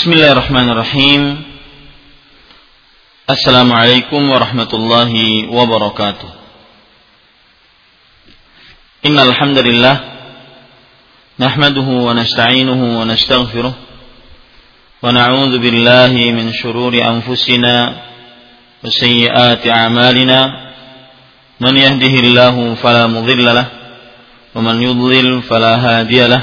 بسم الله الرحمن الرحيم السلام عليكم ورحمة الله وبركاته إن الحمد لله نحمده ونستعينه ونستغفره ونعوذ بالله من شرور أنفسنا وسيئات أعمالنا من يهده الله فلا مضل له ومن يضلل فلا هادي له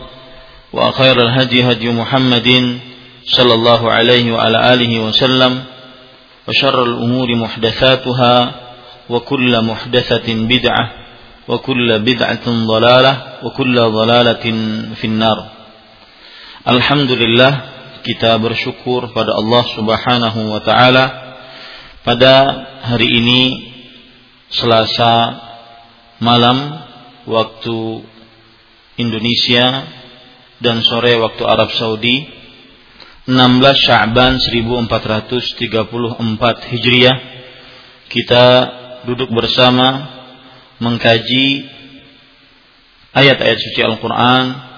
وخير الهدي هدي محمد صلى الله عليه وعلى آله وسلم وشر الأمور محدثاتها وكل محدثة بدعة وكل بدعة ضلالة وكل ضلالة في النار. Alhamdulillah kita bersyukur pada Allah Subhanahu wa taala pada hari ini Selasa malam waktu Indonesia dan sore waktu Arab Saudi 16 Sya'ban 1434 Hijriah kita duduk bersama mengkaji ayat-ayat suci Al-Qur'an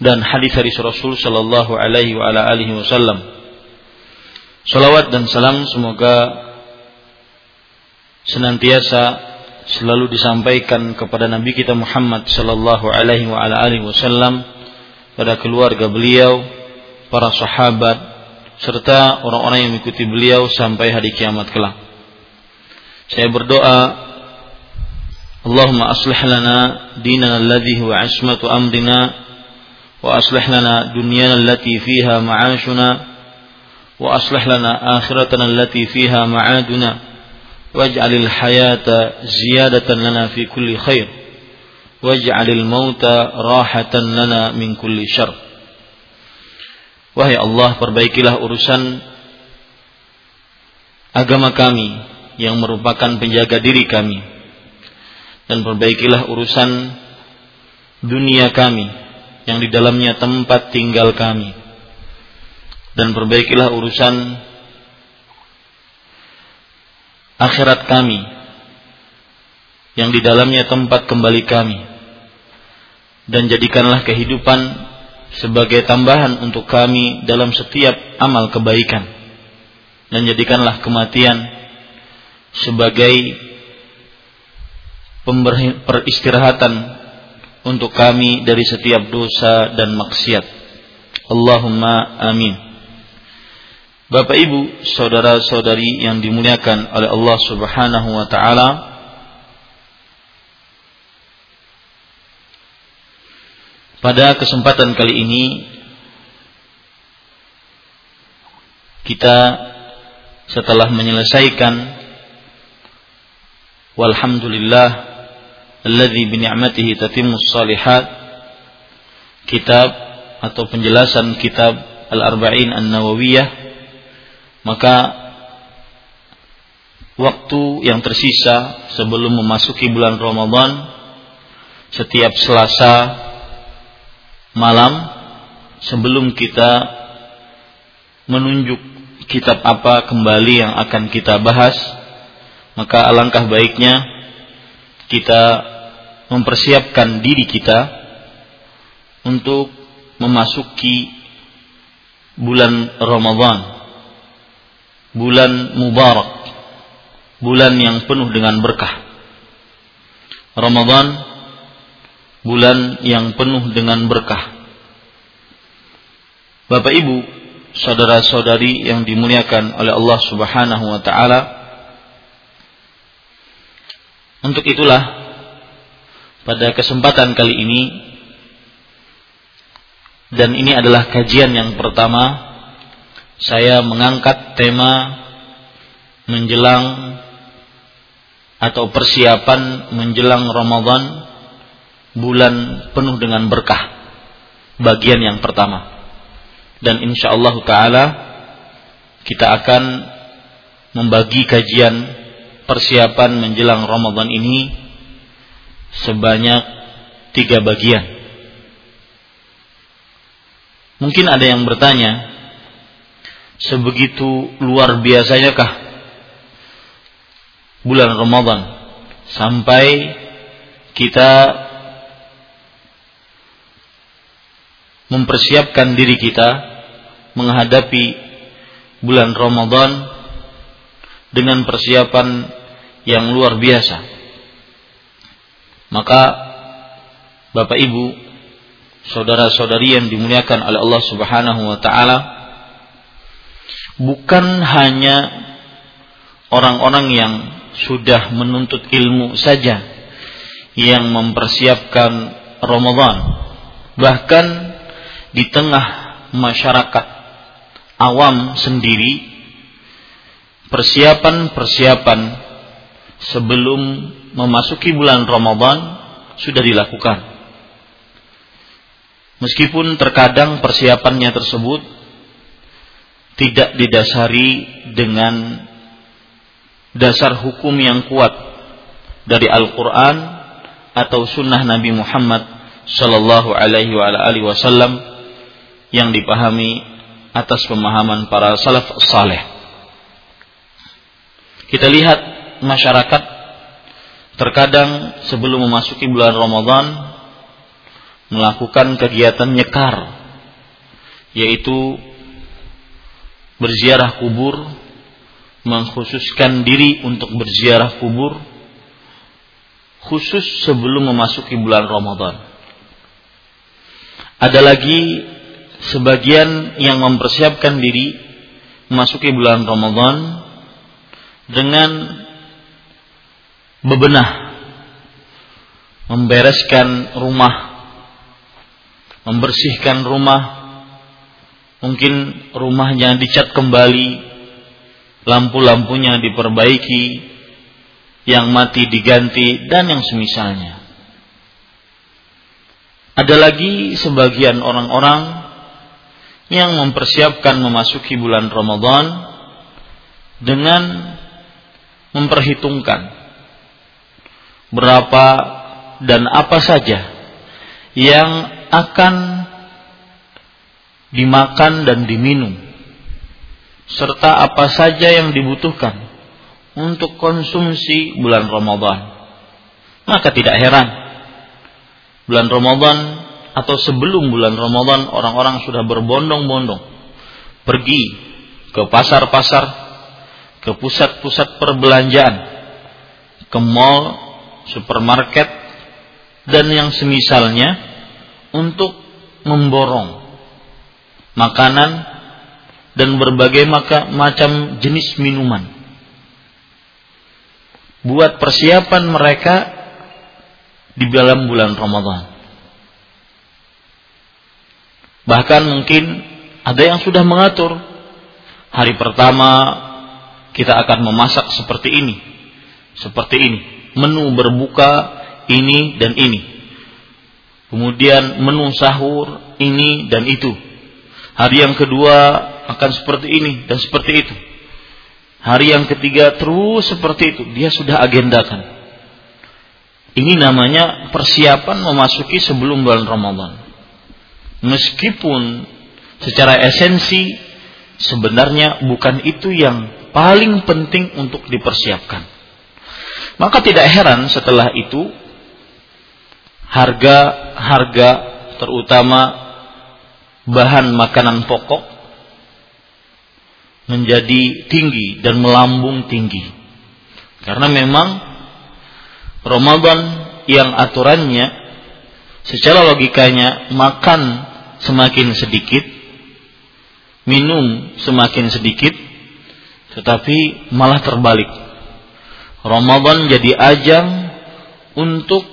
dan hadis-hadis Rasul sallallahu alaihi wa ala alihi wasallam. Salawat dan salam semoga senantiasa selalu disampaikan kepada Nabi kita Muhammad sallallahu alaihi wa ala alihi wasallam pada keluarga beliau, para sahabat, serta orang-orang yang mengikuti beliau sampai hari kiamat kelak. Saya berdoa, Allahumma aslih lana dinana alladhi huwa ismatu amrina wa aslih lana dunyana allati fiha ma'ashuna wa aslih lana akhiratana allati fiha ma'aduna waj'alil hayata ziyadatan lana fi kulli khair waj'alil mauta rahatan lana min kulli syarr. Wahai Allah perbaikilah urusan agama kami yang merupakan penjaga diri kami. Dan perbaikilah urusan dunia kami yang di dalamnya tempat tinggal kami. Dan perbaikilah urusan akhirat kami yang di dalamnya tempat kembali kami dan jadikanlah kehidupan sebagai tambahan untuk kami dalam setiap amal kebaikan dan jadikanlah kematian sebagai peristirahatan untuk kami dari setiap dosa dan maksiat. Allahumma amin. Bapak Ibu, saudara-saudari yang dimuliakan oleh Allah Subhanahu wa taala, pada kesempatan kali ini kita setelah menyelesaikan walhamdulillah alladzi bi ni'matihi tatimmus salihat kitab atau penjelasan kitab Al-Arba'in An-Nawawiyah maka waktu yang tersisa sebelum memasuki bulan Ramadan setiap Selasa malam sebelum kita menunjuk kitab apa kembali yang akan kita bahas maka alangkah baiknya kita mempersiapkan diri kita untuk memasuki bulan Ramadan. Bulan mubarak. Bulan yang penuh dengan berkah. Ramadan bulan yang penuh dengan berkah. Bapak Ibu, saudara-saudari yang dimuliakan oleh Allah Subhanahu wa taala. Untuk itulah pada kesempatan kali ini dan ini adalah kajian yang pertama saya mengangkat tema menjelang atau persiapan menjelang Ramadan bulan penuh dengan berkah. Bagian yang pertama. Dan insya Allah taala kita akan membagi kajian persiapan menjelang Ramadan ini sebanyak tiga bagian. Mungkin ada yang bertanya, sebegitu luar biasanya kah bulan Ramadan? Sampai kita mempersiapkan diri kita menghadapi bulan Ramadan dengan persiapan yang luar biasa. Maka Bapak Ibu, saudara-saudari yang dimuliakan oleh Allah Subhanahu wa taala, bukan hanya orang-orang yang sudah menuntut ilmu saja yang mempersiapkan Ramadan. Bahkan di tengah masyarakat awam sendiri persiapan-persiapan sebelum memasuki bulan Ramadan sudah dilakukan. Meskipun terkadang persiapannya tersebut tidak didasari dengan dasar hukum yang kuat dari Al-Quran atau Sunnah Nabi Muhammad Sallallahu Alaihi Wasallam yang dipahami atas pemahaman para salaf saleh. Kita lihat masyarakat terkadang sebelum memasuki bulan Ramadan melakukan kegiatan nyekar yaitu berziarah kubur mengkhususkan diri untuk berziarah kubur khusus sebelum memasuki bulan Ramadan. Ada lagi sebagian yang mempersiapkan diri memasuki bulan Ramadan dengan bebenah membereskan rumah membersihkan rumah. Mungkin rumahnya dicat kembali lampu-lampunya diperbaiki yang mati diganti dan yang semisalnya. Ada lagi sebagian orang-orang yang mempersiapkan memasuki bulan Ramadan dengan memperhitungkan berapa dan apa saja yang akan dimakan dan diminum serta apa saja yang dibutuhkan untuk konsumsi bulan Ramadan. Maka tidak heran bulan Ramadan atau sebelum bulan Ramadan orang-orang sudah berbondong-bondong pergi ke pasar-pasar, ke pusat-pusat perbelanjaan, ke mall, supermarket dan yang semisalnya untuk memborong makanan dan berbagai macam jenis minuman. Buat persiapan mereka di dalam bulan Ramadan. Bahkan mungkin ada yang sudah mengatur hari pertama kita akan memasak seperti ini, seperti ini, menu berbuka ini dan ini. Kemudian menu sahur ini dan itu. Hari yang kedua akan seperti ini dan seperti itu. Hari yang ketiga terus seperti itu. Dia sudah agendakan. Ini namanya persiapan memasuki sebelum bulan Ramadan meskipun secara esensi sebenarnya bukan itu yang paling penting untuk dipersiapkan. Maka tidak heran setelah itu harga-harga terutama bahan makanan pokok menjadi tinggi dan melambung tinggi. Karena memang Ramadan yang aturannya secara logikanya makan semakin sedikit, minum semakin sedikit, tetapi malah terbalik. Ramadan jadi ajang untuk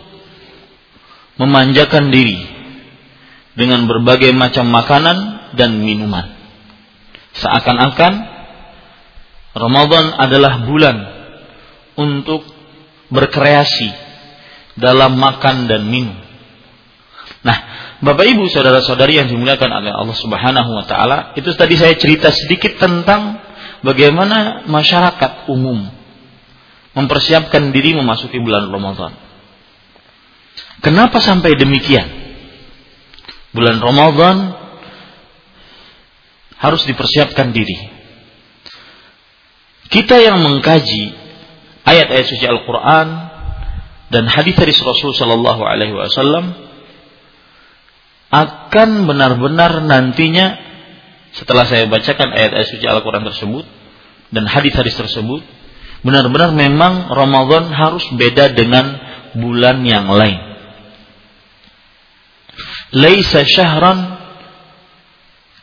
memanjakan diri dengan berbagai macam makanan dan minuman. Seakan-akan Ramadan adalah bulan untuk berkreasi dalam makan dan minum. Nah, Bapak Ibu saudara-saudari yang dimuliakan oleh Allah Subhanahu wa taala, itu tadi saya cerita sedikit tentang bagaimana masyarakat umum mempersiapkan diri memasuki bulan Ramadan. Kenapa sampai demikian? Bulan Ramadan harus dipersiapkan diri. Kita yang mengkaji ayat-ayat suci Al-Quran dan hadis dari Rasul Shallallahu Alaihi Wasallam akan benar-benar nantinya setelah saya bacakan ayat-ayat suci Al-Quran tersebut dan hadis-hadis tersebut benar-benar memang Ramadan harus beda dengan bulan yang lain. Laisa syahran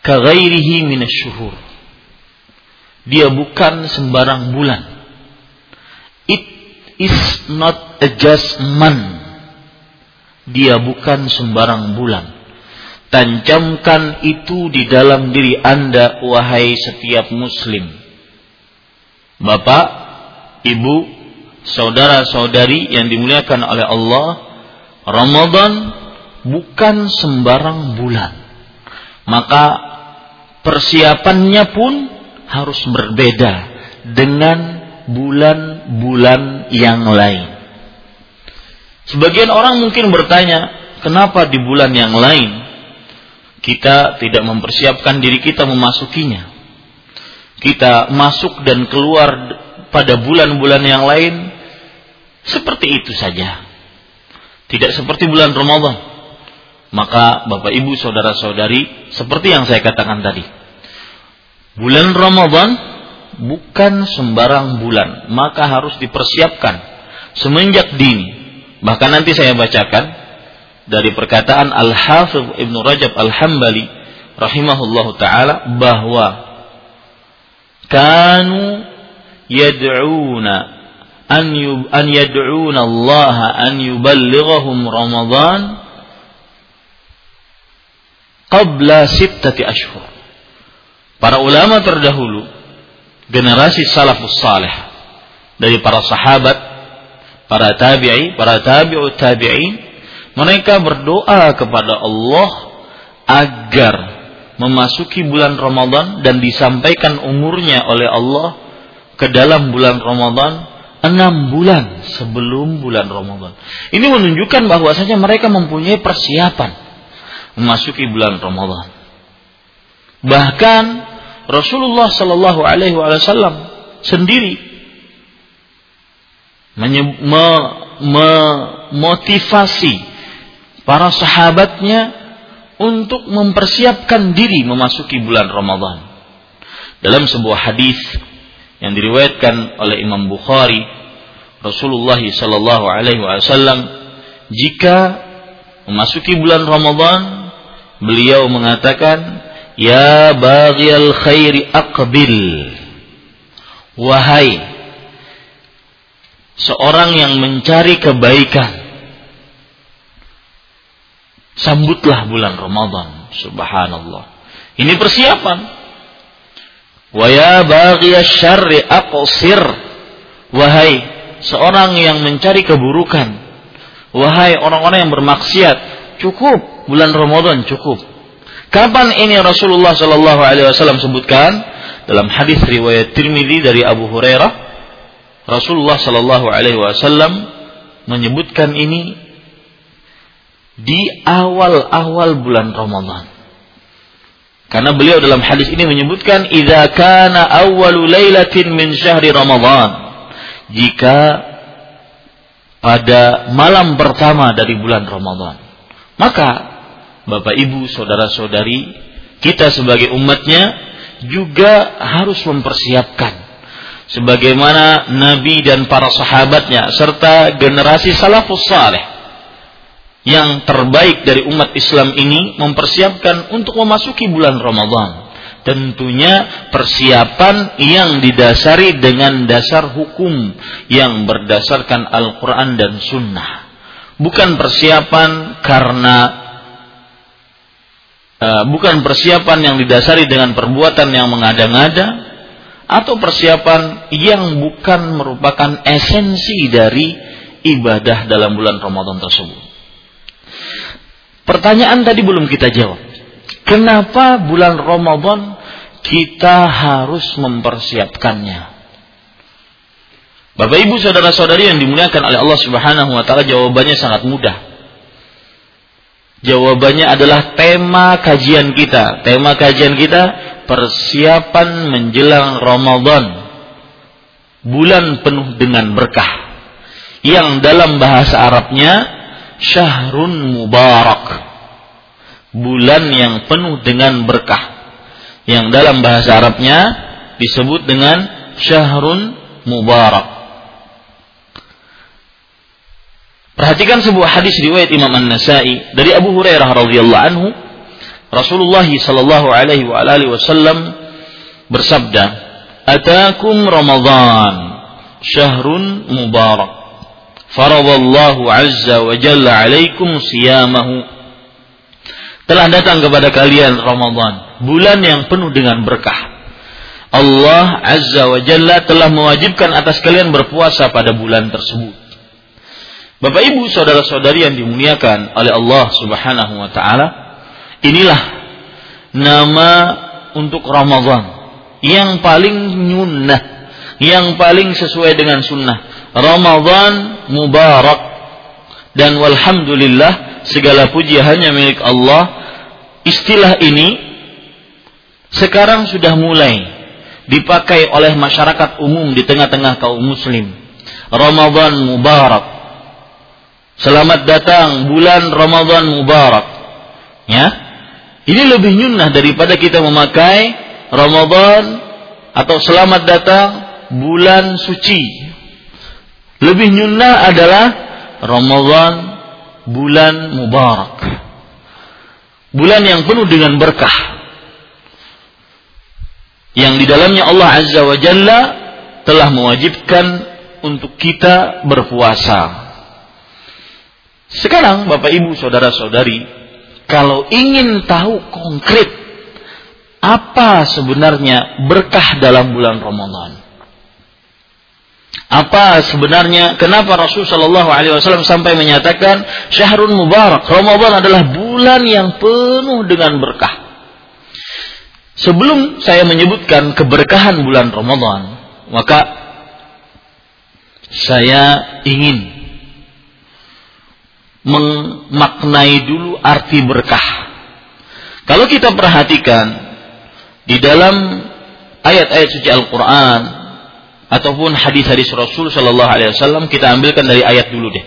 kaghairihi minasyuhur. Dia bukan sembarang bulan. It is not a just month. Dia bukan sembarang bulan. Tancamkan itu di dalam diri Anda, wahai setiap muslim. Bapak, ibu, saudara-saudari yang dimuliakan oleh Allah, Ramadan bukan sembarang bulan. Maka persiapannya pun harus berbeda dengan bulan-bulan yang lain. Sebagian orang mungkin bertanya, kenapa di bulan yang lain kita tidak mempersiapkan diri kita memasukinya? Kita masuk dan keluar pada bulan-bulan yang lain seperti itu saja. Tidak seperti bulan Ramadan. Maka Bapak Ibu saudara-saudari seperti yang saya katakan tadi. Bulan Ramadan bukan sembarang bulan, maka harus dipersiapkan semenjak dini. Bahkan nanti saya bacakan dari perkataan Al-Hafidh Ibnu Rajab Al-Hambali rahimahullahu taala bahwa kanu yad'una an yub, an yad'una Allah an yuballighahum Ramadan qabla sittati ashhur. Para ulama terdahulu, generasi salafus salih dari para sahabat, para tabi'i, para tabi'ut tabi'in, mereka berdoa kepada Allah agar memasuki bulan Ramadan dan disampaikan umurnya oleh Allah ke dalam bulan Ramadan enam bulan sebelum bulan Ramadan. Ini menunjukkan bahwasanya mereka mempunyai persiapan memasuki bulan Ramadan. Bahkan Rasulullah Shallallahu Alaihi Wasallam sendiri memotivasi para sahabatnya untuk mempersiapkan diri memasuki bulan Ramadan. Dalam sebuah hadis yang diriwayatkan oleh Imam Bukhari, Rasulullah Shallallahu Alaihi Wasallam jika memasuki bulan Ramadan beliau mengatakan, Ya baghiyal khairi aqbil. Wahai seorang yang mencari kebaikan, sambutlah bulan Ramadan. Subhanallah. Ini persiapan. Wa ya syarri aqsir. Wahai seorang yang mencari keburukan, wahai orang-orang yang bermaksiat, cukup bulan Ramadan cukup. Kapan ini Rasulullah Shallallahu Alaihi Wasallam sebutkan dalam hadis riwayat Tirmidzi dari Abu Hurairah, Rasulullah Shallallahu Alaihi Wasallam menyebutkan ini di awal-awal bulan Ramadan. Karena beliau dalam hadis ini menyebutkan idza kana awwalu lailatin min syahri Ramadan. Jika pada malam pertama dari bulan Ramadan. Maka Bapak Ibu, saudara-saudari, kita sebagai umatnya juga harus mempersiapkan sebagaimana Nabi dan para sahabatnya serta generasi salafus saleh yang terbaik dari umat Islam ini mempersiapkan untuk memasuki bulan Ramadan Tentunya persiapan yang didasari dengan dasar hukum yang berdasarkan Al-Quran dan Sunnah. Bukan persiapan karena uh, bukan persiapan yang didasari dengan perbuatan yang mengada-ngada atau persiapan yang bukan merupakan esensi dari ibadah dalam bulan Ramadan tersebut. Pertanyaan tadi belum kita jawab. Kenapa bulan Ramadan kita harus mempersiapkannya? Bapak Ibu saudara-saudari yang dimuliakan oleh Allah Subhanahu wa taala jawabannya sangat mudah. Jawabannya adalah tema kajian kita. Tema kajian kita persiapan menjelang Ramadan. Bulan penuh dengan berkah. Yang dalam bahasa Arabnya syahrun mubarak bulan yang penuh dengan berkah yang dalam bahasa Arabnya disebut dengan syahrun mubarak. Perhatikan sebuah hadis riwayat Imam An-Nasa'i dari Abu Hurairah radhiyallahu anhu Rasulullah sallallahu alaihi wasallam bersabda, "Atakum Ramadan, syahrun mubarak. Faradallahu azza wa jalla alaikum siyamahu." Telah datang kepada kalian Ramadan, bulan yang penuh dengan berkah. Allah Azza wa Jalla telah mewajibkan atas kalian berpuasa pada bulan tersebut. Bapak Ibu, saudara-saudari yang dimuliakan oleh Allah Subhanahu wa taala, inilah nama untuk Ramadan yang paling nyunnah, yang paling sesuai dengan sunnah. Ramadan Mubarak dan walhamdulillah segala puji hanya milik Allah. Istilah ini sekarang sudah mulai dipakai oleh masyarakat umum di tengah-tengah kaum muslim. Ramadan Mubarak. Selamat datang bulan Ramadan Mubarak. Ya. Ini lebih nyunnah daripada kita memakai Ramadan atau selamat datang bulan suci. Lebih nyunnah adalah Ramadan bulan mubarak. Bulan yang penuh dengan berkah. Yang di dalamnya Allah Azza wa Jalla telah mewajibkan untuk kita berpuasa. Sekarang Bapak Ibu Saudara-saudari, kalau ingin tahu konkret apa sebenarnya berkah dalam bulan Ramadan, apa sebenarnya kenapa Rasul Shallallahu Alaihi Wasallam sampai menyatakan syahrul mubarak Ramadan adalah bulan yang penuh dengan berkah. Sebelum saya menyebutkan keberkahan bulan Ramadan, maka saya ingin memaknai dulu arti berkah. Kalau kita perhatikan di dalam ayat-ayat suci Al-Quran ataupun hadis-hadis Rasul Shallallahu Alaihi Wasallam kita ambilkan dari ayat dulu deh,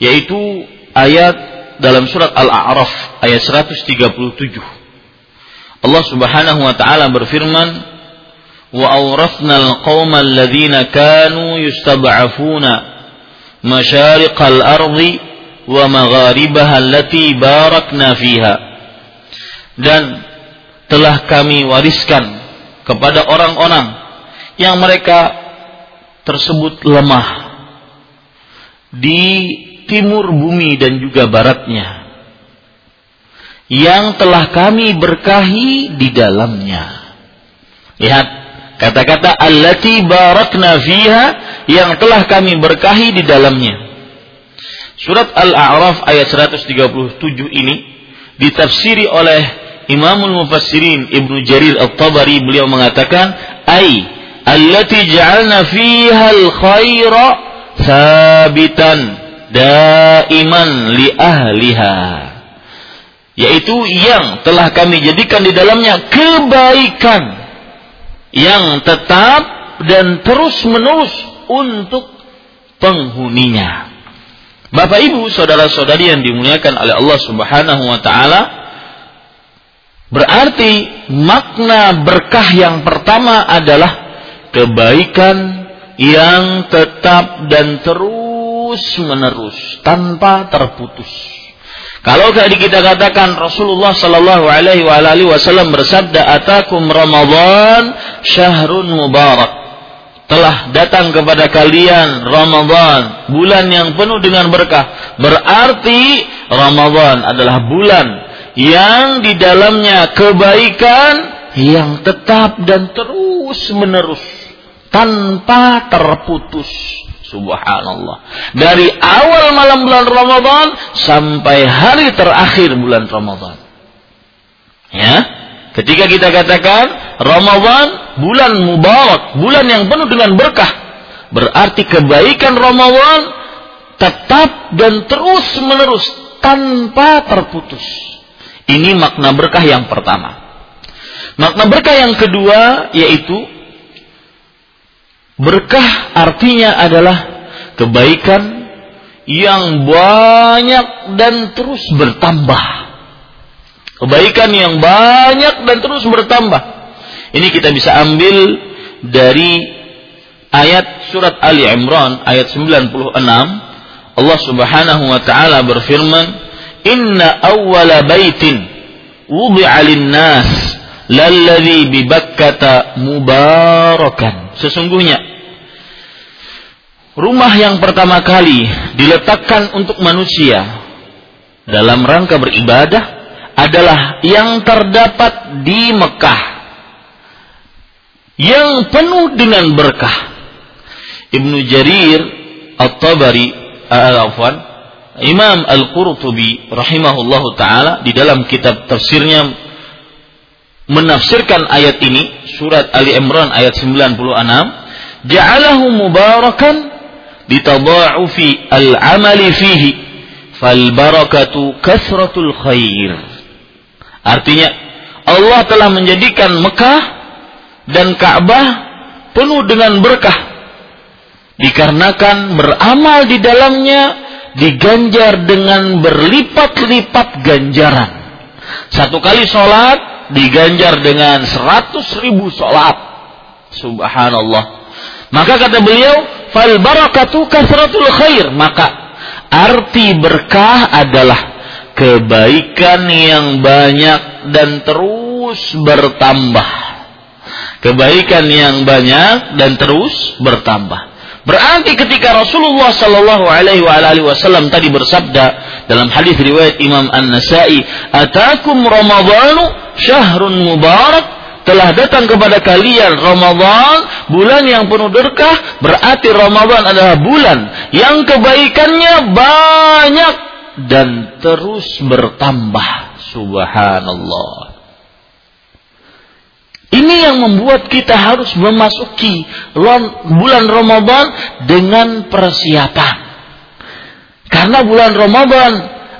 yaitu ayat dalam surat Al-A'raf ayat 137. Allah Subhanahu wa taala berfirman, "Wa awrathna al-qauma alladhina kanu yustab'afuna masyariqal ardi wa barakna fiha." Dan telah kami wariskan kepada orang-orang yang mereka tersebut lemah di timur bumi dan juga baratnya yang telah kami berkahi di dalamnya. Lihat kata-kata allati barakna fiha yang telah kami berkahi di dalamnya. Surat Al-A'raf ayat 137 ini ditafsiri oleh Imamul Mufassirin Ibnu Jarir At-Tabari beliau mengatakan ai allati ja'alna fiha al-khaira thabitan daiman li ahliha yaitu yang telah kami jadikan di dalamnya kebaikan yang tetap dan terus menerus untuk penghuninya. Bapak Ibu, saudara-saudari yang dimuliakan oleh Allah Subhanahu wa taala, berarti makna berkah yang pertama adalah kebaikan yang tetap dan terus menerus tanpa terputus. Kalau tadi kita katakan Rasulullah Sallallahu Alaihi Wasallam bersabda, "Atakum Ramadan syahrun mubarak." Telah datang kepada kalian Ramadan, bulan yang penuh dengan berkah. Berarti Ramadan adalah bulan yang di dalamnya kebaikan yang tetap dan terus menerus tanpa terputus. Subhanallah. Dari awal malam bulan Ramadan sampai hari terakhir bulan Ramadan. Ya. Ketika kita katakan Ramadan bulan mubarak, bulan yang penuh dengan berkah, berarti kebaikan Ramadan tetap dan terus menerus tanpa terputus. Ini makna berkah yang pertama. Makna berkah yang kedua yaitu Berkah artinya adalah kebaikan yang banyak dan terus bertambah. Kebaikan yang banyak dan terus bertambah. Ini kita bisa ambil dari ayat surat Ali Imran ayat 96. Allah Subhanahu wa taala berfirman, "Inna awwala baitin wudi'a lin-nas lalladzi bi Bakkata mubarakan. Sesungguhnya rumah yang pertama kali diletakkan untuk manusia dalam rangka beribadah adalah yang terdapat di Mekah yang penuh dengan berkah. Ibnu Jarir At-Tabari uh, Imam Al-Qurtubi rahimahullahu taala di dalam kitab tafsirnya menafsirkan ayat ini surat Ali Imran ayat 96 ja'alahu mubarakan litadha'ufi al-amali fihi fal barakatu kasratul khair. Artinya Allah telah menjadikan Mekah dan Ka'bah penuh dengan berkah dikarenakan beramal di dalamnya diganjar dengan berlipat-lipat ganjaran. Satu kali sholat diganjar dengan seratus ribu sholat. Subhanallah. Maka kata beliau, fal barakatu kasratul khair. Maka arti berkah adalah kebaikan yang banyak dan terus bertambah. Kebaikan yang banyak dan terus bertambah. Berarti ketika Rasulullah Shallallahu Alaihi Wasallam tadi bersabda dalam hadis riwayat Imam An Nasai, "Atakum Ramadhanu syahrun mubarak." Telah datang kepada kalian Ramadan, bulan yang penuh berkah, berarti Ramadan adalah bulan yang kebaikannya banyak dan terus bertambah. Subhanallah. Ini yang membuat kita harus memasuki bulan Ramadan dengan persiapan. Karena bulan Ramadan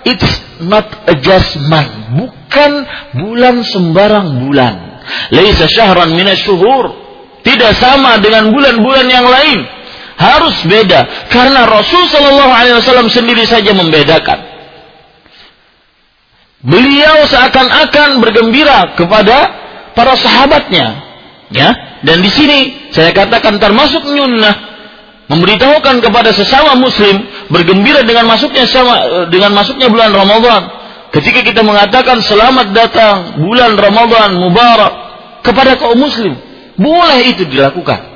it's not a just month, bukan bulan sembarang bulan. Laisa syahran minasyuhur. Tidak sama dengan bulan-bulan yang lain. Harus beda karena Rasul sallallahu alaihi wasallam sendiri saja membedakan. Beliau seakan-akan bergembira kepada para sahabatnya. Ya, dan di sini saya katakan termasuk nyunnah memberitahukan kepada sesama muslim bergembira dengan masuknya sama dengan masuknya bulan Ramadan. Ketika kita mengatakan selamat datang bulan Ramadan mubarak kepada kaum muslim, boleh itu dilakukan.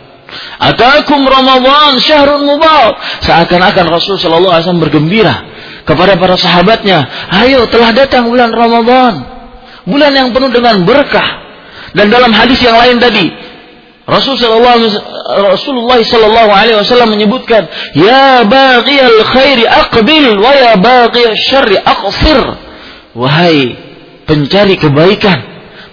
Atakum Ramadan syahrun mubarak. Seakan-akan Rasul sallallahu alaihi wasallam bergembira kepada para sahabatnya, "Ayo telah datang bulan Ramadan." Bulan yang penuh dengan berkah, dan dalam hadis yang lain tadi, Rasulullah sallallahu alaihi wasallam menyebutkan, "Ya baghiyal khairi aqbil wa ya baghiyal syarri aqsir." Wahai pencari kebaikan,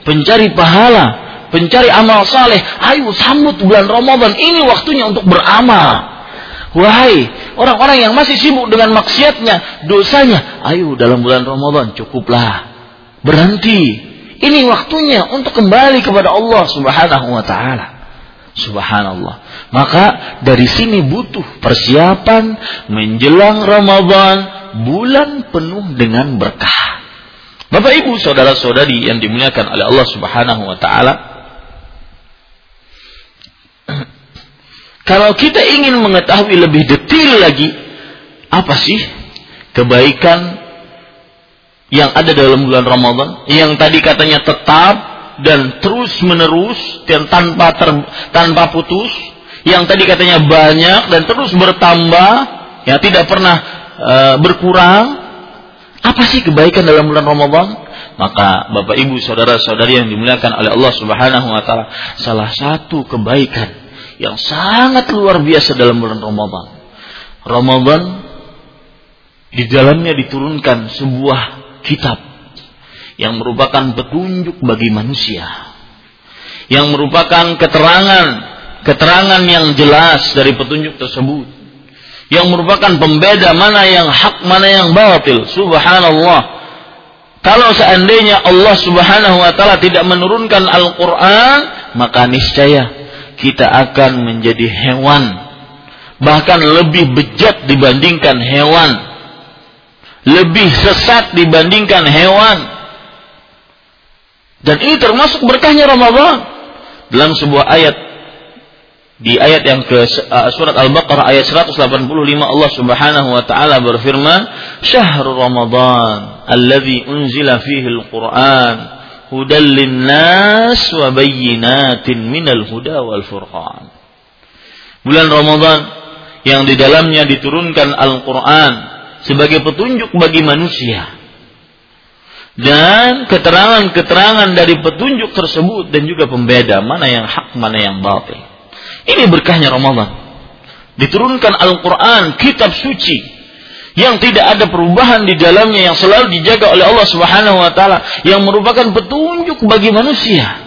pencari pahala, pencari amal saleh, ayo sambut bulan Ramadan. Ini waktunya untuk beramal. Wahai orang-orang yang masih sibuk dengan maksiatnya, dosanya, ayo dalam bulan Ramadan cukuplah. Berhenti ini waktunya untuk kembali kepada Allah Subhanahu wa taala. Subhanallah. Maka dari sini butuh persiapan menjelang Ramadan, bulan penuh dengan berkah. Bapak Ibu, saudara-saudari yang dimuliakan oleh Allah Subhanahu wa taala, kalau kita ingin mengetahui lebih detail lagi apa sih kebaikan yang ada dalam bulan Ramadan yang tadi katanya tetap dan terus menerus dan tanpa ter, tanpa putus. Yang tadi katanya banyak dan terus bertambah ya tidak pernah e, berkurang. Apa sih kebaikan dalam bulan Ramadan? Maka Bapak Ibu saudara-saudari yang dimuliakan oleh Allah Subhanahu wa taala salah satu kebaikan yang sangat luar biasa dalam bulan Ramadan. Ramadan di dalamnya diturunkan sebuah kitab yang merupakan petunjuk bagi manusia yang merupakan keterangan keterangan yang jelas dari petunjuk tersebut yang merupakan pembeda mana yang hak mana yang batil subhanallah kalau seandainya Allah Subhanahu wa taala tidak menurunkan Al-Qur'an maka niscaya kita akan menjadi hewan bahkan lebih bejat dibandingkan hewan lebih sesat dibandingkan hewan. Dan ini termasuk berkahnya Ramadan. Dalam sebuah ayat di ayat yang ke uh, surat Al-Baqarah ayat 185 Allah Subhanahu wa taala berfirman, "Syahrul Ramadan alladzi unzila fihi al-Qur'an hudal linnas wa bayyinatin minal huda wal furqan." Bulan Ramadan yang di dalamnya diturunkan Al-Qur'an sebagai petunjuk bagi manusia. Dan keterangan-keterangan dari petunjuk tersebut dan juga pembeda mana yang hak, mana yang batil. Ini berkahnya Ramadan. Diturunkan Al-Quran, kitab suci yang tidak ada perubahan di dalamnya yang selalu dijaga oleh Allah Subhanahu wa taala yang merupakan petunjuk bagi manusia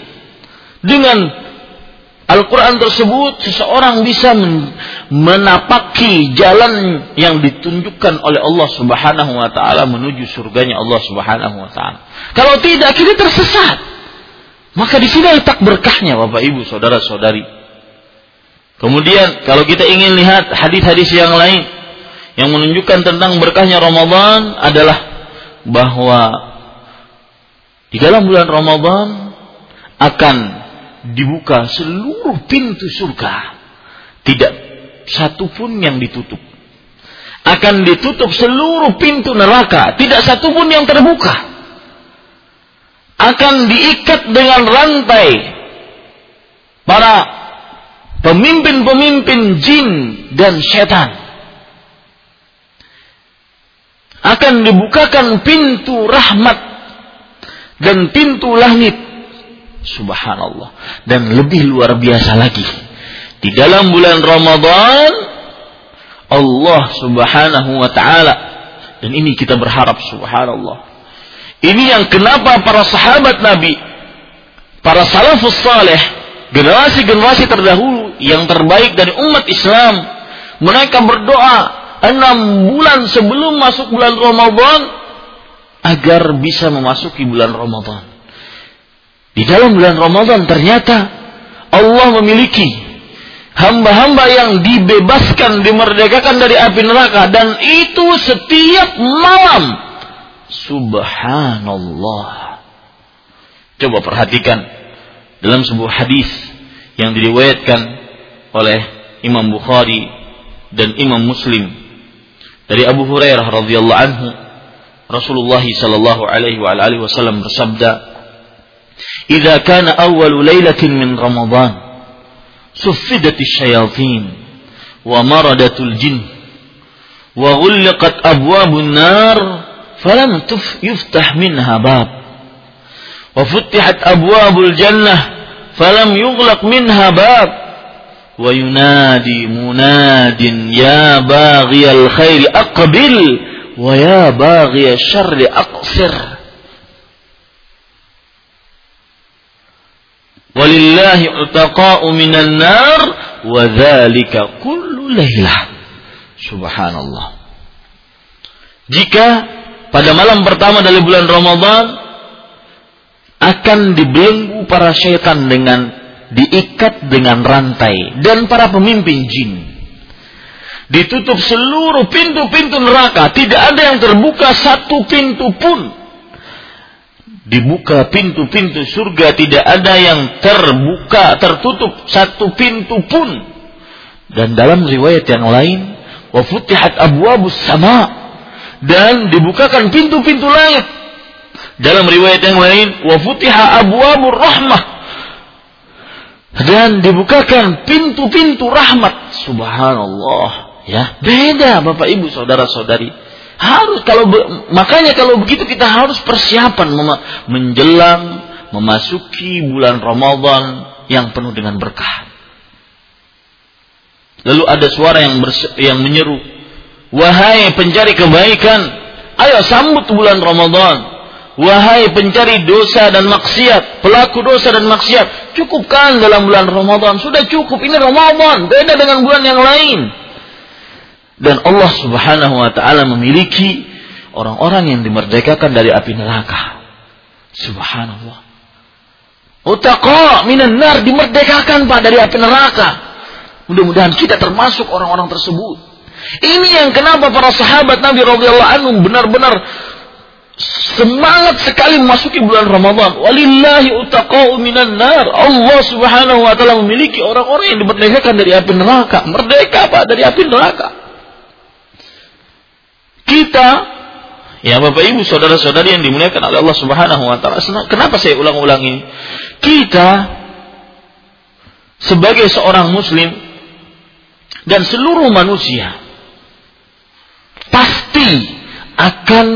dengan Al-Quran tersebut seseorang bisa menapaki jalan yang ditunjukkan oleh Allah Subhanahu wa taala menuju surganya Allah Subhanahu wa taala. Kalau tidak kita tersesat. Maka di sini letak berkahnya Bapak Ibu, saudara-saudari. Kemudian kalau kita ingin lihat hadis-hadis yang lain yang menunjukkan tentang berkahnya Ramadan adalah bahwa di dalam bulan Ramadan akan dibuka seluruh pintu surga. Tidak satu pun yang ditutup. Akan ditutup seluruh pintu neraka. Tidak satu pun yang terbuka. Akan diikat dengan rantai para pemimpin-pemimpin jin dan setan. Akan dibukakan pintu rahmat dan pintu langit Subhanallah. Dan lebih luar biasa lagi. Di dalam bulan Ramadan Allah Subhanahu wa taala dan ini kita berharap subhanallah. Ini yang kenapa para sahabat Nabi, para salafus saleh, generasi-generasi terdahulu yang terbaik dari umat Islam, mereka berdoa enam bulan sebelum masuk bulan Ramadan agar bisa memasuki bulan Ramadan. Di dalam bulan Ramadan ternyata Allah memiliki hamba-hamba yang dibebaskan, dimerdekakan dari api neraka dan itu setiap malam. Subhanallah. Coba perhatikan dalam sebuah hadis yang diriwayatkan oleh Imam Bukhari dan Imam Muslim dari Abu Hurairah radhiyallahu anhu Rasulullah sallallahu alaihi wasallam bersabda إذا كان أول ليلة من رمضان سفدت الشياطين ومردت الجن وغلقت أبواب النار فلم يفتح منها باب وفتحت أبواب الجنة فلم يغلق منها باب وينادي مناد يا باغي الخير أقبل ويا باغي الشر أقصر walillahi utaqa'u minan nar wa kullu lailah subhanallah. Jika pada malam pertama dari bulan Ramadan akan dibelenggu para syaitan dengan diikat dengan rantai dan para pemimpin jin. Ditutup seluruh pintu-pintu neraka. Tidak ada yang terbuka satu pintu pun dibuka pintu-pintu surga tidak ada yang terbuka tertutup satu pintu pun dan dalam riwayat yang lain wa futihat abwabus sama dan dibukakan pintu-pintu langit Dalam riwayat yang lain, wa futiha abwabur rahmah. Dan dibukakan pintu-pintu rahmat. Subhanallah. Ya, beda Bapak Ibu saudara-saudari. Harus kalau makanya kalau begitu kita harus persiapan menjelang memasuki bulan Ramadan yang penuh dengan berkah. Lalu ada suara yang yang menyeru, "Wahai pencari kebaikan, ayo sambut bulan Ramadan." Wahai pencari dosa dan maksiat, pelaku dosa dan maksiat, cukupkan dalam bulan Ramadan. Sudah cukup, ini Ramadan, beda dengan bulan yang lain. Dan Allah Subhanahu wa taala memiliki orang-orang yang dimerdekakan dari api neraka. Subhanallah. Utaqa minan nar dimerdekakan Pak dari api neraka. Mudah-mudahan kita termasuk orang-orang tersebut. Ini yang kenapa para sahabat Nabi radhiyallahu anhu benar-benar semangat sekali memasuki bulan Ramadan. Walillahi utaqau minan nar. Allah Subhanahu wa taala memiliki orang-orang yang dimerdekakan dari api neraka. Merdeka Pak dari api neraka. Kita ya Bapak Ibu saudara-saudari yang dimuliakan oleh Allah Subhanahu wa taala. Kenapa saya ulang-ulang ini? Kita sebagai seorang muslim dan seluruh manusia pasti akan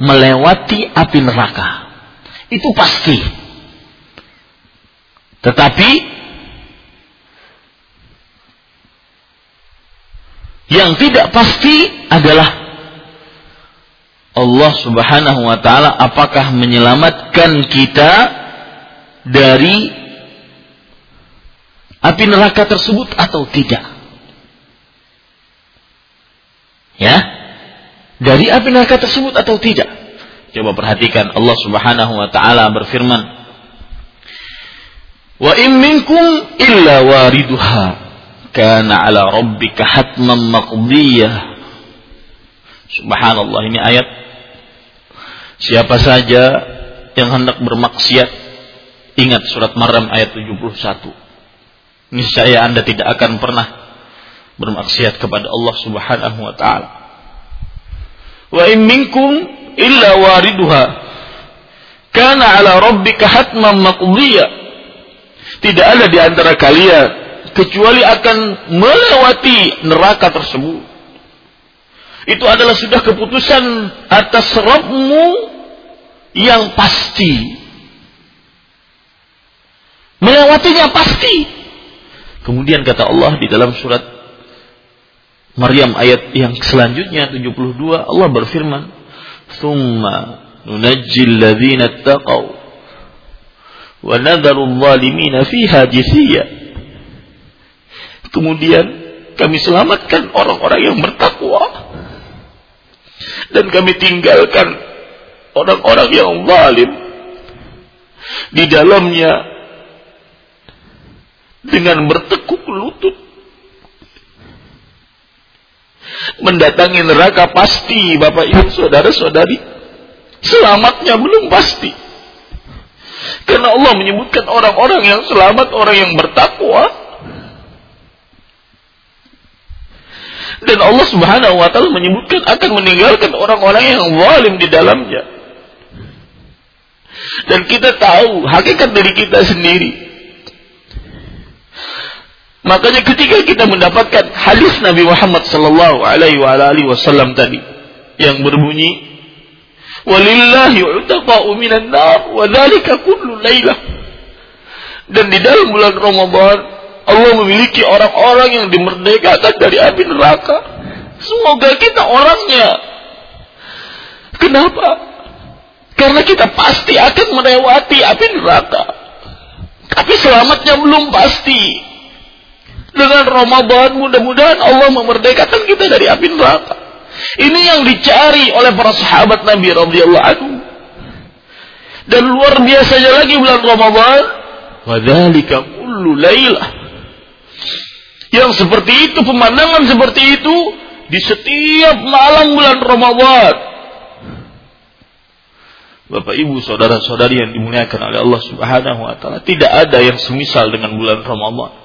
melewati api neraka. Itu pasti. Tetapi yang tidak pasti adalah Allah Subhanahu wa taala apakah menyelamatkan kita dari api neraka tersebut atau tidak. Ya, dari api neraka tersebut atau tidak? Coba perhatikan Allah Subhanahu wa taala berfirman, "Wa in minkum illa wariduha kana 'ala rabbika hatman maqdiyah." Subhanallah ini ayat Siapa saja yang hendak bermaksiat ingat surat Maryam ayat 71. Niscaya Anda tidak akan pernah bermaksiat kepada Allah Subhanahu wa taala. Wa in minkum illa wariduha. Kana ala rabbika hatman maqdiya. Tidak ada di antara kalian kecuali akan melewati neraka tersebut. Itu adalah sudah keputusan atas Rabbmu yang pasti. Melewatinya pasti. Kemudian kata Allah di dalam surat Maryam ayat yang selanjutnya 72 Allah berfirman, "Tsumma nunajjil ladzina taqaw wa nadharu adh-dhalimina fiha jithiya." Kemudian kami selamatkan orang-orang yang bertakwa dan kami tinggalkan orang-orang yang zalim di dalamnya dengan bertekuk lutut. Mendatangi neraka pasti Bapak Ibu saudara-saudari. Selamatnya belum pasti. Karena Allah menyebutkan orang-orang yang selamat orang yang bertakwa dan Allah Subhanahu wa taala menyebutkan akan meninggalkan orang-orang yang zalim di dalamnya dan kita tahu hakikat dari kita sendiri Makanya ketika kita mendapatkan hadis Nabi Muhammad sallallahu alaihi wasallam tadi yang berbunyi walillahi nar wa kullu. Dan di dalam bulan Ramadan Allah memiliki orang-orang yang dimerdekakan dari api neraka. Semoga kita orangnya. Kenapa? Karena kita pasti akan melewati api neraka. Tapi selamatnya belum pasti. Dengan Ramadan mudah-mudahan Allah memerdekakan kita dari api neraka. Ini yang dicari oleh para sahabat Nabi radhiyallahu anhu. Dan luar biasanya lagi bulan Ramadan, wadzalika kullu lailah. Yang seperti itu pemandangan seperti itu di setiap malam bulan Ramadan. Bapak Ibu, saudara-saudari yang dimuliakan oleh Allah Subhanahu wa taala, tidak ada yang semisal dengan bulan Ramadan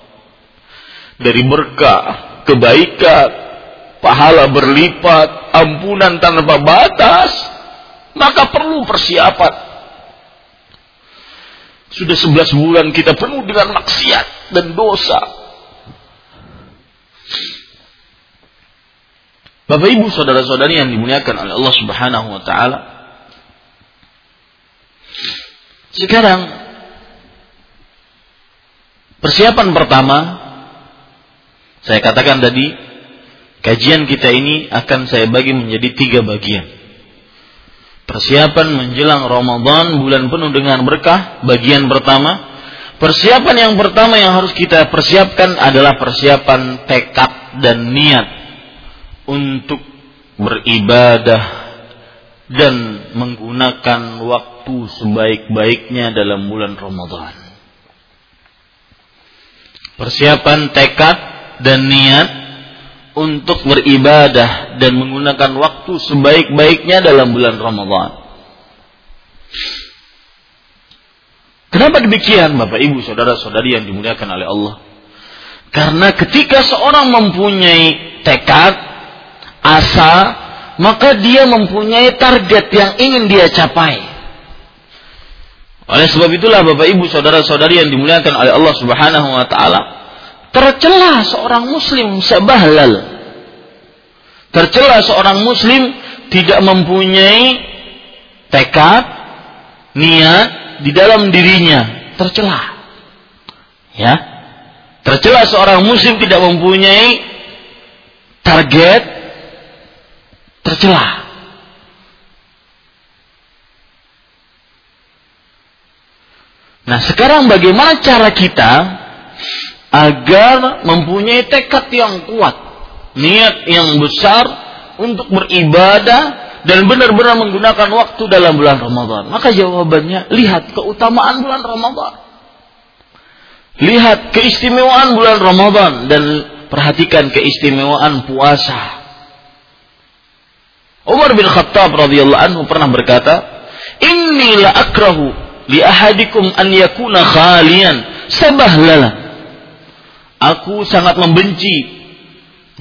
dari berkah, kebaikan, pahala berlipat, ampunan tanpa batas. maka perlu persiapan. Sudah 11 bulan kita penuh dengan maksiat dan dosa. Bapak Ibu saudara-saudari yang dimuliakan oleh Allah Subhanahu wa taala. Sekarang persiapan pertama saya katakan tadi kajian kita ini akan saya bagi menjadi tiga bagian. Persiapan menjelang Ramadan bulan penuh dengan berkah bagian pertama. Persiapan yang pertama yang harus kita persiapkan adalah persiapan tekad dan niat untuk beribadah dan menggunakan waktu sebaik-baiknya dalam bulan Ramadan. Persiapan tekad dan niat untuk beribadah dan menggunakan waktu sebaik-baiknya dalam bulan Ramadan. Kenapa demikian Bapak Ibu Saudara-saudari yang dimuliakan oleh Allah? Karena ketika seorang mempunyai tekad, asa, maka dia mempunyai target yang ingin dia capai. Oleh sebab itulah Bapak Ibu Saudara-saudari yang dimuliakan oleh Allah Subhanahu wa taala, tercela seorang muslim sebahlal. Tercela seorang muslim tidak mempunyai tekad, niat di dalam dirinya, tercela. Ya. Tercela seorang muslim tidak mempunyai target, tercela. Nah, sekarang bagaimana cara kita agar mempunyai tekad yang kuat, niat yang besar untuk beribadah dan benar-benar menggunakan waktu dalam bulan Ramadan. Maka jawabannya, lihat keutamaan bulan Ramadan. Lihat keistimewaan bulan Ramadan dan perhatikan keistimewaan puasa. Umar bin Khattab radhiyallahu anhu pernah berkata, "Inni la akrahu li ahadikum an yakuna khalian sabahlala." Aku sangat membenci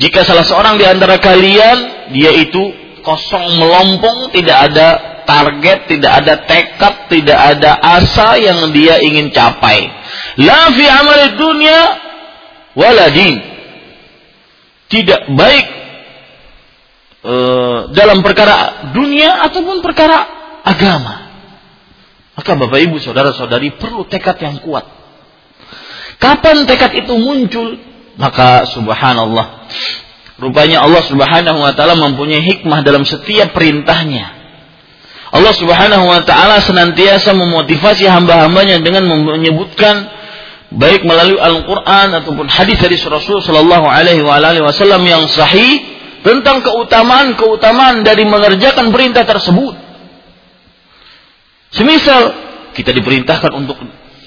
jika salah seorang di antara kalian dia itu kosong melompong, tidak ada target, tidak ada tekad, tidak ada asa yang dia ingin capai. La fi amal dunia waladin. Tidak baik e, dalam perkara dunia ataupun perkara agama. Maka Bapak Ibu saudara-saudari perlu tekad yang kuat Kapan tekad itu muncul? Maka subhanallah. Rupanya Allah subhanahu wa ta'ala mempunyai hikmah dalam setiap perintahnya. Allah subhanahu wa ta'ala senantiasa memotivasi hamba-hambanya dengan menyebutkan baik melalui Al-Quran ataupun hadis dari Rasul Sallallahu Alaihi Wasallam yang sahih tentang keutamaan-keutamaan dari mengerjakan perintah tersebut. Semisal kita diperintahkan untuk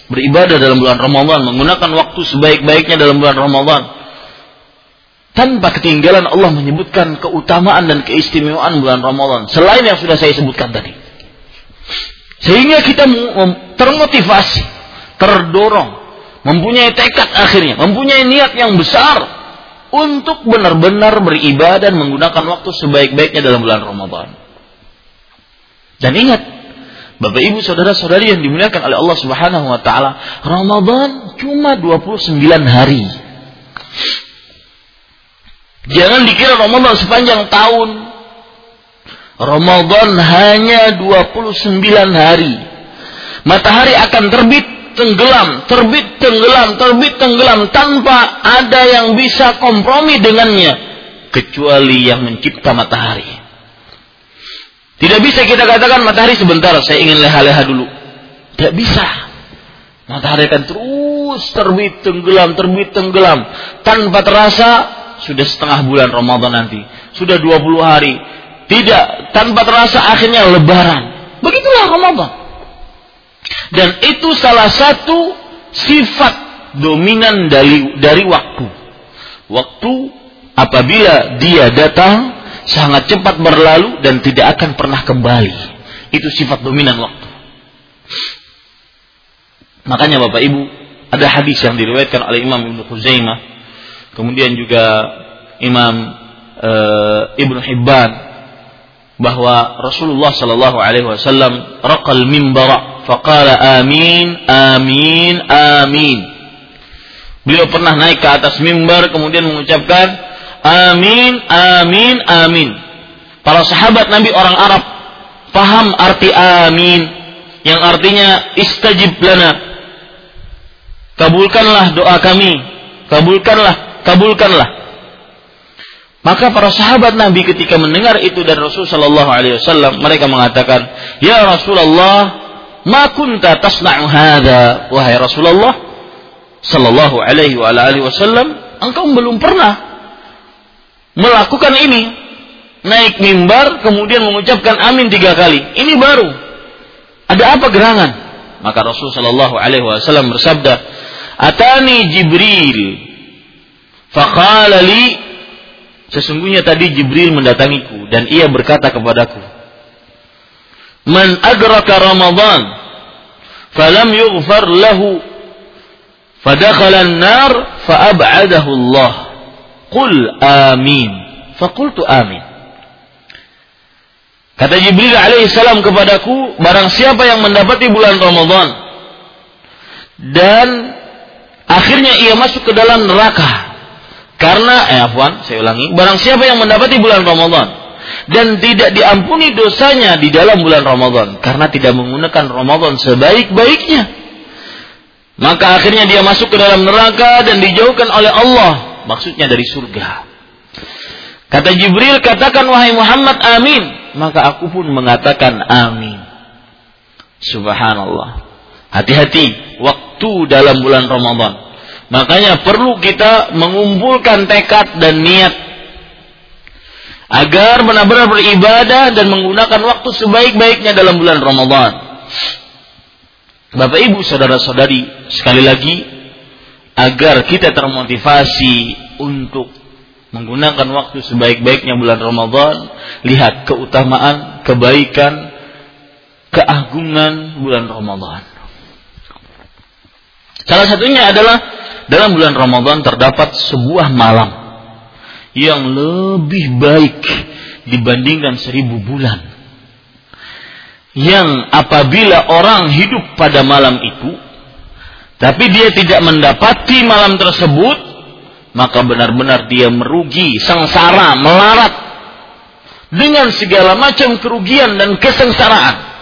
beribadah dalam bulan Ramadan, menggunakan waktu sebaik-baiknya dalam bulan Ramadan. Tanpa ketinggalan Allah menyebutkan keutamaan dan keistimewaan bulan Ramadan selain yang sudah saya sebutkan tadi. Sehingga kita termotivasi, terdorong, mempunyai tekad akhirnya, mempunyai niat yang besar untuk benar-benar beribadah dan menggunakan waktu sebaik-baiknya dalam bulan Ramadan. Dan ingat, Bapak Ibu saudara-saudari yang dimuliakan oleh Allah Subhanahu wa taala, Ramadan cuma 29 hari. Jangan dikira Ramadan sepanjang tahun. Ramadan hanya 29 hari. Matahari akan terbit tenggelam, terbit tenggelam, terbit tenggelam tanpa ada yang bisa kompromi dengannya kecuali yang mencipta matahari. Tidak bisa kita katakan matahari sebentar, saya ingin leha-leha dulu. Tidak bisa. Matahari akan terus terbit, tenggelam, terbit, tenggelam. Tanpa terasa, sudah setengah bulan Ramadan nanti. Sudah 20 hari. Tidak, tanpa terasa akhirnya lebaran. Begitulah Ramadan. Dan itu salah satu sifat dominan dari, dari waktu. Waktu apabila dia datang sangat cepat berlalu dan tidak akan pernah kembali. Itu sifat dominan waktu. Makanya Bapak Ibu, ada hadis yang diriwayatkan oleh Imam Ibnu Khuzaimah, kemudian juga Imam e, Ibnu Hibban bahwa Rasulullah sallallahu alaihi wasallam raqal mimbara faqala amin amin amin. Beliau pernah naik ke atas mimbar kemudian mengucapkan amin amin amin. Para sahabat Nabi orang Arab paham arti amin yang artinya istajib lana. Kabulkanlah doa kami. Kabulkanlah, kabulkanlah. Maka para sahabat Nabi ketika mendengar itu dari Rasul Shallallahu Alaihi Wasallam, mereka mengatakan, Ya Rasulullah, ma kunta tasna'u hadha, wahai Rasulullah Shallallahu Alaihi Wasallam, engkau belum pernah melakukan ini, naik mimbar kemudian mengucapkan amin tiga kali. Ini baru. Ada apa gerangan? Maka Rasul Shallallahu Alaihi Wasallam bersabda, Atani Jibril, faqala li Sesungguhnya tadi Jibril mendatangiku dan ia berkata kepadaku, "Man adraka Ramadan falam yughfar lahu fadakhala an-nar faab'adahu Allah." Qul amin. Fakultu amin. Kata Jibril alaihissalam kepadaku, barang siapa yang mendapati bulan Ramadan dan akhirnya ia masuk ke dalam neraka karena, eh afwan, saya ulangi, barang siapa yang mendapati bulan Ramadan dan tidak diampuni dosanya di dalam bulan Ramadan karena tidak menggunakan Ramadan sebaik-baiknya, maka akhirnya dia masuk ke dalam neraka dan dijauhkan oleh Allah, maksudnya dari surga. Kata Jibril, katakan wahai Muhammad, amin. Maka aku pun mengatakan amin. Subhanallah. Hati-hati waktu dalam bulan Ramadan. Makanya perlu kita mengumpulkan tekad dan niat agar benar-benar beribadah dan menggunakan waktu sebaik-baiknya dalam bulan Ramadan. Bapak Ibu saudara-saudari, sekali lagi agar kita termotivasi untuk menggunakan waktu sebaik-baiknya bulan Ramadan, lihat keutamaan, kebaikan, keagungan bulan Ramadan. Salah satunya adalah dalam bulan Ramadan terdapat sebuah malam yang lebih baik dibandingkan seribu bulan. Yang apabila orang hidup pada malam itu, tapi dia tidak mendapati malam tersebut, maka benar-benar dia merugi, sengsara, melarat dengan segala macam kerugian dan kesengsaraan.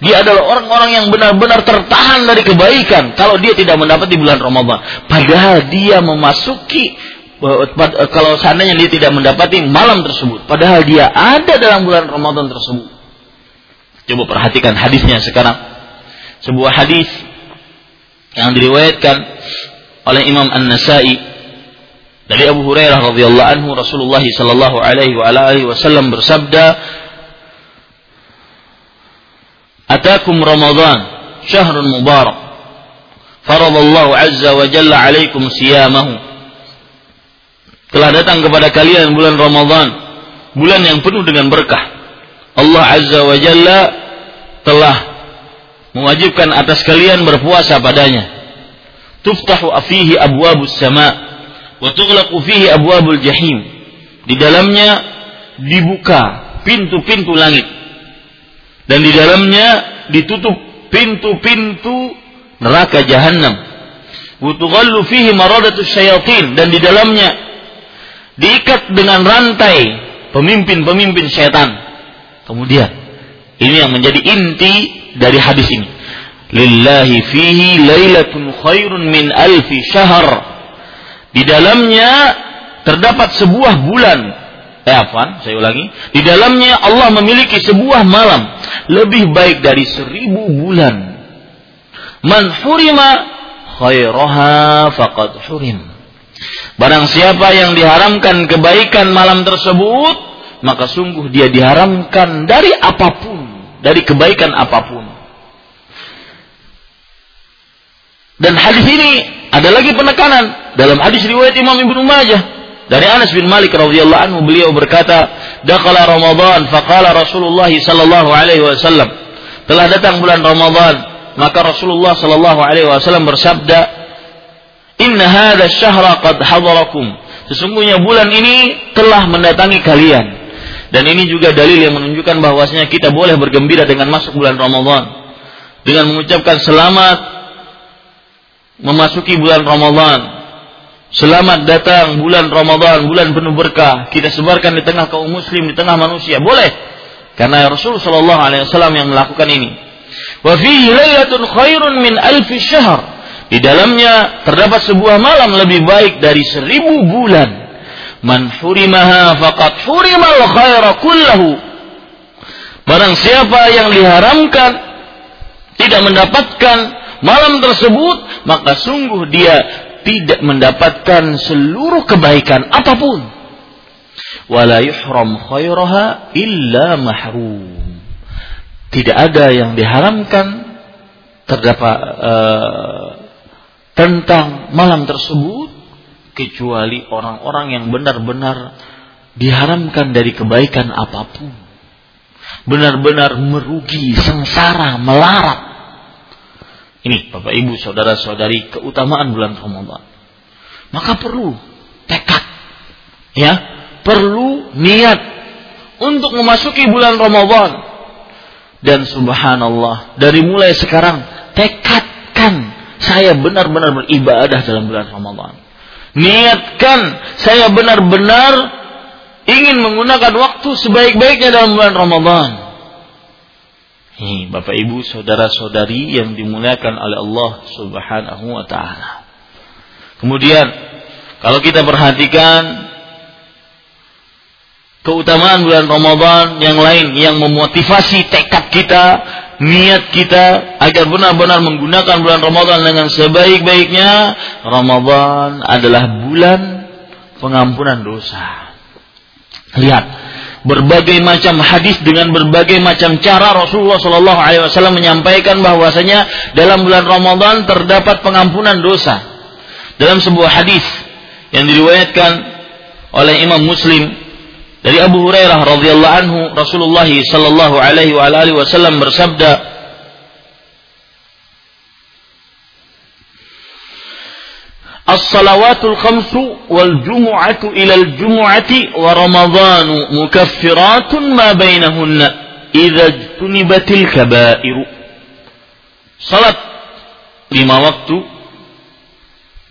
Dia adalah orang-orang yang benar-benar tertahan dari kebaikan kalau dia tidak mendapat di bulan Ramadan. Padahal dia memasuki eh, kalau seandainya dia tidak mendapati malam tersebut, padahal dia ada dalam bulan Ramadan tersebut. Coba perhatikan hadisnya sekarang. Sebuah hadis yang diriwayatkan oleh Imam An-Nasa'i dari Abu Hurairah radhiyallahu anhu Rasulullah sallallahu alaihi wasallam bersabda Atakum Ramadan syahrun mubarak. Faradallahu azza wa jalla alaikum siyamahu. Telah datang kepada kalian bulan Ramadan, bulan yang penuh dengan berkah. Allah azza wa jalla telah mewajibkan atas kalian berpuasa padanya. Tuftahu afihi abwabus sama wa tughlaqu fihi abwabul jahim. Di dalamnya dibuka pintu-pintu langit dan di dalamnya ditutup pintu-pintu neraka jahanam. Wutughallu fihi maradatus syayatin dan di dalamnya diikat dengan rantai pemimpin-pemimpin syaitan. Kemudian ini yang menjadi inti dari hadis ini. Lillahi fihi lailatun khairun min alfi syahr. Di dalamnya terdapat sebuah bulan Eh afan, saya ulangi. Di dalamnya Allah memiliki sebuah malam lebih baik dari seribu bulan. Man hurima khairaha faqad hurim. Barang siapa yang diharamkan kebaikan malam tersebut, maka sungguh dia diharamkan dari apa pun, dari kebaikan apa pun. Dan hadis ini ada lagi penekanan dalam hadis riwayat Imam Ibnu Majah dari Anas bin Malik radhiyallahu anhu beliau berkata, "Dakhala Ramadan faqala Rasulullah sallallahu alaihi wasallam." Telah datang bulan Ramadan, maka Rasulullah sallallahu alaihi wasallam bersabda, "Inna hadha syahra qad hadarakum." Sesungguhnya bulan ini telah mendatangi kalian. Dan ini juga dalil yang menunjukkan bahwasanya kita boleh bergembira dengan masuk bulan Ramadan. Dengan mengucapkan selamat memasuki bulan Ramadan. Selamat datang bulan Ramadan, bulan penuh berkah. Kita sebarkan di tengah kaum muslim, di tengah manusia. Boleh. Karena Rasul sallallahu alaihi wasallam yang melakukan ini. Wa fihi lailatun khairun min alfi syahr. Di dalamnya terdapat sebuah malam lebih baik dari seribu bulan. Man hurimaha faqad hurimal khaira kullahu. Barang siapa yang diharamkan tidak mendapatkan malam tersebut, maka sungguh dia tidak mendapatkan seluruh kebaikan apa pun. Wala yuhram khairaha illa mahrum. Tidak ada yang diharamkan terdapat uh, tentang malam tersebut kecuali orang-orang yang benar-benar diharamkan dari kebaikan apa pun. Benar-benar merugi, sengsara, melarat. Ini Bapak Ibu, saudara-saudari, keutamaan bulan Ramadan. Maka perlu tekad. Ya, perlu niat untuk memasuki bulan Ramadan. Dan subhanallah, dari mulai sekarang tekadkan saya benar-benar beribadah dalam bulan Ramadan. Niatkan saya benar-benar ingin menggunakan waktu sebaik-baiknya dalam bulan Ramadan. Nih, Bapak Ibu, saudara-saudari yang dimuliakan oleh Allah Subhanahu wa taala. Kemudian kalau kita perhatikan keutamaan bulan Ramadan yang lain yang memotivasi tekad kita niat kita agar benar-benar menggunakan bulan Ramadan dengan sebaik-baiknya, Ramadan adalah bulan pengampunan dosa. Lihat, berbagai macam hadis dengan berbagai macam cara Rasulullah Shallallahu Alaihi Wasallam menyampaikan bahwasanya dalam bulan Ramadan terdapat pengampunan dosa. Dalam sebuah hadis yang diriwayatkan oleh Imam Muslim dari Abu Hurairah radhiyallahu anhu Rasulullah sallallahu alaihi wasallam bersabda As-salawatul khamsu wal jumu'atu ila al-jumu'ati wa ramadhanu mukaffiratun ma bainahunna idza Salat lima waktu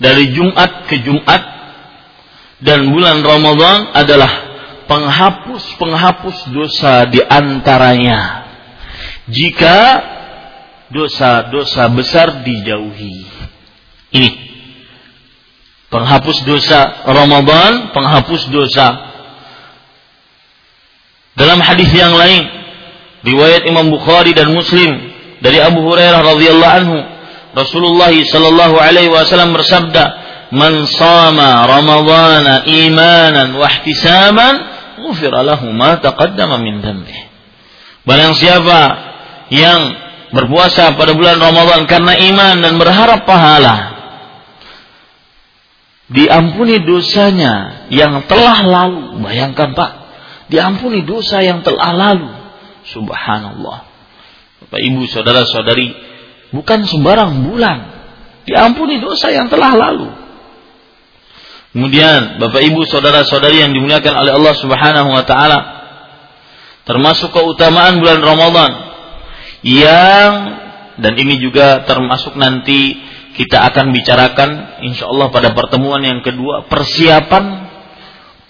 dari Jumat ke Jumat dan bulan Ramadan adalah penghapus-penghapus dosa di antaranya. Jika dosa-dosa besar dijauhi. Ini penghapus dosa Ramadan, penghapus dosa. Dalam hadis yang lain, riwayat Imam Bukhari dan Muslim dari Abu Hurairah radhiyallahu anhu, Rasulullah sallallahu alaihi wasallam bersabda, "Man sama Ramadhana imanan wa ihtisaban, ghufira lahu ma taqaddama min dhanbih. Barang siapa yang berpuasa pada bulan Ramadan karena iman dan berharap pahala, diampuni dosanya yang telah lalu. Bayangkan Pak, diampuni dosa yang telah lalu. Subhanallah. Bapak Ibu, saudara-saudari, bukan sembarang bulan. Diampuni dosa yang telah lalu. Kemudian Bapak Ibu saudara-saudari yang dimuliakan oleh Allah Subhanahu wa taala termasuk keutamaan bulan Ramadan yang dan ini juga termasuk nanti kita akan bicarakan insya Allah pada pertemuan yang kedua persiapan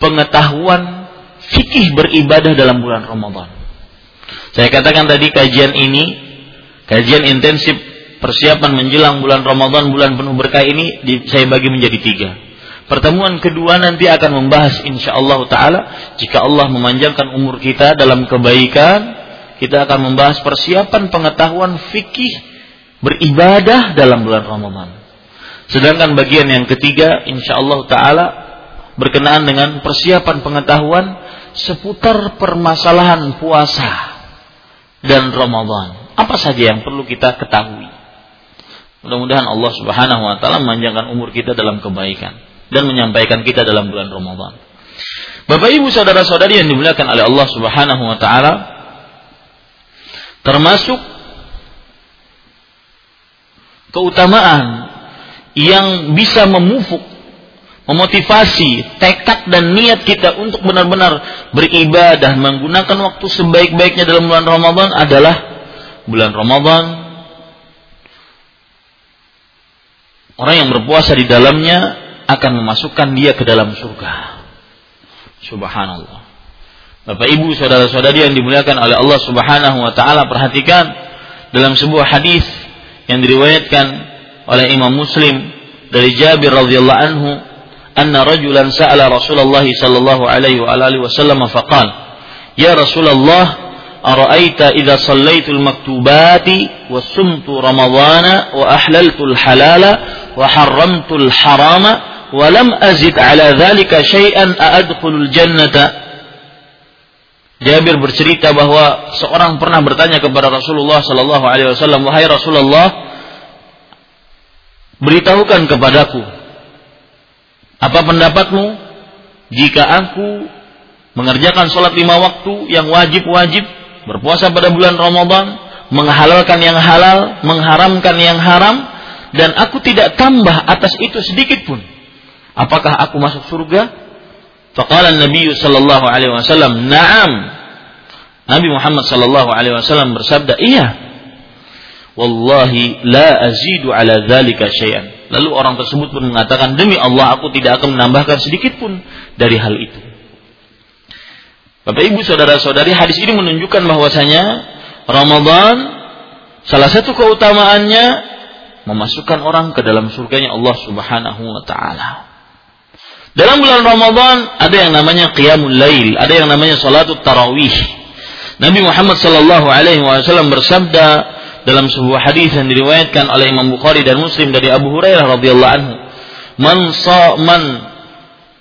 pengetahuan fikih beribadah dalam bulan Ramadan. Saya katakan tadi kajian ini kajian intensif persiapan menjelang bulan Ramadan bulan penuh berkah ini saya bagi menjadi tiga. Pertemuan kedua nanti akan membahas insya Allah Ta'ala jika Allah memanjangkan umur kita dalam kebaikan, kita akan membahas persiapan pengetahuan fikih beribadah dalam bulan Ramadan. Sedangkan bagian yang ketiga insya Allah Ta'ala berkenaan dengan persiapan pengetahuan seputar permasalahan puasa dan Ramadan. Apa saja yang perlu kita ketahui. Mudah-mudahan Allah Subhanahu wa taala memanjangkan umur kita dalam kebaikan dan menyampaikan kita dalam bulan Ramadan. Bapak Ibu saudara-saudari yang dimuliakan oleh Allah Subhanahu wa taala termasuk keutamaan yang bisa memufuk memotivasi tekad dan niat kita untuk benar-benar beribadah menggunakan waktu sebaik-baiknya dalam bulan Ramadan adalah bulan Ramadan orang yang berpuasa di dalamnya akan memasukkan dia ke dalam surga. Subhanallah. Bapak Ibu saudara-saudari yang dimuliakan oleh Allah Subhanahu wa taala perhatikan dalam sebuah hadis yang diriwayatkan oleh Imam Muslim dari Jabir radhiyallahu anhu anna rajulan sa'ala Rasulullah sallallahu alaihi wa alihi wasallam faqala Ya Rasulullah ara'aita idza sallaitu al-maktubati wa sumtu ramadhana wa ahlaltu al-halala wa harramtu al-harama wa lam azid ala dhalika syai'an a'adkhulul jannata Jabir bercerita bahwa seorang pernah bertanya kepada Rasulullah sallallahu alaihi wasallam, "Wahai Rasulullah, beritahukan kepadaku apa pendapatmu jika aku mengerjakan sholat lima waktu yang wajib-wajib, berpuasa pada bulan Ramadan, menghalalkan yang halal, mengharamkan yang haram, dan aku tidak tambah atas itu sedikit pun. Apakah aku masuk surga? Faqala Nabi sallallahu alaihi wasallam, "Na'am." Nabi Muhammad sallallahu alaihi wasallam bersabda, "Iya." Wallahi la azidu ala dzalika syai'an. Lalu orang tersebut pun mengatakan, "Demi Allah aku tidak akan menambahkan sedikit pun dari hal itu." Bapak Ibu saudara-saudari, hadis ini menunjukkan bahwasanya Ramadan salah satu keutamaannya memasukkan orang ke dalam surganya Allah Subhanahu wa taala. Dalam bulan Ramadan ada yang namanya qiyamul lail, ada yang namanya salatul tarawih. Nabi Muhammad sallallahu alaihi wasallam bersabda, dalam sebuah hadis yang diriwayatkan oleh Imam Bukhari dan Muslim dari Abu Hurairah radhiyallahu anhu man sa man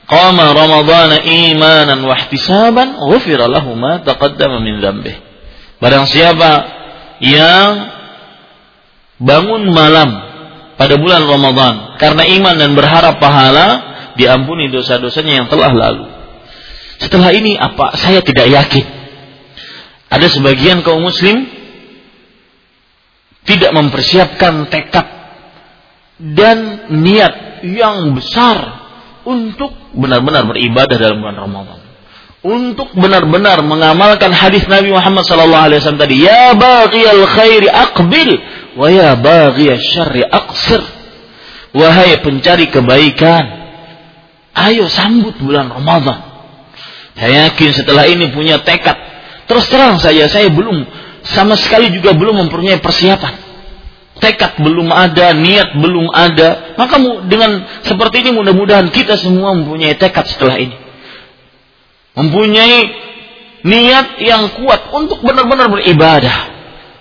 qama ramadhana imanan wa ihtisaban ghufira lahu ma taqaddama min dzambih barang siapa yang bangun malam pada bulan Ramadan karena iman dan berharap pahala diampuni dosa-dosanya yang telah lalu setelah ini apa saya tidak yakin ada sebagian kaum muslim tidak mempersiapkan tekad dan niat yang besar untuk benar-benar beribadah dalam bulan Ramadan. Untuk benar-benar mengamalkan hadis Nabi Muhammad sallallahu alaihi wasallam tadi, ya baghiyal khairi aqbil wa ya baghiyasy syarri aqsir. Wahai pencari kebaikan, ayo sambut bulan Ramadan. Saya yakin setelah ini punya tekad. Terus terang saja saya belum sama sekali juga belum mempunyai persiapan. Tekad belum ada, niat belum ada. Maka dengan seperti ini mudah-mudahan kita semua mempunyai tekad setelah ini. Mempunyai niat yang kuat untuk benar-benar beribadah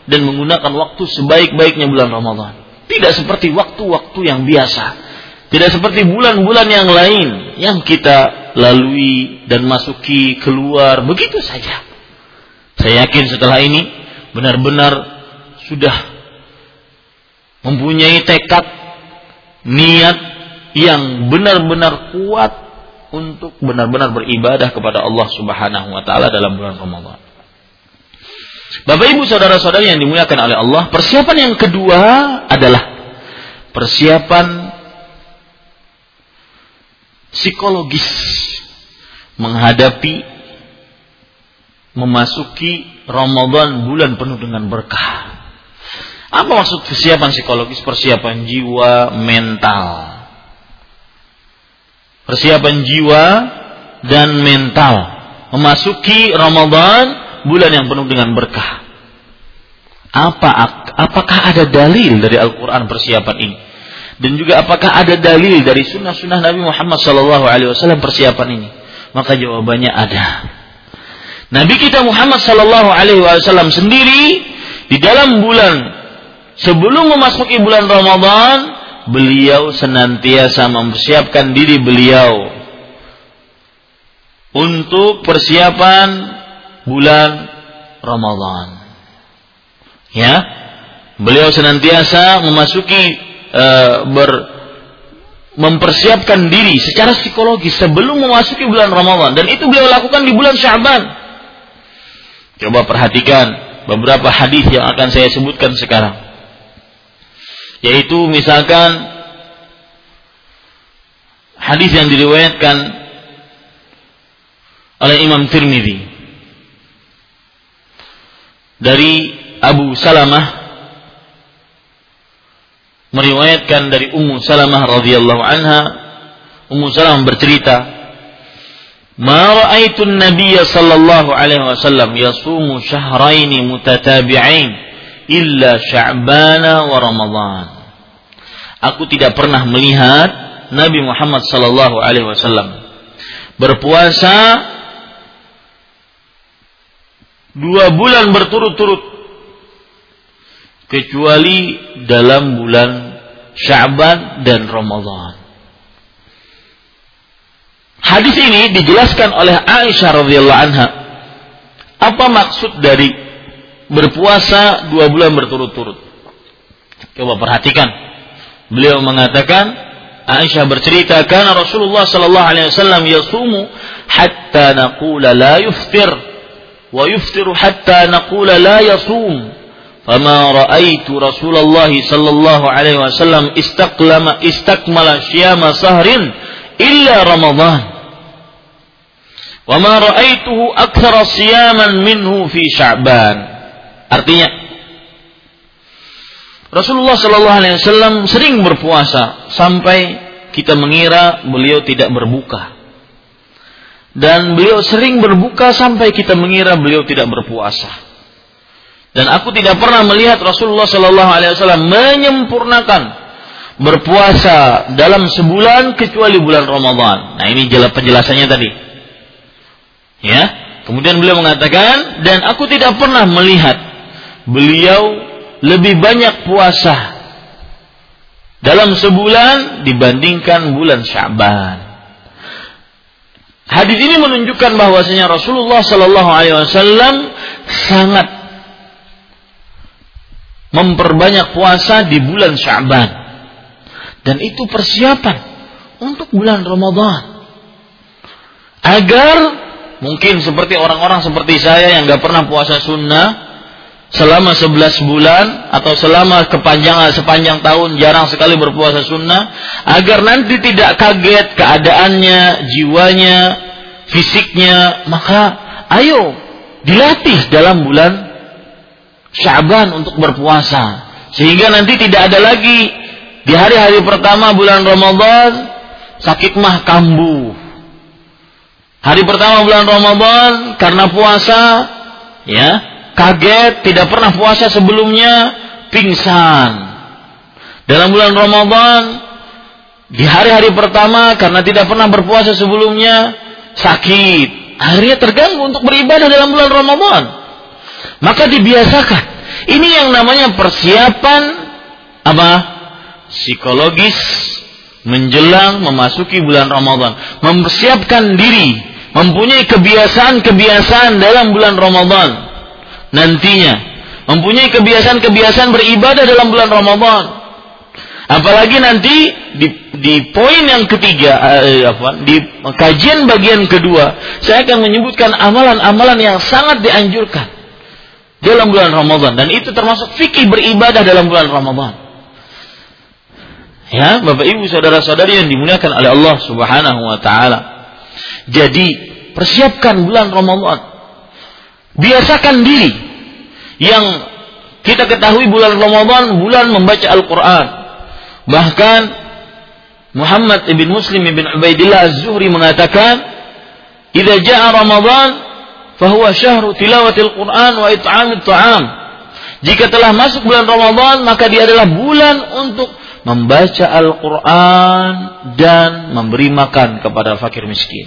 dan menggunakan waktu sebaik-baiknya bulan Ramadan. Tidak seperti waktu-waktu yang biasa. Tidak seperti bulan-bulan yang lain yang kita lalui dan masuki keluar begitu saja. Saya yakin setelah ini benar-benar sudah mempunyai tekad niat yang benar-benar kuat untuk benar-benar beribadah kepada Allah Subhanahu wa taala dalam bulan Ramadan. Bapak Ibu saudara-saudari yang dimuliakan oleh Allah, persiapan yang kedua adalah persiapan psikologis menghadapi memasuki Ramadan bulan penuh dengan berkah. Apa maksud persiapan psikologis? Persiapan jiwa, mental. Persiapan jiwa dan mental memasuki Ramadan bulan yang penuh dengan berkah. Apa apakah ada dalil dari Al-Qur'an persiapan ini? Dan juga apakah ada dalil dari sunnah-sunnah Nabi Muhammad SAW persiapan ini? Maka jawabannya ada. Nabi kita Muhammad wasallam sendiri di dalam bulan sebelum memasuki bulan Ramadan, beliau senantiasa mempersiapkan diri beliau untuk persiapan bulan Ramadan. Ya. Beliau senantiasa memasuki uh, ber mempersiapkan diri secara psikologis sebelum memasuki bulan Ramadan dan itu beliau lakukan di bulan Syaban. Coba perhatikan beberapa hadis yang akan saya sebutkan sekarang. Yaitu misalkan hadis yang diriwayatkan oleh Imam Tirmidzi dari Abu Salamah meriwayatkan dari Ummu Salamah radhiyallahu anha. Ummu Salamah bercerita Ma ra'aitu an-nabiy sallallahu alaihi wasallam yasumu syahrain mutatabi'ain illa Sya'ban wa Ramadan. Aku tidak pernah melihat Nabi Muhammad sallallahu alaihi wasallam berpuasa dua bulan berturut-turut kecuali dalam bulan Syaban dan Ramadan. Hadis ini dijelaskan oleh Aisyah radhiyallahu anha. Apa maksud dari berpuasa dua bulan berturut-turut? Coba perhatikan. Beliau mengatakan Aisyah bercerita karena Rasulullah sallallahu alaihi wasallam yasumu hatta naqula la yuftir wa yuftiru hatta naqula la yasum Fama ra'aitu Rasulullah sallallahu alaihi wasallam istaklama istakmala syiyama sahrin illa Ramadan. Wama ra'aituhu aktsara siyaman minhu fi Sya'ban. Artinya Rasulullah sallallahu alaihi wasallam sering berpuasa sampai kita mengira beliau tidak berbuka. Dan beliau sering berbuka sampai kita mengira beliau tidak berpuasa dan aku tidak pernah melihat Rasulullah Shallallahu Alaihi Wasallam menyempurnakan berpuasa dalam sebulan kecuali bulan Ramadan. Nah ini jelas penjelasannya tadi. Ya. Kemudian beliau mengatakan dan aku tidak pernah melihat beliau lebih banyak puasa dalam sebulan dibandingkan bulan Syaban. Hadis ini menunjukkan bahwasanya Rasulullah Shallallahu Alaihi Wasallam sangat memperbanyak puasa di bulan Syaban. Dan itu persiapan untuk bulan Ramadan. Agar mungkin seperti orang-orang seperti saya yang gak pernah puasa sunnah selama 11 bulan atau selama kepanjangan sepanjang tahun jarang sekali berpuasa sunnah agar nanti tidak kaget keadaannya, jiwanya, fisiknya, maka ayo dilatih dalam bulan Syaban untuk berpuasa. Sehingga nanti tidak ada lagi di hari-hari pertama bulan Ramadan sakit mah kambuh. Hari pertama bulan Ramadan karena puasa ya, kaget tidak pernah puasa sebelumnya pingsan. Dalam bulan Ramadan di hari-hari pertama karena tidak pernah berpuasa sebelumnya sakit. Akhirnya terganggu untuk beribadah dalam bulan Ramadan. Maka dibiasakan. Ini yang namanya persiapan apa? Psikologis menjelang memasuki bulan Ramadan. Mempersiapkan diri, mempunyai kebiasaan-kebiasaan dalam bulan Ramadan. Nantinya mempunyai kebiasaan-kebiasaan beribadah dalam bulan Ramadan. Apalagi nanti di, di poin yang ketiga, eh, apa, di kajian bagian kedua, saya akan menyebutkan amalan-amalan yang sangat dianjurkan dalam bulan Ramadan dan itu termasuk fikih beribadah dalam bulan Ramadan. Ya, Bapak Ibu saudara-saudari yang dimuliakan oleh Allah Subhanahu wa taala. Jadi, persiapkan bulan Ramadan. Biasakan diri yang kita ketahui bulan Ramadan bulan membaca Al-Qur'an. Bahkan Muhammad ibn Muslim ibn Ubaidillah Az-Zuhri mengatakan, "Idza jaa Ramadan fahuwa syahru tilawatil Quran wa it'amit ta'am. Jika telah masuk bulan Ramadan, maka dia adalah bulan untuk membaca Al-Quran dan memberi makan kepada fakir miskin.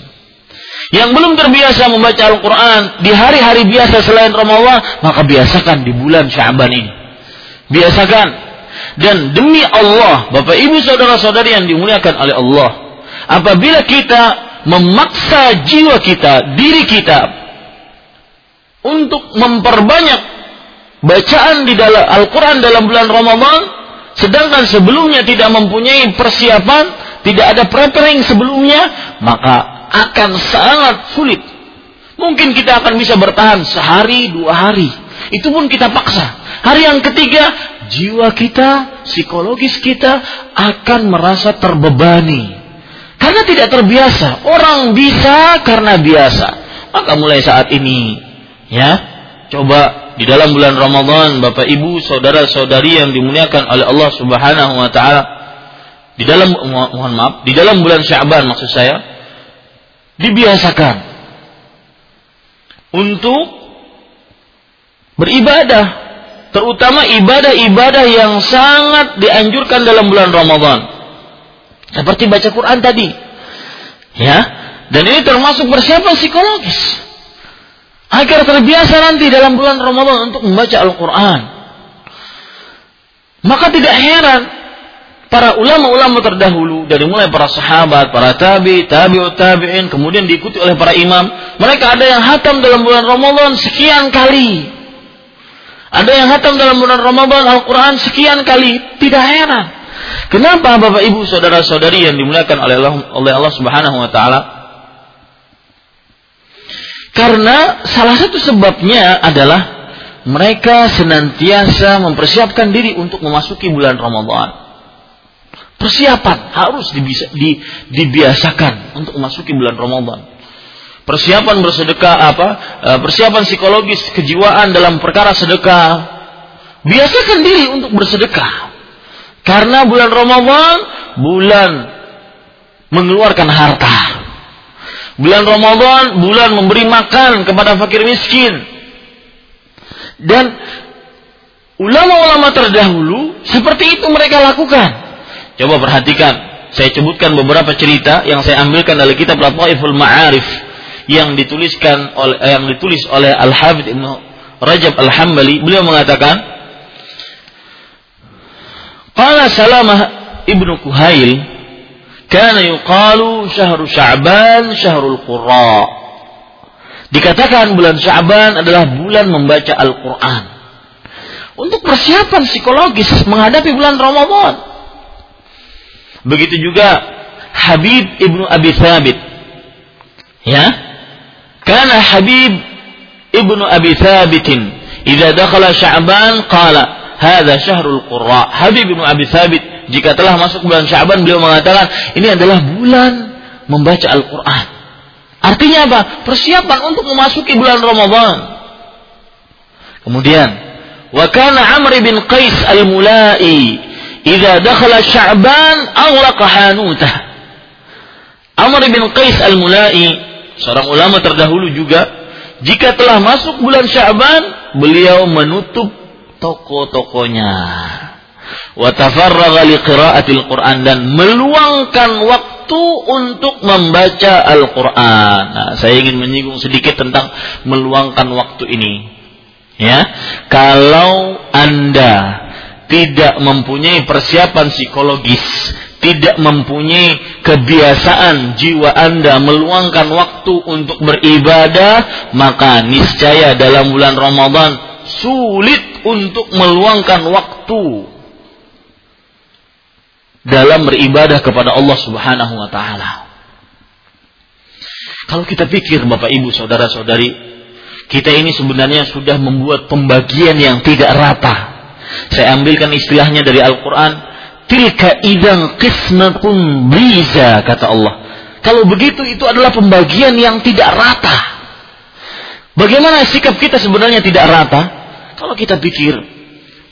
Yang belum terbiasa membaca Al-Quran di hari-hari biasa selain Ramadan, maka biasakan di bulan Syaban ini. Biasakan. Dan demi Allah, Bapak Ibu Saudara-saudari yang dimuliakan oleh Allah, apabila kita memaksa jiwa kita, diri kita untuk memperbanyak bacaan di dalam Al-Quran dalam bulan Ramadan, sedangkan sebelumnya tidak mempunyai persiapan, tidak ada preparing sebelumnya, maka akan sangat sulit. Mungkin kita akan bisa bertahan sehari, dua hari. Itu pun kita paksa. Hari yang ketiga, jiwa kita, psikologis kita akan merasa terbebani. Karena tidak terbiasa. Orang bisa karena biasa. Maka mulai saat ini, ya, coba di dalam bulan Ramadan, Bapak Ibu, saudara-saudari yang dimuliakan oleh Allah Subhanahu wa taala, di dalam mohon maaf, di dalam bulan Syaban maksud saya, dibiasakan untuk beribadah, terutama ibadah-ibadah yang sangat dianjurkan dalam bulan Ramadan. Seperti baca Quran tadi. Ya. Dan ini termasuk persiapan psikologis. Agar terbiasa nanti dalam bulan Ramadan untuk membaca Al-Quran. Maka tidak heran para ulama-ulama terdahulu dari mulai para sahabat, para tabi, tabi'ut tabi'in, kemudian diikuti oleh para imam. Mereka ada yang hatam dalam bulan Ramadan sekian kali. Ada yang hatam dalam bulan Ramadan Al-Quran sekian kali. Tidak heran. Kenapa Bapak Ibu saudara-saudari yang dimuliakan oleh Allah, oleh Allah Subhanahu wa taala? Karena salah satu sebabnya adalah mereka senantiasa mempersiapkan diri untuk memasuki bulan Ramadan. Persiapan harus dibisa, di, dibiasakan untuk memasuki bulan Ramadan. Persiapan bersedekah apa? Eh, persiapan psikologis kejiwaan dalam perkara sedekah. Biasakan diri untuk bersedekah. Karena bulan Ramadan bulan mengeluarkan harta. Bulan Ramadan bulan memberi makan kepada fakir miskin. Dan ulama-ulama terdahulu seperti itu mereka lakukan. Coba perhatikan, saya sebutkan beberapa cerita yang saya ambilkan dari kitab Lataiful Ma'arif yang dituliskan oleh yang ditulis oleh Al-Hafidz Ibnu Rajab Al-Hambali. Beliau mengatakan, Qala Salamah ibnu Kuhail, kana yuqalu syahru Sya'ban syahrul Qurra. Dikatakan bulan Sya'ban adalah bulan membaca Al-Qur'an. Untuk persiapan psikologis menghadapi bulan Ramadan. Begitu juga Habib ibnu Abi Thabit. Ya. Karena Habib ibnu Abi Thabitin idza dakhala Sya'ban qala Hada syahrul qurra. Habib bin Abi Thabit jika telah masuk bulan Syaban beliau mengatakan ini adalah bulan membaca Al-Qur'an. Artinya apa? Persiapan untuk memasuki bulan Ramadan. Kemudian, wa kana Amr bin Qais al-Mulai idza dakhala Sya'ban aghlaqa hanutah. Amr bin Qais al-Mulai seorang ulama terdahulu juga jika telah masuk bulan Sya'ban beliau menutup toko-tokonya. Wa tafarraga liqiraatil Qur'an dan meluangkan waktu untuk membaca Al-Qur'an. Nah, saya ingin menyinggung sedikit tentang meluangkan waktu ini. Ya. Kalau Anda tidak mempunyai persiapan psikologis, tidak mempunyai kebiasaan jiwa Anda meluangkan waktu untuk beribadah, maka niscaya dalam bulan Ramadan sulit untuk meluangkan waktu dalam beribadah kepada Allah Subhanahu wa taala. Kalau kita pikir Bapak Ibu saudara-saudari, kita ini sebenarnya sudah membuat pembagian yang tidak rata. Saya ambilkan istilahnya dari Al-Qur'an, tilka idzan qismatun biza kata Allah. Kalau begitu itu adalah pembagian yang tidak rata. Bagaimana sikap kita sebenarnya tidak rata? Kalau kita pikir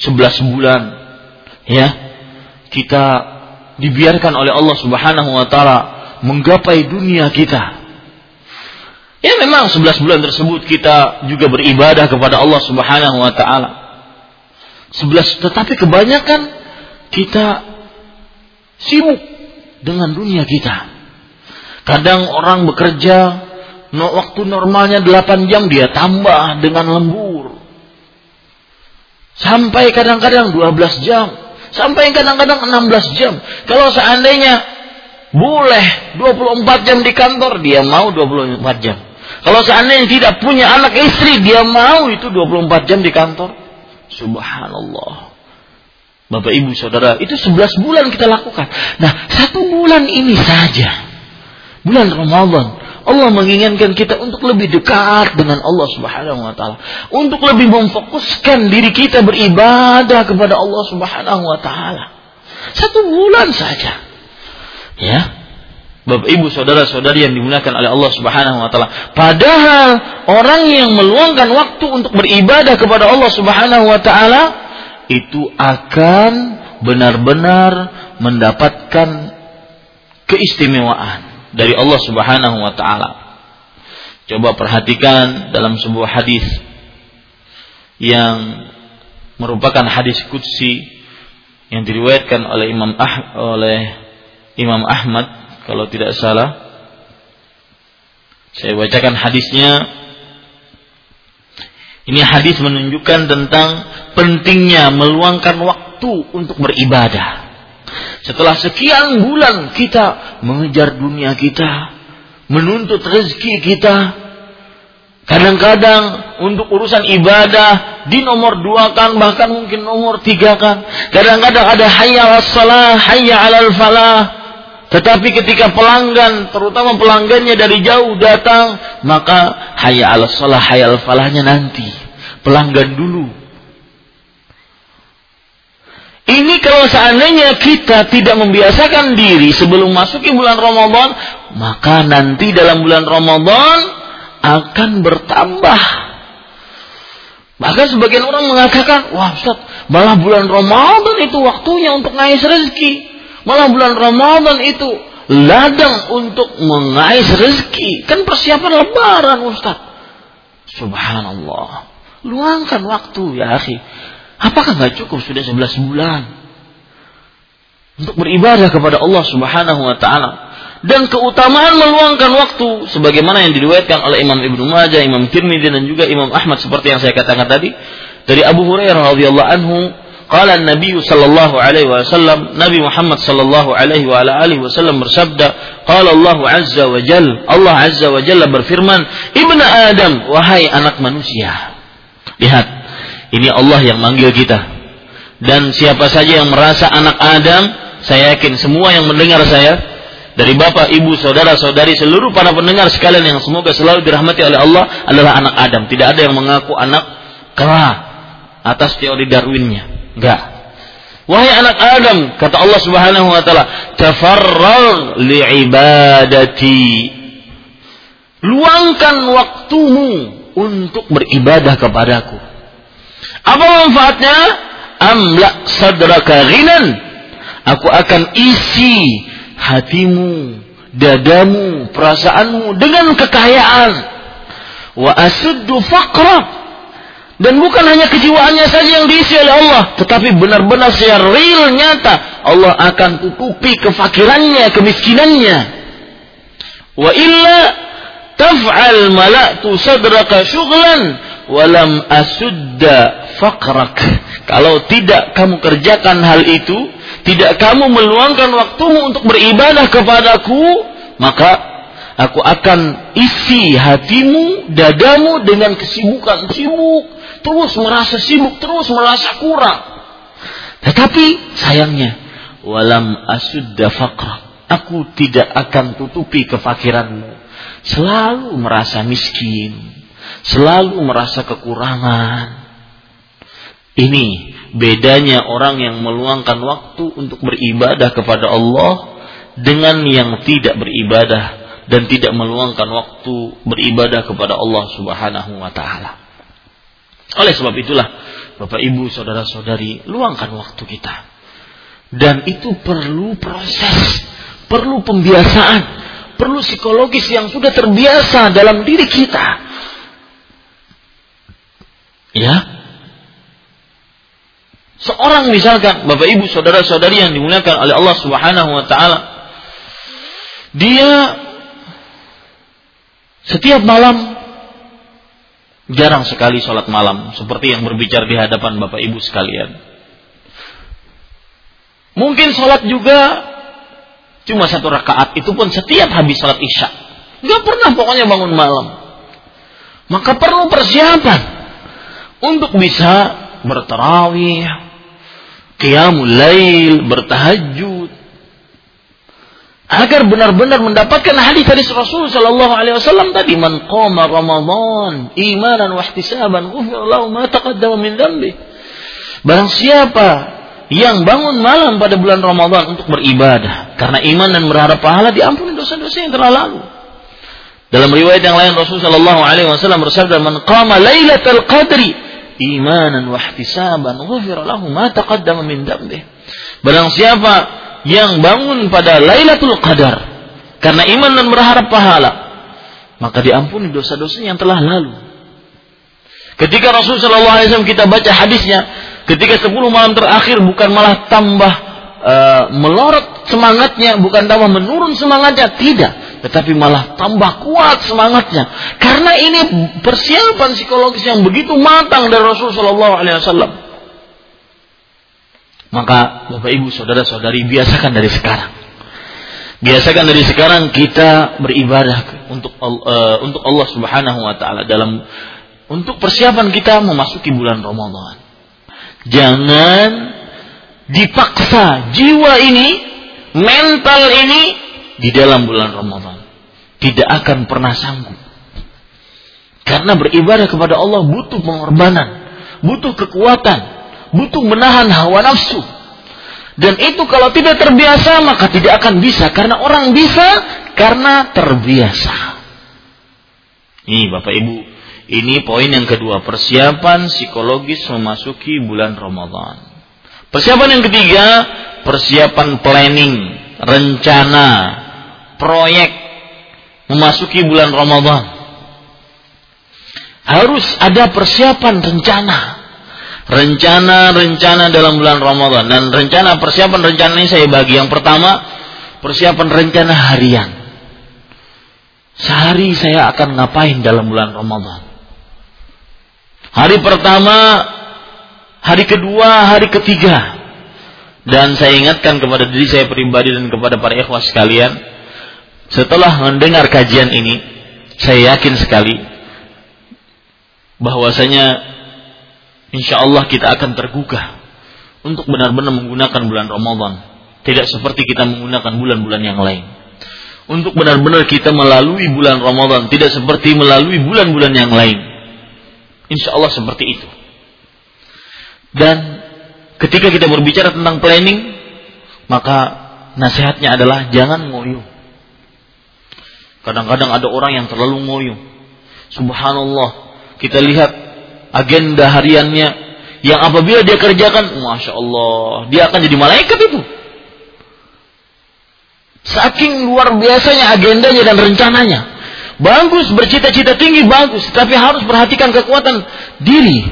11 bulan ya kita dibiarkan oleh Allah Subhanahu wa taala menggapai dunia kita. Ya memang 11 bulan tersebut kita juga beribadah kepada Allah Subhanahu wa taala. 11 tetapi kebanyakan kita sibuk dengan dunia kita. Kadang orang bekerja waktu normalnya 8 jam dia tambah dengan lembur. Sampai kadang-kadang 12 jam. Sampai kadang-kadang 16 jam. Kalau seandainya boleh 24 jam di kantor, dia mau 24 jam. Kalau seandainya tidak punya anak istri, dia mau itu 24 jam di kantor. Subhanallah. Bapak ibu saudara, itu 11 bulan kita lakukan. Nah, satu bulan ini saja. Bulan Ramadan. Allah menginginkan kita untuk lebih dekat dengan Allah Subhanahu wa taala, untuk lebih memfokuskan diri kita beribadah kepada Allah Subhanahu wa taala. Satu bulan saja. Ya. Bapak Ibu saudara-saudari yang dimuliakan oleh Allah Subhanahu wa taala. Padahal orang yang meluangkan waktu untuk beribadah kepada Allah Subhanahu wa taala itu akan benar-benar mendapatkan keistimewaan dari Allah Subhanahu wa taala. Coba perhatikan dalam sebuah hadis yang merupakan hadis qudsi yang diriwayatkan oleh Imam ah oleh Imam Ahmad kalau tidak salah. Saya bacakan hadisnya. Ini hadis menunjukkan tentang pentingnya meluangkan waktu untuk beribadah. Setelah sekian bulan kita mengejar dunia kita, menuntut rezeki kita, Kadang-kadang untuk urusan ibadah di nomor dua kan bahkan mungkin nomor tiga kan. Kadang-kadang ada hayya salah, hayya alal falah. Tetapi ketika pelanggan, terutama pelanggannya dari jauh datang, maka hayya ala salah, hayya al falahnya nanti. Pelanggan dulu. Ini kalau seandainya kita tidak membiasakan diri sebelum masuki bulan Ramadan, maka nanti dalam bulan Ramadan akan bertambah. Bahkan sebagian orang mengatakan, wah Ustaz, malah bulan Ramadan itu waktunya untuk ngais rezeki. Malah bulan Ramadan itu ladang untuk mengais rezeki. Kan persiapan lebaran Ustaz. Subhanallah. Luangkan waktu ya akhi. Apakah nggak cukup sudah 11 bulan? Untuk beribadah kepada Allah subhanahu wa ta'ala. Dan keutamaan meluangkan waktu. Sebagaimana yang diriwayatkan oleh Imam Ibnu Majah, Imam Tirmidzi dan juga Imam Ahmad seperti yang saya katakan tadi. Dari Abu Hurairah radhiyallahu anhu Qala Nabi sallallahu alaihi wasallam Nabi Muhammad sallallahu alaihi wa alihi wasallam bersabda Qala Allah azza wa jal Allah azza wa jalla berfirman Ibnu Adam wahai anak manusia Lihat ini Allah yang manggil kita dan siapa saja yang merasa anak Adam saya yakin semua yang mendengar saya dari bapak, ibu, saudara, saudari, seluruh para pendengar sekalian yang semoga selalu dirahmati oleh Allah adalah anak Adam. Tidak ada yang mengaku anak kera atas teori Darwinnya. Enggak. Wahai anak Adam, kata Allah Subhanahu wa taala, tafarrar li'ibadati. Luangkan waktumu untuk beribadah kepadaku. Apa manfaatnya? Amla sadraka ghinan. Aku akan isi hatimu, dadamu, perasaanmu dengan kekayaan. Wa asuddu faqrak dan bukan hanya kejiwaannya saja yang diisi oleh Allah, tetapi benar-benar secara real nyata Allah akan tutupi kefakirannya, kemiskinannya. Wa illa taf'al mala'tu sadraka syughlan walam asudda faqrak. Kalau tidak kamu kerjakan hal itu, tidak kamu meluangkan waktumu untuk beribadah kepadaku, maka aku akan isi hatimu, dadamu dengan kesibukan sibuk terus merasa sibuk, terus merasa kurang. Tetapi sayangnya, walam asudda faqra. Aku tidak akan tutupi kefakiranmu. Selalu merasa miskin. Selalu merasa kekurangan. Ini bedanya orang yang meluangkan waktu untuk beribadah kepada Allah dengan yang tidak beribadah dan tidak meluangkan waktu beribadah kepada Allah Subhanahu wa taala. Oleh sebab itulah, Bapak Ibu, saudara-saudari, luangkan waktu kita. Dan itu perlu proses, perlu pembiasaan, perlu psikologis yang sudah terbiasa dalam diri kita. Ya. Seorang misalkan Bapak Ibu saudara-saudari yang dimuliakan oleh Allah Subhanahu wa taala dia setiap malam jarang sekali sholat malam seperti yang berbicara di hadapan bapak ibu sekalian. Mungkin sholat juga cuma satu rakaat itu pun setiap habis sholat isya. Gak pernah pokoknya bangun malam. Maka perlu persiapan untuk bisa berterawih, qiyamul lail, bertahajud, agar benar-benar mendapatkan hadis dari Rasul sallallahu alaihi wasallam tadi man qama ramadan imanan wa ihtisaban ghufira lahu ma taqaddama min dhanbi barang siapa yang bangun malam pada bulan Ramadan untuk beribadah karena iman dan berharap pahala diampuni dosa-dosa yang telah lalu. Dalam riwayat yang lain Rasulullah Shallallahu Alaihi Wasallam bersabda, "Man qama lailatul qadri imanan wa ihtisaban, ghufira lahu ma taqaddama min dambih." Barang siapa yang bangun pada Lailatul Qadar karena iman dan berharap pahala, maka diampuni dosa-dosanya yang telah lalu. Ketika Rasulullah Shallallahu Alaihi Wasallam kita baca hadisnya, ketika 10 malam terakhir bukan malah tambah uh, melorot semangatnya, bukan tambah menurun semangatnya, tidak, tetapi malah tambah kuat semangatnya. Karena ini persiapan psikologis yang begitu matang dari Rasulullah Shallallahu Alaihi Wasallam. Maka Bapak Ibu Saudara-saudari biasakan dari sekarang. Biasakan dari sekarang kita beribadah untuk uh, untuk Allah Subhanahu wa taala dalam untuk persiapan kita memasuki bulan Ramadan. Jangan dipaksa jiwa ini, mental ini di dalam bulan Ramadan. Tidak akan pernah sanggup. Karena beribadah kepada Allah butuh pengorbanan, butuh kekuatan, butuh menahan hawa nafsu. Dan itu kalau tidak terbiasa maka tidak akan bisa karena orang bisa karena terbiasa. Ini Bapak Ibu, ini poin yang kedua, persiapan psikologis memasuki bulan Ramadan. Persiapan yang ketiga, persiapan planning, rencana, proyek memasuki bulan Ramadan. Harus ada persiapan rencana. Rencana-rencana dalam bulan Ramadan. Dan rencana persiapan rencana ini saya bagi. Yang pertama, persiapan rencana harian. Sehari saya akan ngapain dalam bulan Ramadan. Hari pertama, hari kedua, hari ketiga. Dan saya ingatkan kepada diri saya pribadi dan kepada para ikhwas sekalian, setelah mendengar kajian ini, saya yakin sekali bahwasanya insya Allah kita akan tergugah untuk benar-benar menggunakan bulan Ramadan. Tidak seperti kita menggunakan bulan-bulan yang lain. Untuk benar-benar kita melalui bulan Ramadan, tidak seperti melalui bulan-bulan yang lain. Insya Allah seperti itu. Dan ketika kita berbicara tentang planning, maka nasihatnya adalah jangan ngoyo. Kadang-kadang ada orang yang terlalu ngoyo. Subhanallah, kita lihat agenda hariannya yang apabila dia kerjakan, masya Allah, dia akan jadi malaikat itu. Saking luar biasanya agendanya dan rencananya. Bagus bercita-cita tinggi bagus, tapi harus perhatikan kekuatan diri.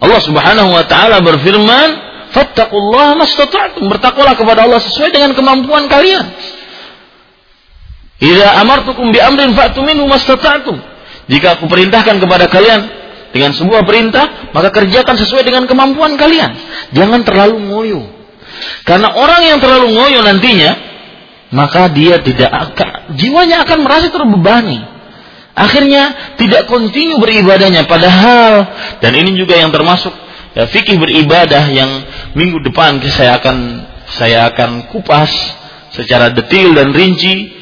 Allah Subhanahu wa taala berfirman, "Fattaqullaha mastata'tum." Bertakwalah kepada Allah sesuai dengan kemampuan kalian. Idza amartukum bi amrin fa'tu minhu mastata'tum. Jika aku perintahkan kepada kalian dengan sebuah perintah, maka kerjakan sesuai dengan kemampuan kalian. Jangan terlalu ngoyo. Karena orang yang terlalu ngoyo nantinya maka dia tidak akan jiwanya akan merasa terbebani. Akhirnya tidak kontinu beribadahnya padahal dan ini juga yang termasuk ya, fikih beribadah yang minggu depan saya akan saya akan kupas secara detail dan rinci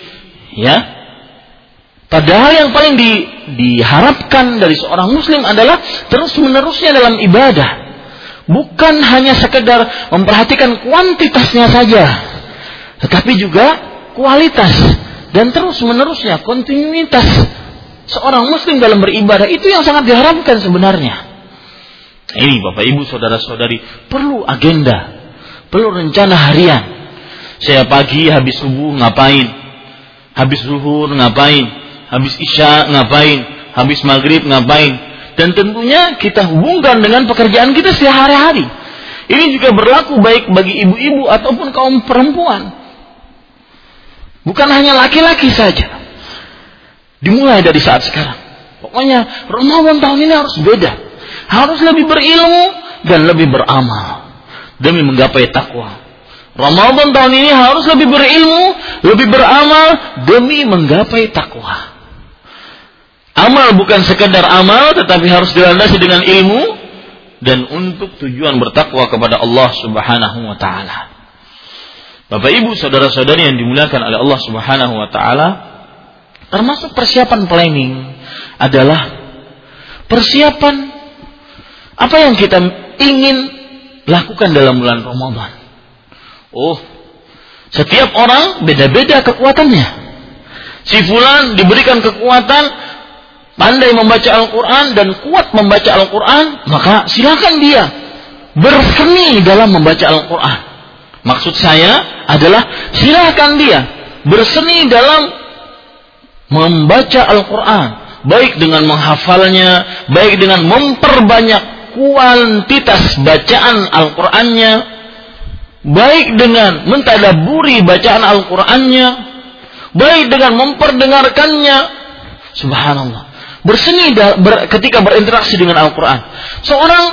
ya. Padahal yang paling di, diharapkan dari seorang muslim adalah terus menerusnya dalam ibadah. Bukan hanya sekedar memperhatikan kuantitasnya saja, tetapi juga kualitas dan terus menerusnya kontinuitas seorang muslim dalam beribadah itu yang sangat diharapkan sebenarnya. Ini Bapak Ibu saudara-saudari perlu agenda, perlu rencana harian. Saya pagi habis subuh ngapain? Habis zuhur ngapain? Habis isya ngapain? Habis maghrib ngapain? Dan tentunya kita hubungkan dengan pekerjaan kita sehari-hari. Ini juga berlaku baik bagi ibu-ibu ataupun kaum perempuan. Bukan hanya laki-laki saja. Dimulai dari saat sekarang. Pokoknya Ramadan tahun ini harus beda. Harus lebih berilmu dan lebih beramal. Demi menggapai takwa. Ramadan tahun ini harus lebih berilmu, lebih beramal demi menggapai takwa. Amal bukan sekedar amal tetapi harus dilandasi dengan ilmu dan untuk tujuan bertakwa kepada Allah Subhanahu wa taala. Bapak Ibu saudara-saudari yang dimuliakan oleh Allah Subhanahu wa taala, termasuk persiapan planning adalah persiapan apa yang kita ingin lakukan dalam bulan Ramadan? Oh, setiap orang beda-beda kekuatannya. Si fulan diberikan kekuatan pandai membaca Al-Quran dan kuat membaca Al-Quran, maka silakan dia berseni dalam membaca Al-Quran. Maksud saya adalah silakan dia berseni dalam membaca Al-Quran. Baik dengan menghafalnya, baik dengan memperbanyak kuantitas bacaan Al-Qurannya, baik dengan mentadaburi bacaan Al-Qurannya, baik dengan memperdengarkannya. Subhanallah. Berseni ber, ketika berinteraksi dengan Al-Quran. Seorang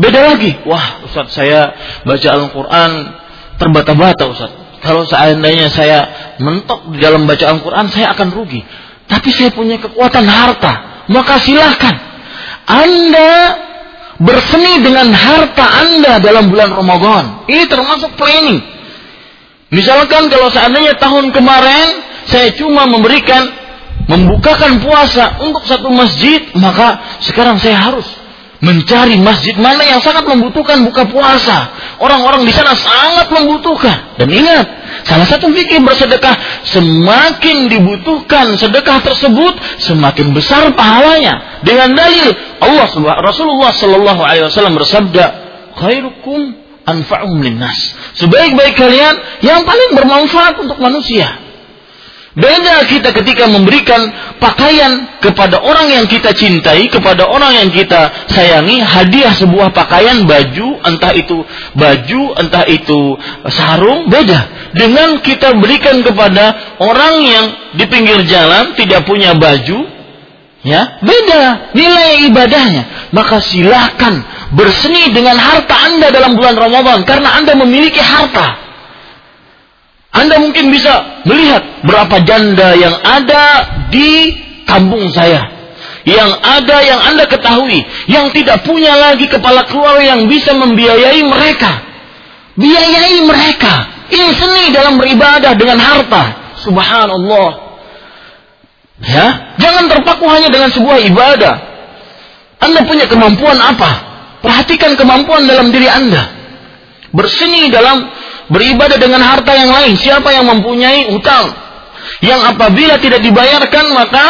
beda lagi. Wah, Ustaz saya baca Al-Quran terbata-bata Ustaz. Kalau seandainya saya mentok di dalam baca Al-Quran, saya akan rugi. Tapi saya punya kekuatan harta. Maka silahkan. Anda berseni dengan harta Anda dalam bulan Ramadan. Ini termasuk planning. Misalkan kalau seandainya tahun kemarin saya cuma memberikan membukakan puasa untuk satu masjid, maka sekarang saya harus mencari masjid mana yang sangat membutuhkan buka puasa. Orang-orang di sana sangat membutuhkan. Dan ingat, salah satu fikih bersedekah semakin dibutuhkan sedekah tersebut semakin besar pahalanya. Dengan dalil Allah Rasulullah Shallallahu Alaihi Wasallam bersabda, khairukum anfa'um linnas. Sebaik-baik kalian yang paling bermanfaat untuk manusia. Beda kita ketika memberikan pakaian kepada orang yang kita cintai, kepada orang yang kita sayangi, hadiah sebuah pakaian, baju, entah itu baju, entah itu sarung, beda. Dengan kita berikan kepada orang yang di pinggir jalan tidak punya baju, ya, beda nilai ibadahnya. Maka silahkan berseni dengan harta Anda dalam bulan Ramadan karena Anda memiliki harta. Anda mungkin bisa melihat berapa janda yang ada di kampung saya. Yang ada yang Anda ketahui. Yang tidak punya lagi kepala keluarga yang bisa membiayai mereka. Biayai mereka. Ini seni dalam beribadah dengan harta. Subhanallah. Ya, jangan terpaku hanya dengan sebuah ibadah. Anda punya kemampuan apa? Perhatikan kemampuan dalam diri Anda. Berseni dalam beribadah dengan harta yang lain. Siapa yang mempunyai hutang yang apabila tidak dibayarkan maka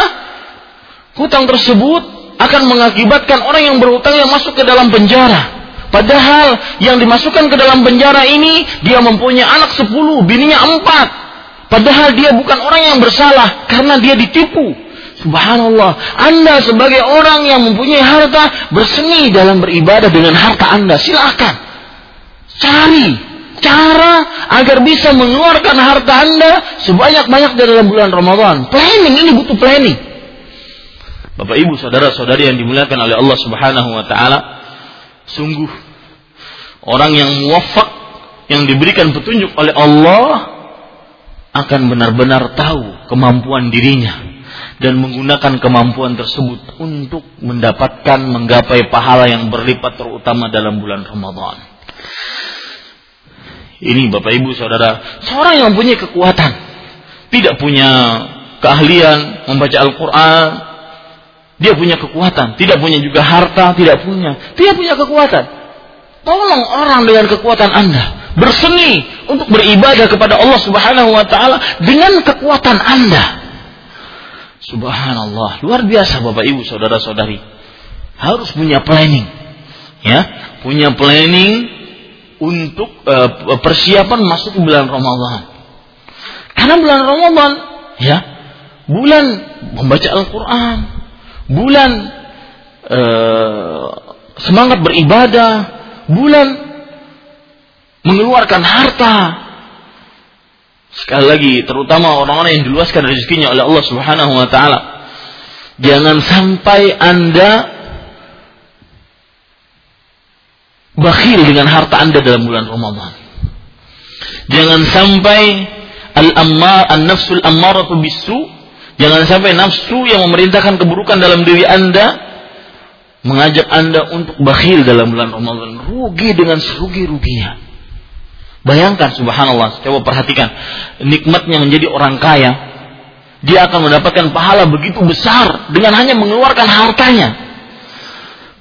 hutang tersebut akan mengakibatkan orang yang berhutang yang masuk ke dalam penjara. Padahal yang dimasukkan ke dalam penjara ini dia mempunyai anak sepuluh, bininya empat. Padahal dia bukan orang yang bersalah karena dia ditipu. Subhanallah. Anda sebagai orang yang mempunyai harta berseni dalam beribadah dengan harta Anda. Silakan. Cari cara agar bisa mengeluarkan harta Anda sebanyak-banyak dalam bulan Ramadan. Planning ini butuh planning. Bapak Ibu, saudara-saudari yang dimuliakan oleh Allah Subhanahu wa taala, sungguh orang yang muwafak yang diberikan petunjuk oleh Allah akan benar-benar tahu kemampuan dirinya dan menggunakan kemampuan tersebut untuk mendapatkan menggapai pahala yang berlipat terutama dalam bulan Ramadan. Ini Bapak Ibu Saudara, seorang yang mempunyai kekuatan, tidak punya keahlian membaca Al-Quran, dia punya kekuatan, tidak punya juga harta, tidak punya, dia punya kekuatan. Tolong orang dengan kekuatan Anda berseni untuk beribadah kepada Allah Subhanahu wa taala dengan kekuatan Anda. Subhanallah, luar biasa Bapak Ibu Saudara-saudari. Harus punya planning. Ya, punya planning untuk uh, persiapan masuk bulan Ramadan. Karena bulan Ramadan, ya, bulan membaca Al-Quran, bulan uh, semangat beribadah, bulan mengeluarkan harta. Sekali lagi, terutama orang-orang yang diluaskan rezekinya oleh Allah Subhanahu wa taala. Jangan sampai Anda bakhil dengan harta Anda dalam bulan Ramadan. Jangan sampai al-ammar an-nafsul ammaratu bisu, jangan sampai nafsu yang memerintahkan keburukan dalam diri Anda mengajak Anda untuk bakhil dalam bulan Ramadan, rugi dengan serugi-ruginya. Bayangkan subhanallah, coba perhatikan nikmatnya menjadi orang kaya. Dia akan mendapatkan pahala begitu besar dengan hanya mengeluarkan hartanya.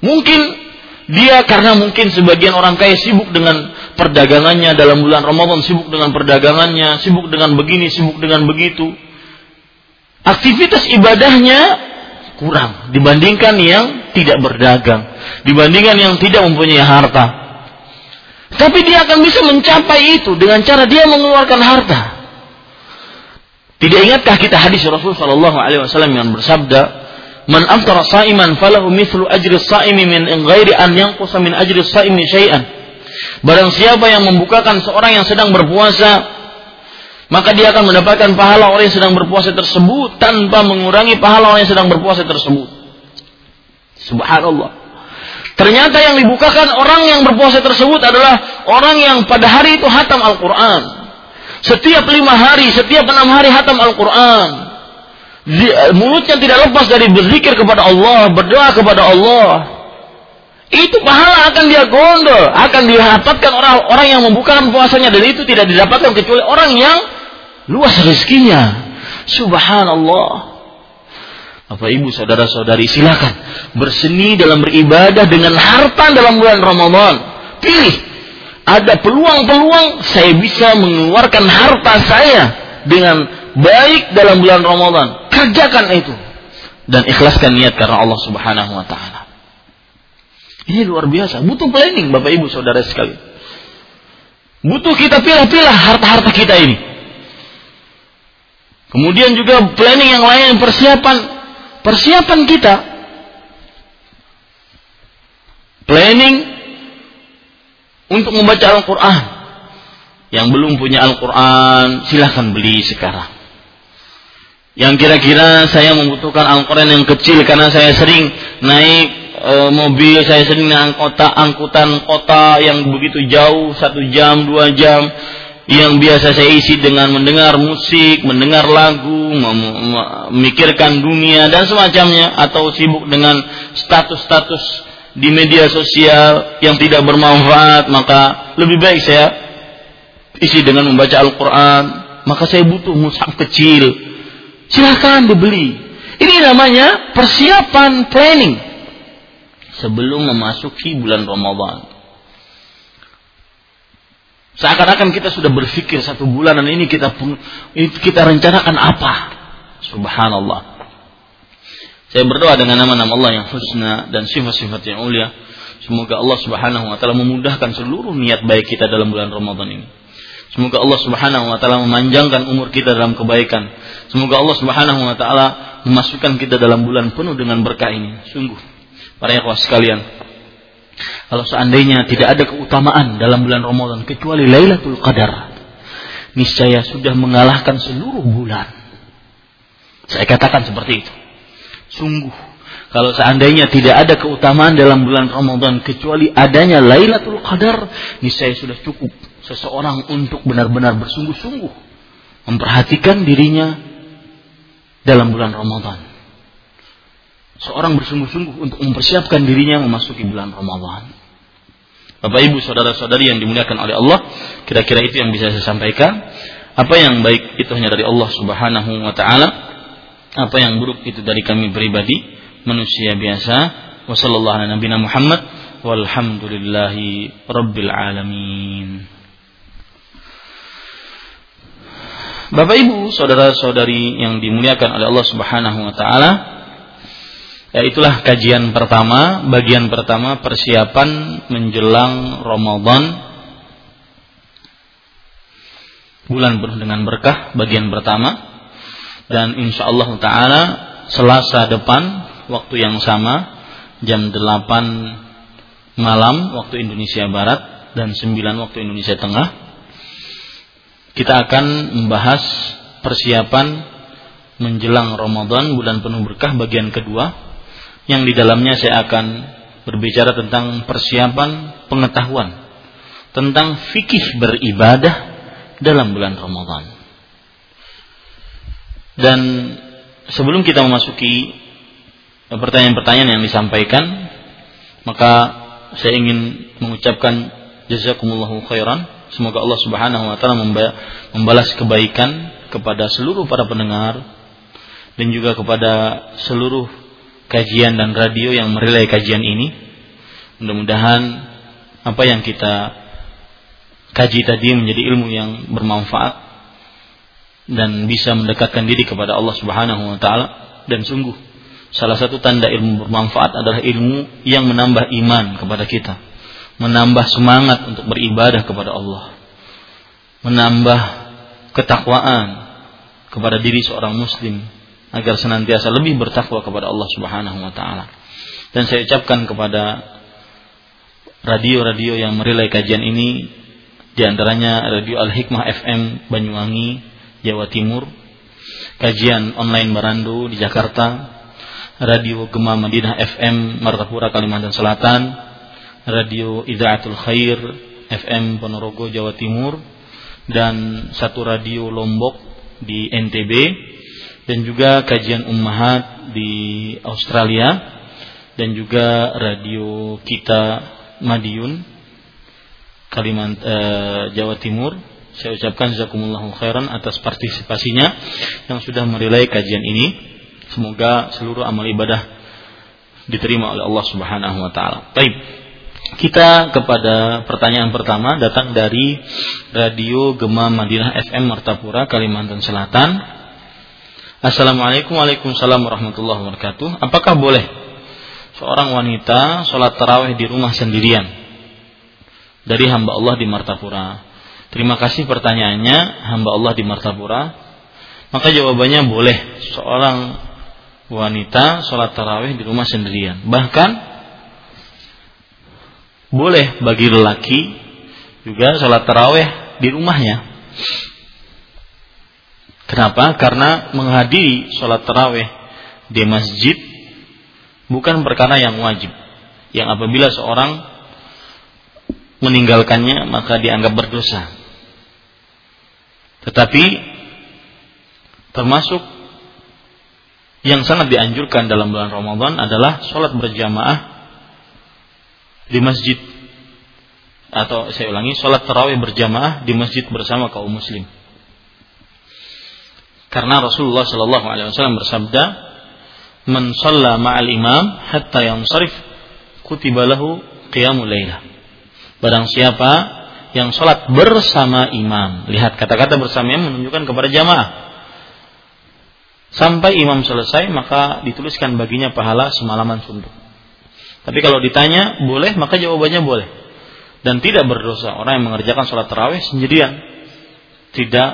Mungkin Dia karena mungkin sebagian orang kaya sibuk dengan perdagangannya dalam bulan Ramadan, sibuk dengan perdagangannya, sibuk dengan begini, sibuk dengan begitu. Aktivitas ibadahnya kurang dibandingkan yang tidak berdagang, dibandingkan yang tidak mempunyai harta. Tapi dia akan bisa mencapai itu dengan cara dia mengeluarkan harta. Tidak ingatkah kita hadis Rasul Shallallahu Alaihi Wasallam yang bersabda, Man aftara sa'iman falahu mithlu ajri sa'imi min ghairi an yanqusa min ajri sa'imi syai'an. Barang siapa yang membukakan seorang yang sedang berpuasa, maka dia akan mendapatkan pahala orang yang sedang berpuasa tersebut tanpa mengurangi pahala orang yang sedang berpuasa tersebut. Subhanallah. Ternyata yang dibukakan orang yang berpuasa tersebut adalah orang yang pada hari itu hatam Al-Quran. Setiap lima hari, setiap enam hari hatam Al-Quran mulutnya tidak lepas dari berzikir kepada Allah, berdoa kepada Allah. Itu pahala akan dia gondol, akan didapatkan orang-orang yang membuka puasanya dan itu tidak didapatkan kecuali orang yang luas rezekinya. Subhanallah. Bapak ibu saudara saudari silakan berseni dalam beribadah dengan harta dalam bulan Ramadan. Pilih. Ada peluang-peluang saya bisa mengeluarkan harta saya dengan baik dalam bulan Ramadan kerjakan itu dan ikhlaskan niat karena Allah Subhanahu wa taala. Ini luar biasa, butuh planning Bapak Ibu Saudara sekalian. Butuh kita pilih-pilih harta-harta kita ini. Kemudian juga planning yang lain, persiapan persiapan kita. Planning untuk membaca Al-Qur'an. Yang belum punya Al-Qur'an, silahkan beli sekarang yang kira-kira saya membutuhkan Al-Quran yang kecil karena saya sering naik e, mobil, saya sering naik kota, angkutan kota yang begitu jauh, satu jam, dua jam, yang biasa saya isi dengan mendengar musik, mendengar lagu, memikirkan dunia dan semacamnya, atau sibuk dengan status-status di media sosial yang tidak bermanfaat, maka lebih baik saya isi dengan membaca Al-Quran, maka saya butuh mushaf kecil, Silahkan dibeli. Ini namanya persiapan planning sebelum memasuki bulan Ramadan. Seakan-akan kita sudah berpikir satu bulan dan ini kita kita rencanakan apa? Subhanallah. Saya berdoa dengan nama-nama Allah yang husna dan sifat-sifat yang mulia. Semoga Allah Subhanahu wa taala memudahkan seluruh niat baik kita dalam bulan Ramadan ini. Semoga Allah Subhanahu wa taala memanjangkan umur kita dalam kebaikan. Semoga Allah Subhanahu wa taala memasukkan kita dalam bulan penuh dengan berkah ini. Sungguh para ikhwah sekalian, kalau seandainya tidak ada keutamaan dalam bulan Ramadan kecuali Lailatul Qadar, niscaya sudah mengalahkan seluruh bulan. Saya katakan seperti itu. Sungguh kalau seandainya tidak ada keutamaan dalam bulan Ramadan kecuali adanya Lailatul Qadar, niscaya sudah cukup seseorang untuk benar-benar bersungguh-sungguh memperhatikan dirinya dalam bulan Ramadan. Seorang bersungguh-sungguh untuk mempersiapkan dirinya memasuki bulan Ramadan. Bapak Ibu saudara-saudari yang dimuliakan oleh Allah, kira-kira itu yang bisa saya sampaikan. Apa yang baik itu hanya dari Allah Subhanahu wa taala. Apa yang buruk itu dari kami pribadi, manusia biasa. Wassalamualaikum warahmatullahi Muhammad walhamdulillahi rabbil alamin. Bapak Ibu, saudara-saudari yang dimuliakan oleh Allah Subhanahu wa taala, ya itulah kajian pertama, bagian pertama persiapan menjelang Ramadan. Bulan penuh dengan berkah bagian pertama. Dan insya Allah taala Selasa depan waktu yang sama jam 8 malam waktu Indonesia Barat dan 9 waktu Indonesia Tengah kita akan membahas persiapan menjelang Ramadan bulan penuh berkah bagian kedua yang di dalamnya saya akan berbicara tentang persiapan pengetahuan tentang fikih beribadah dalam bulan Ramadan. Dan sebelum kita memasuki pertanyaan-pertanyaan yang disampaikan, maka saya ingin mengucapkan jazakumullahu khairan Semoga Allah Subhanahu wa taala membalas kebaikan kepada seluruh para pendengar dan juga kepada seluruh kajian dan radio yang merelai kajian ini. Mudah-mudahan apa yang kita kaji tadi menjadi ilmu yang bermanfaat dan bisa mendekatkan diri kepada Allah Subhanahu wa taala dan sungguh salah satu tanda ilmu bermanfaat adalah ilmu yang menambah iman kepada kita, menambah semangat untuk beribadah kepada Allah, menambah ketakwaan kepada diri seorang muslim agar senantiasa lebih bertakwa kepada Allah Subhanahu wa taala. Dan saya ucapkan kepada radio-radio yang merilai kajian ini di antaranya Radio Al Hikmah FM Banyuwangi, Jawa Timur, kajian online Barandu di Jakarta, Radio Gema Madinah FM Martapura Kalimantan Selatan, Radio Idaatul Khair FM Ponorogo Jawa Timur dan satu radio Lombok di NTB dan juga kajian ummahat di Australia dan juga radio kita Madiun Kalimantan eh, Jawa Timur saya ucapkan jazakumullahu khairan atas partisipasinya yang sudah merilai kajian ini semoga seluruh amal ibadah diterima oleh Allah Subhanahu wa taala. Baik. Kita kepada pertanyaan pertama datang dari Radio Gema Madinah FM Martapura Kalimantan Selatan Assalamualaikum Waalaikumsalam warahmatullahi wabarakatuh. Apakah boleh seorang wanita sholat tarawih di rumah sendirian dari hamba Allah di Martapura? Terima kasih pertanyaannya hamba Allah di Martapura. Maka jawabannya boleh seorang wanita sholat tarawih di rumah sendirian. Bahkan boleh bagi lelaki juga sholat tarawih di rumahnya Kenapa? Karena menghadiri sholat taraweh di masjid bukan perkara yang wajib. Yang apabila seorang meninggalkannya maka dianggap berdosa. Tetapi termasuk yang sangat dianjurkan dalam bulan Ramadan adalah sholat berjamaah di masjid atau saya ulangi sholat tarawih berjamaah di masjid bersama kaum muslim. Karena Rasulullah Shallallahu Alaihi Wasallam bersabda, "Man shalla ma'al imam hatta yansarif kutiba lahu qiyamul lailah." Barang siapa yang sholat bersama imam, lihat kata-kata bersama imam menunjukkan kepada jamaah. Sampai imam selesai maka dituliskan baginya pahala semalaman suntuk. Tapi kalau ditanya boleh maka jawabannya boleh. Dan tidak berdosa orang yang mengerjakan sholat tarawih sendirian. Tidak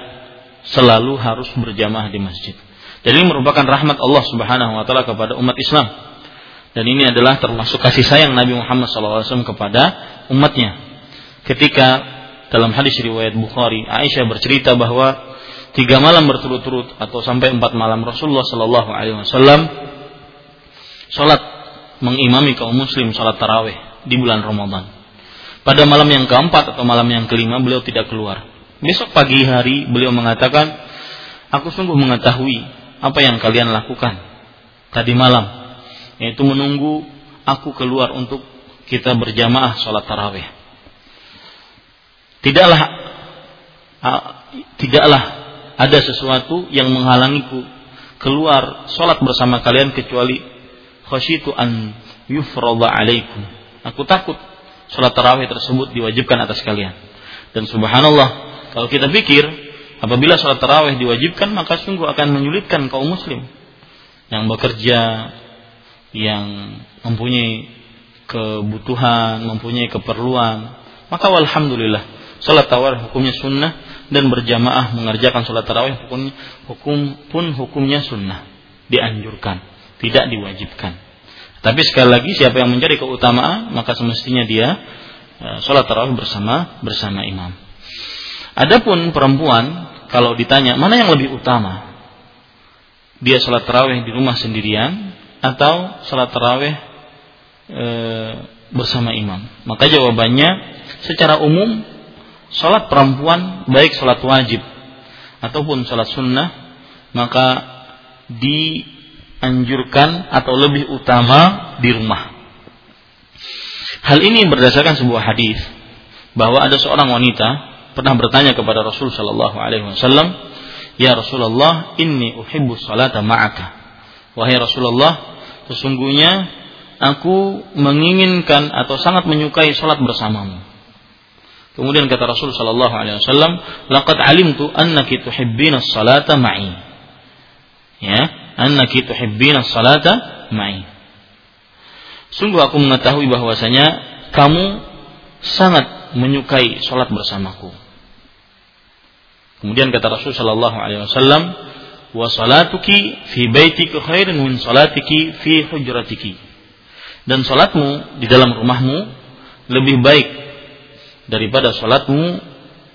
selalu harus berjamaah di masjid. Dan ini merupakan rahmat Allah Subhanahu wa taala kepada umat Islam. Dan ini adalah termasuk kasih sayang Nabi Muhammad SAW kepada umatnya. Ketika dalam hadis riwayat Bukhari, Aisyah bercerita bahwa tiga malam berturut-turut atau sampai empat malam Rasulullah Shallallahu Alaihi Wasallam sholat mengimami kaum muslim sholat taraweh di bulan Ramadan. Pada malam yang keempat atau malam yang kelima beliau tidak keluar. Besok pagi hari beliau mengatakan, aku sungguh mengetahui apa yang kalian lakukan tadi malam, yaitu menunggu aku keluar untuk kita berjamaah sholat tarawih. Tidaklah tidaklah ada sesuatu yang menghalangiku keluar sholat bersama kalian kecuali khasyitu an yufrada alaikum. Aku takut sholat tarawih tersebut diwajibkan atas kalian. Dan subhanallah kalau kita pikir, apabila sholat tarawih diwajibkan, maka sungguh akan menyulitkan kaum muslim yang bekerja, yang mempunyai kebutuhan, mempunyai keperluan. Maka alhamdulillah, sholat tarawih hukumnya sunnah dan berjamaah mengerjakan sholat tarawih hukum pun hukumnya sunnah, dianjurkan, tidak diwajibkan. Tapi sekali lagi siapa yang mencari keutamaan maka semestinya dia eh, sholat tarawih bersama bersama imam. Adapun perempuan kalau ditanya mana yang lebih utama, dia sholat taraweh di rumah sendirian atau sholat taraweh e, bersama imam. Maka jawabannya secara umum sholat perempuan baik sholat wajib ataupun sholat sunnah maka dianjurkan atau lebih utama di rumah. Hal ini berdasarkan sebuah hadis bahwa ada seorang wanita pernah bertanya kepada Rasul Shallallahu Alaihi Wasallam, Ya Rasulullah, ini uhibbu salata ma'aka. Wahai Rasulullah, sesungguhnya aku menginginkan atau sangat menyukai salat bersamamu. Kemudian kata Rasul sallallahu alaihi wasallam, "Laqad alimtu annaki tuhibbina salata ma'i." Ya, annaki tuhibbina salata ma'i. Sungguh aku mengetahui bahwasanya kamu sangat menyukai salat bersamaku. Kemudian kata Rasul sallallahu alaihi wasallam, "Wa salatuki fi baitiki khairun min salatiki fi hujratiki." Dan salatmu di dalam rumahmu lebih baik daripada salatmu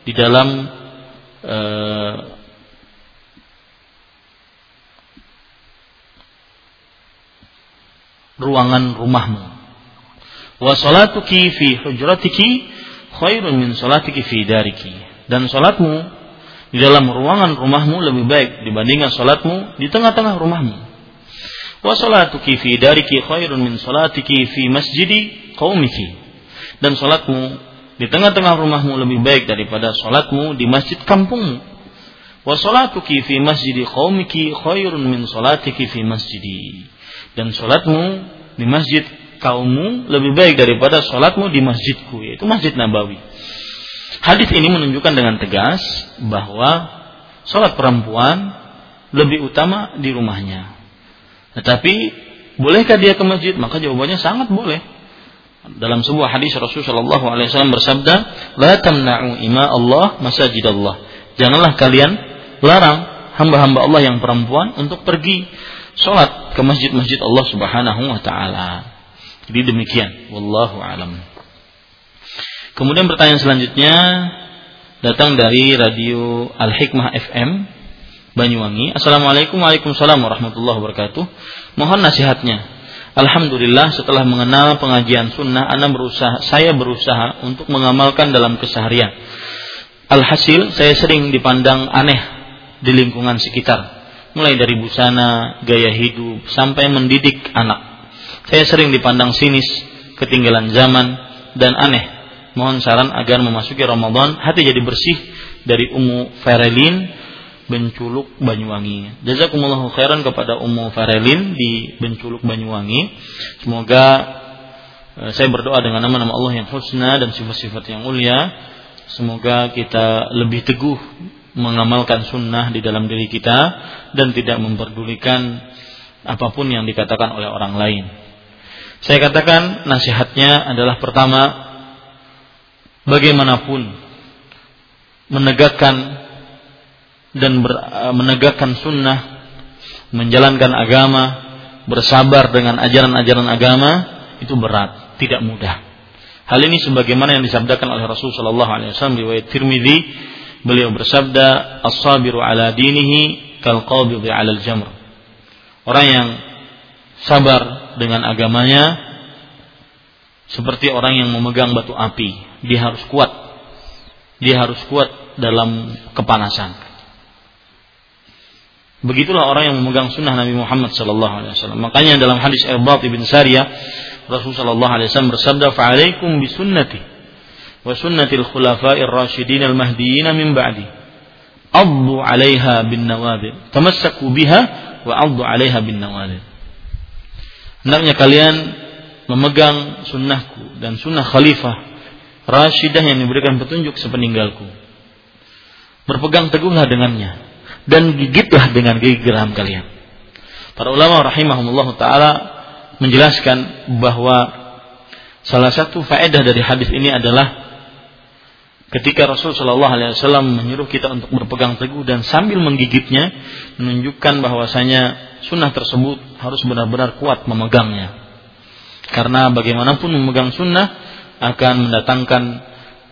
di dalam uh, ruangan rumahmu. Wa salatuki fi hujratiki khairun min salatiki fi dariki. Dan salatmu di dalam ruangan rumahmu lebih baik dibandingkan salatmu di tengah-tengah rumahmu. Wa salatuki fi dariki khairun min salatiki fi masjidi qaumiki. Dan salatmu di tengah-tengah rumahmu lebih baik daripada salatmu di masjid kampungmu. Wa salatuki fi masjidi qaumiki khairun min salatiki fi masjidi. Dan salatmu di masjid kaummu lebih baik daripada salatmu di masjidku yaitu Masjid Nabawi. Hadis ini menunjukkan dengan tegas bahwa sholat perempuan lebih utama di rumahnya. Tetapi bolehkah dia ke masjid? Maka jawabannya sangat boleh. Dalam sebuah hadis Rasulullah SAW bersabda, "La tamna'u ima Allah masajid Allah." Janganlah kalian larang hamba-hamba Allah yang perempuan untuk pergi sholat ke masjid-masjid Allah Subhanahu wa taala. Jadi demikian, wallahu alam. Kemudian pertanyaan selanjutnya datang dari radio Al Hikmah FM Banyuwangi. Assalamualaikum Waalaikumsalam warahmatullahi wabarakatuh. Mohon nasihatnya. Alhamdulillah setelah mengenal pengajian sunnah, Anda berusaha, saya berusaha untuk mengamalkan dalam keseharian. Alhasil saya sering dipandang aneh di lingkungan sekitar. Mulai dari busana, gaya hidup, sampai mendidik anak. Saya sering dipandang sinis, ketinggalan zaman, dan aneh mohon saran agar memasuki Ramadan hati jadi bersih dari Ummu Farelin Benculuk Banyuwangi. Jazakumullahu khairan kepada Ummu Farelin di Benculuk Banyuwangi. Semoga eh, saya berdoa dengan nama-nama Allah yang husna dan sifat-sifat yang mulia. Semoga kita lebih teguh mengamalkan sunnah di dalam diri kita dan tidak memperdulikan apa pun yang dikatakan oleh orang lain. Saya katakan nasihatnya adalah pertama bagaimanapun menegakkan dan ber, eh, menegakkan sunnah, menjalankan agama, bersabar dengan ajaran-ajaran agama itu berat, tidak mudah. Hal ini sebagaimana yang disabdakan oleh Rasul Shallallahu Alaihi Wasallam riwayat Tirmidzi, beliau bersabda, "As-sabiru ala dinihi kal qabidhi ala al-jamr." Orang yang sabar dengan agamanya seperti orang yang memegang batu api dia harus kuat. Dia harus kuat dalam kepanasan. Begitulah orang yang memegang sunnah Nabi Muhammad Sallallahu Alaihi Wasallam. Makanya dalam hadis Irbad ibn Sariyah, Rasulullah Sallallahu Alaihi Wasallam bersabda, "Fa'alaikum bisunnati wa sunnatil khulafa'ir rasyidin al-mahdiyyin min ba'di. Addu 'alaiha bin nawadir. Tamassaku biha wa addu bin nawadir." Hendaknya kalian memegang sunnahku dan sunnah khalifah Rashidah yang diberikan petunjuk sepeninggalku. Berpegang teguhlah dengannya dan gigitlah dengan gigi geram kalian. Para ulama rahimahumullah taala menjelaskan bahwa salah satu faedah dari hadis ini adalah ketika Rasul Shallallahu Alaihi Wasallam menyuruh kita untuk berpegang teguh dan sambil menggigitnya menunjukkan bahwasanya sunnah tersebut harus benar-benar kuat memegangnya karena bagaimanapun memegang sunnah akan mendatangkan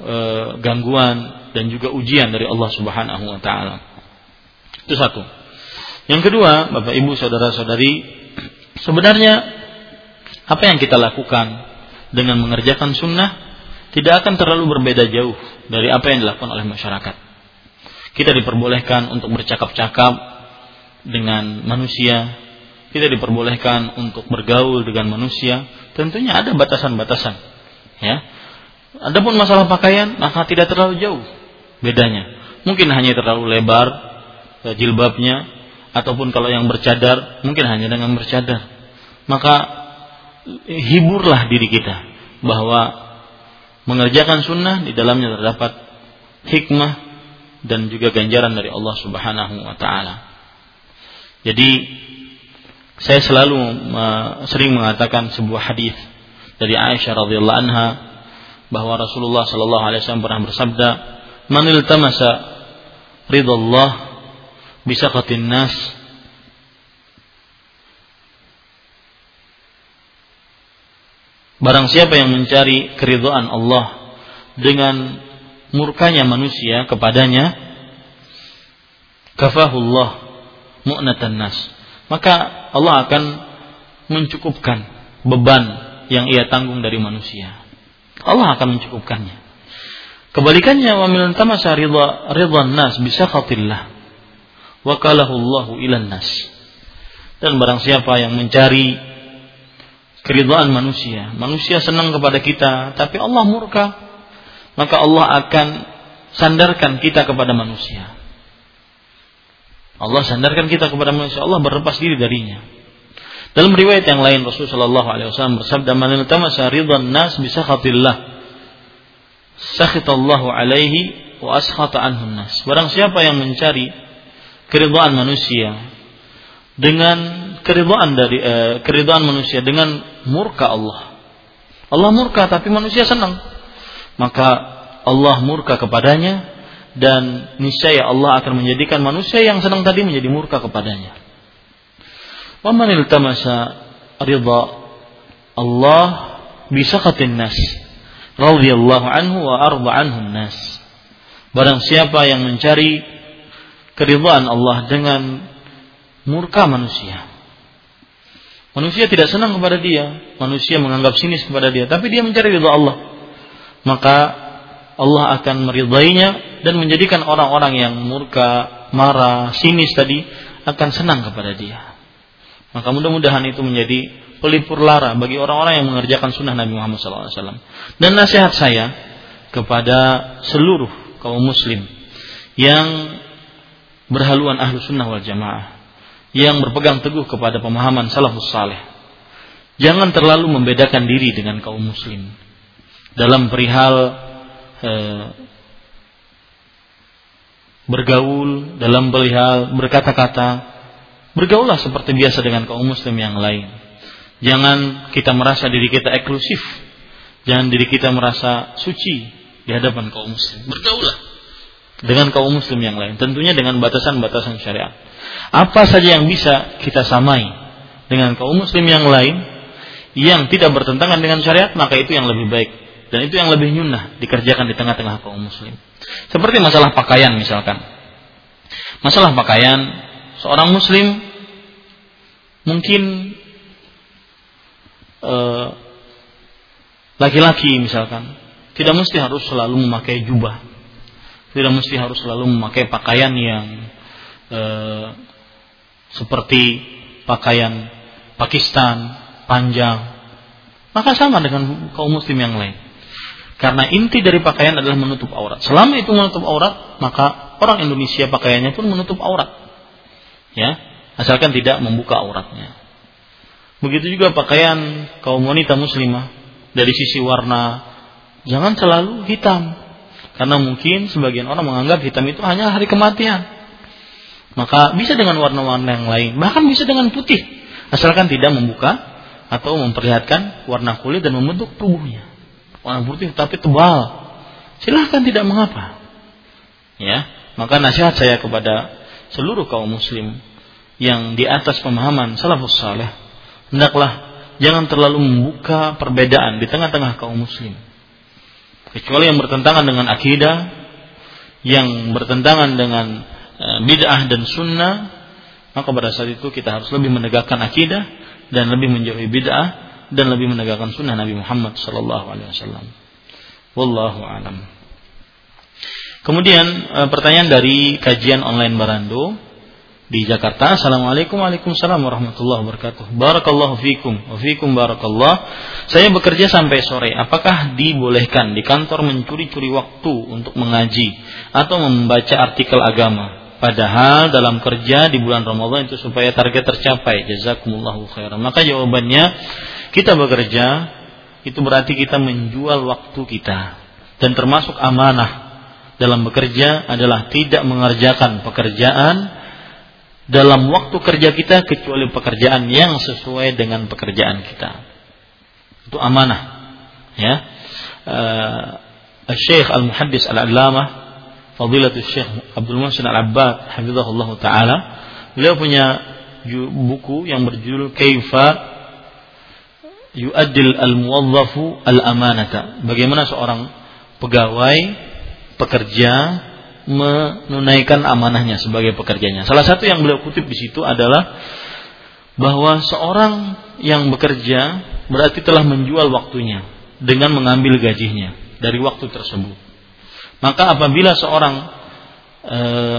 e, gangguan dan juga ujian dari Allah Subhanahu wa taala. Itu satu. Yang kedua, Bapak Ibu saudara-saudari, sebenarnya apa yang kita lakukan dengan mengerjakan sunnah tidak akan terlalu berbeda jauh dari apa yang dilakukan oleh masyarakat. Kita diperbolehkan untuk bercakap-cakap dengan manusia, kita diperbolehkan untuk bergaul dengan manusia, tentunya ada batasan-batasan Ya. Adapun masalah pakaian maka tidak terlalu jauh bedanya. Mungkin hanya terlalu lebar ya, jilbabnya ataupun kalau yang bercadar mungkin hanya dengan bercadar. Maka hiburlah diri kita bahwa mengerjakan sunnah di dalamnya terdapat hikmah dan juga ganjaran dari Allah Subhanahu wa taala. Jadi saya selalu sering mengatakan sebuah hadis dari Aisyah radhiyallahu anha bahwa Rasulullah sallallahu alaihi wasallam pernah bersabda, "Man iltamasa ridallah bisaqatin nas Barang siapa yang mencari keridhaan Allah dengan murkanya manusia kepadanya, kafahullah mu'natan nas. Maka Allah akan mencukupkan beban yang ia tanggung dari manusia. Allah akan mencukupkannya. Kebalikannya wa min tamasa ridha nas bi sakhatillah wa qalahu Allahu ilan nas. Dan barang siapa yang mencari keridhaan manusia. Manusia senang kepada kita, tapi Allah murka. Maka Allah akan sandarkan kita kepada manusia. Allah sandarkan kita kepada manusia. Allah berlepas diri darinya. Dalam riwayat yang lain Rasulullah Shallallahu Alaihi Wasallam bersabda, "Man iltamasa ridhan nas bisa khatillah, sakhitallahu alaihi wa askhata anhu nas." Barang siapa yang mencari keridhaan manusia dengan keridhaan dari eh, keridhaan manusia dengan murka Allah. Allah murka tapi manusia senang. Maka Allah murka kepadanya dan niscaya Allah akan menjadikan manusia yang senang tadi menjadi murka kepadanya. Wa man iltamasa ridha Allah bisakatin nas radhiyallahu anhu wa arda anhu nas. Barang siapa yang mencari keridhaan Allah dengan murka manusia, Manusia tidak senang kepada dia, manusia menganggap sinis kepada dia, tapi dia mencari ridha Allah. Maka Allah akan meridainya dan menjadikan orang-orang yang murka, marah, sinis tadi akan senang kepada dia. Maka mudah-mudahan itu menjadi pelipur lara bagi orang-orang yang mengerjakan sunnah Nabi Muhammad SAW. Dan nasihat saya kepada seluruh kaum muslim yang berhaluan ahlu sunnah wal jamaah yang berpegang teguh kepada pemahaman salafus saleh. Jangan terlalu membedakan diri dengan kaum muslim dalam perihal eh, bergaul, dalam perihal berkata-kata. Bergaullah seperti biasa dengan kaum muslim yang lain. Jangan kita merasa diri kita eksklusif. Jangan diri kita merasa suci di hadapan kaum muslim. Bergaullah dengan kaum muslim yang lain. Tentunya dengan batasan-batasan syariat. Apa saja yang bisa kita samai dengan kaum muslim yang lain yang tidak bertentangan dengan syariat, maka itu yang lebih baik dan itu yang lebih nyunnah dikerjakan di tengah-tengah kaum muslim. Seperti masalah pakaian misalkan. Masalah pakaian seorang muslim mungkin eh, laki-laki misalkan tidak mesti harus selalu memakai jubah. Tidak mesti harus selalu memakai pakaian yang eh, seperti pakaian Pakistan panjang, maka sama dengan kaum muslim yang lain. Karena inti dari pakaian adalah menutup aurat. Selama itu menutup aurat, maka orang Indonesia pakaiannya pun menutup aurat. Ya, asalkan tidak membuka auratnya. Begitu juga pakaian kaum wanita muslimah dari sisi warna jangan selalu hitam. Karena mungkin sebagian orang menganggap hitam itu hanya hari kematian. Maka bisa dengan warna-warna yang lain, bahkan bisa dengan putih, asalkan tidak membuka atau memperlihatkan warna kulit dan membentuk tubuhnya. Warna putih tapi tebal, silahkan tidak mengapa. Ya, maka nasihat saya kepada seluruh kaum muslim yang di atas pemahaman salafus saleh, hendaklah jangan terlalu membuka perbedaan di tengah-tengah kaum muslim. Kecuali yang bertentangan dengan akidah, yang bertentangan dengan bid'ah dan sunnah, maka pada saat itu kita harus lebih menegakkan akidah dan lebih menjauhi bid'ah dan lebih menegakkan sunnah Nabi Muhammad sallallahu alaihi wasallam. Wallahu alam. Kemudian eh, pertanyaan dari kajian online Barando di Jakarta. Assalamualaikum Waalaikumsalam warahmatullahi wabarakatuh. Barakallahu fikum wa fikum barakallah. Saya bekerja sampai sore. Apakah dibolehkan di kantor mencuri-curi waktu untuk mengaji atau membaca artikel agama? Padahal dalam kerja di bulan Ramadan itu supaya target tercapai. Jazakumullahu khairan. Maka jawabannya kita bekerja itu berarti kita menjual waktu kita. Dan termasuk amanah dalam bekerja adalah tidak mengerjakan pekerjaan dalam waktu kerja kita kecuali pekerjaan yang sesuai dengan pekerjaan kita. Itu amanah. Ya. Uh, Syekh Al-Muhaddis Al-Allamah Fadilatul Syekh Abdul Muhsin Al-Abbad hafizahullah taala. Beliau punya buku yang berjudul Kaifa yu'addil al-muwadhafu al-amanata. Bagaimana seorang pegawai pekerja menunaikan amanahnya sebagai pekerjanya. Salah satu yang beliau kutip di situ adalah bahwa seorang yang bekerja berarti telah menjual waktunya dengan mengambil gajinya dari waktu tersebut maka apabila seorang e,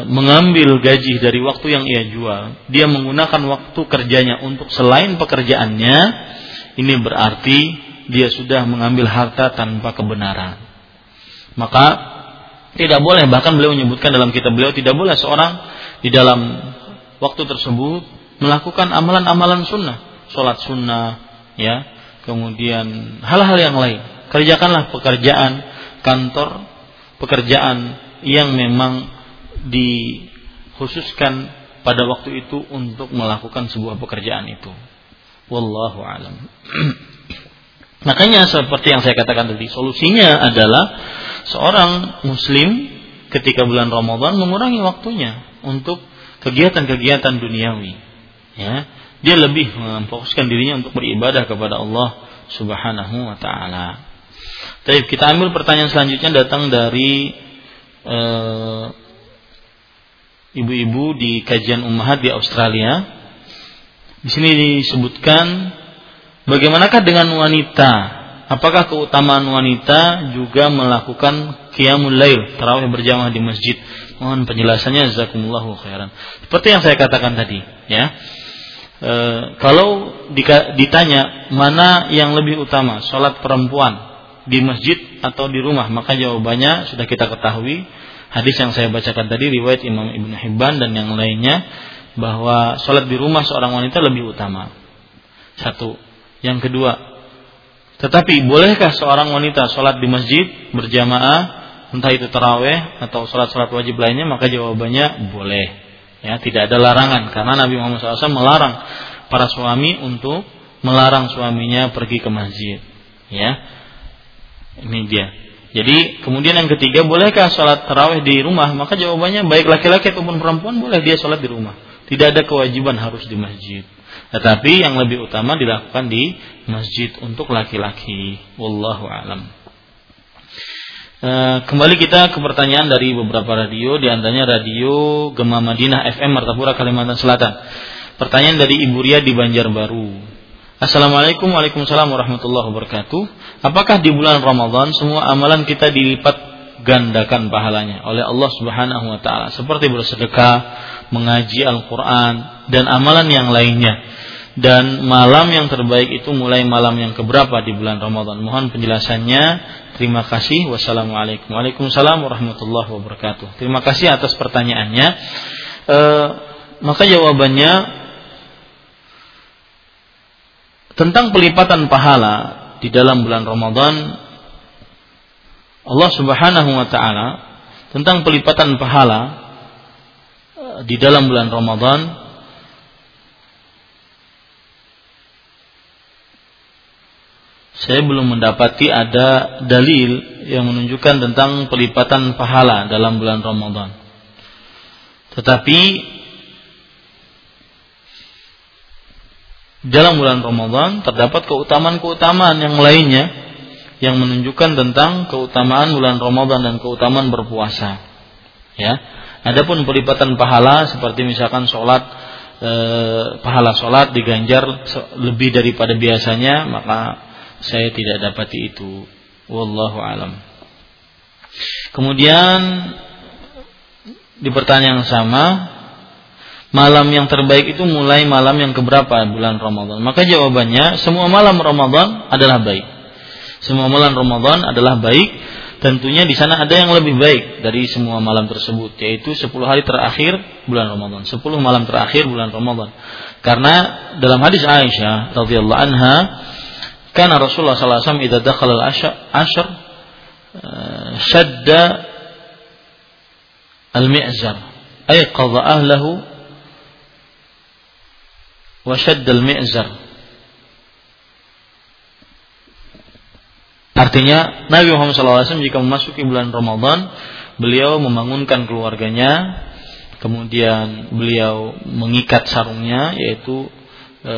mengambil gaji dari waktu yang ia jual, dia menggunakan waktu kerjanya untuk selain pekerjaannya, ini berarti dia sudah mengambil harta tanpa kebenaran. Maka tidak boleh bahkan beliau menyebutkan dalam kitab beliau tidak boleh seorang di dalam waktu tersebut melakukan amalan-amalan sunnah, sholat sunnah, ya, kemudian hal-hal yang lain. Kerjakanlah pekerjaan kantor pekerjaan yang memang dikhususkan pada waktu itu untuk melakukan sebuah pekerjaan itu. Wallahu alam. Makanya seperti yang saya katakan tadi, solusinya adalah seorang muslim ketika bulan Ramadan mengurangi waktunya untuk kegiatan-kegiatan duniawi. Ya, dia lebih memfokuskan dirinya untuk beribadah kepada Allah Subhanahu wa taala. Baik, kita ambil pertanyaan selanjutnya datang dari eh, ibu-ibu di kajian ummahat di Australia. Di sini disebutkan bagaimanakah dengan wanita? Apakah keutamaan wanita juga melakukan qiyamul lail, tarawih berjamaah di masjid? Mohon penjelasannya jazakumullahu khairan. Seperti yang saya katakan tadi, ya. E, kalau ditanya mana yang lebih utama, sholat perempuan di masjid atau di rumah? Maka jawabannya sudah kita ketahui. Hadis yang saya bacakan tadi riwayat Imam Ibnu Hibban dan yang lainnya bahwa sholat di rumah seorang wanita lebih utama. Satu. Yang kedua, tetapi bolehkah seorang wanita sholat di masjid berjamaah entah itu taraweh atau sholat-sholat wajib lainnya maka jawabannya boleh ya tidak ada larangan karena Nabi Muhammad SAW melarang para suami untuk melarang suaminya pergi ke masjid ya ini dia. Jadi kemudian yang ketiga, bolehkah sholat tarawih di rumah? Maka jawabannya baik laki-laki ataupun perempuan boleh dia sholat di rumah. Tidak ada kewajiban harus di masjid. Tetapi yang lebih utama dilakukan di masjid untuk laki-laki. Wallahu alam. E, kembali kita ke pertanyaan dari beberapa radio, di antaranya radio Gema Madinah FM Martapura Kalimantan Selatan. Pertanyaan dari Ibu Ria di Banjarbaru. Assalamualaikum Waalaikumsalam warahmatullahi wabarakatuh. Apakah di bulan Ramadan semua amalan kita dilipat gandakan pahalanya oleh Allah Subhanahu wa taala seperti bersedekah, mengaji Al-Qur'an dan amalan yang lainnya. Dan malam yang terbaik itu mulai malam yang keberapa di bulan Ramadan? Mohon penjelasannya. Terima kasih. Wassalamualaikum. Waalaikumsalam warahmatullahi wabarakatuh. Terima kasih atas pertanyaannya. E, maka jawabannya tentang pelipatan pahala di dalam bulan Ramadan Allah Subhanahu wa taala tentang pelipatan pahala eh, di dalam bulan Ramadan saya belum mendapati ada dalil yang menunjukkan tentang pelipatan pahala dalam bulan Ramadan. Tetapi dalam bulan Ramadan terdapat keutamaan-keutamaan yang lainnya yang menunjukkan tentang keutamaan bulan Ramadan dan keutamaan berpuasa. Ya. Adapun pelipatan pahala seperti misalkan sholat e, pahala sholat diganjar lebih daripada biasanya maka saya tidak dapati itu. Wallahu alam. Kemudian di pertanyaan yang sama malam yang terbaik itu mulai malam yang keberapa bulan Ramadan? Maka jawabannya semua malam Ramadan adalah baik. Semua malam Ramadan adalah baik, tentunya di sana ada yang lebih baik dari semua malam tersebut yaitu 10 hari terakhir bulan Ramadan 10 malam terakhir bulan Ramadan karena dalam hadis Aisyah radhiyallahu anha karena Rasulullah sallallahu alaihi wasallam idza al-ashr eh, shadda al-mi'zar ay qadha ahlahu wa shadda al-mi'zar Artinya Nabi Muhammad SAW jika memasuki bulan Ramadan, beliau membangunkan keluarganya, kemudian beliau mengikat sarungnya, yaitu e,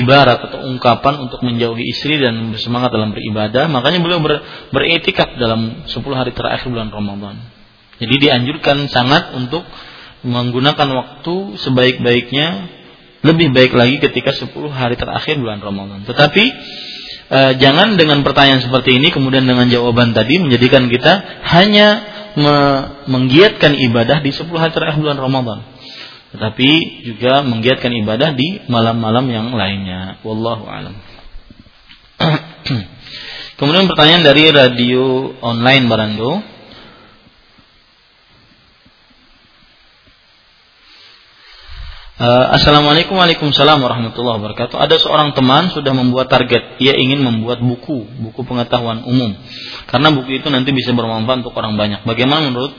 ibarat atau ungkapan untuk menjauhi istri dan bersemangat dalam beribadah. Makanya beliau ber, beretikaf dalam 10 hari terakhir bulan Ramadan. Jadi dianjurkan sangat untuk menggunakan waktu sebaik-baiknya lebih baik lagi ketika 10 hari terakhir bulan Ramadan. Tetapi e, jangan dengan pertanyaan seperti ini kemudian dengan jawaban tadi menjadikan kita hanya me menggiatkan ibadah di 10 hari terakhir bulan Ramadan. Tetapi juga menggiatkan ibadah di malam-malam yang lainnya. Wallahu alam. Kemudian pertanyaan dari radio online Barando. Uh, Assalamualaikum Waalaikumsalam warahmatullahi wabarakatuh. Ada seorang teman sudah membuat target, ia ingin membuat buku, buku pengetahuan umum. Karena buku itu nanti bisa bermanfaat untuk orang banyak. Bagaimana menurut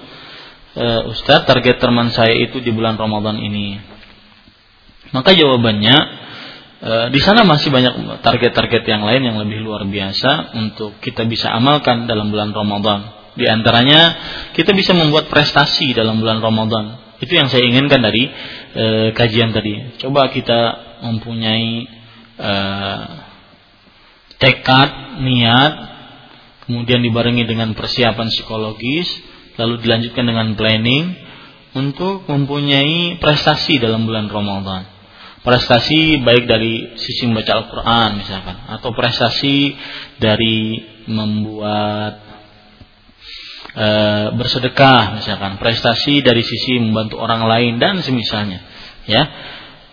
uh, Ustadz target teman saya itu di bulan Ramadan ini? Maka jawabannya uh, di sana masih banyak target-target yang lain yang lebih luar biasa untuk kita bisa amalkan dalam bulan Ramadan. Di antaranya kita bisa membuat prestasi dalam bulan Ramadan itu yang saya inginkan dari e, kajian tadi. Coba kita mempunyai e, tekad, niat, kemudian dibarengi dengan persiapan psikologis, lalu dilanjutkan dengan planning untuk mempunyai prestasi dalam bulan Ramadan. Prestasi baik dari sisi membaca Al-Quran misalkan, atau prestasi dari membuat e, bersedekah misalkan prestasi dari sisi membantu orang lain dan semisalnya ya.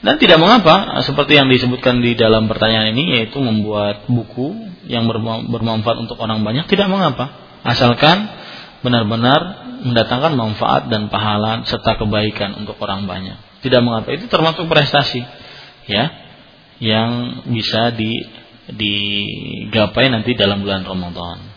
Dan tidak mengapa seperti yang disebutkan di dalam pertanyaan ini yaitu membuat buku yang bermanfaat untuk orang banyak tidak mengapa. Asalkan benar-benar mendatangkan manfaat dan pahala serta kebaikan untuk orang banyak. Tidak mengapa itu termasuk prestasi ya yang bisa di digapai nanti dalam bulan Ramadan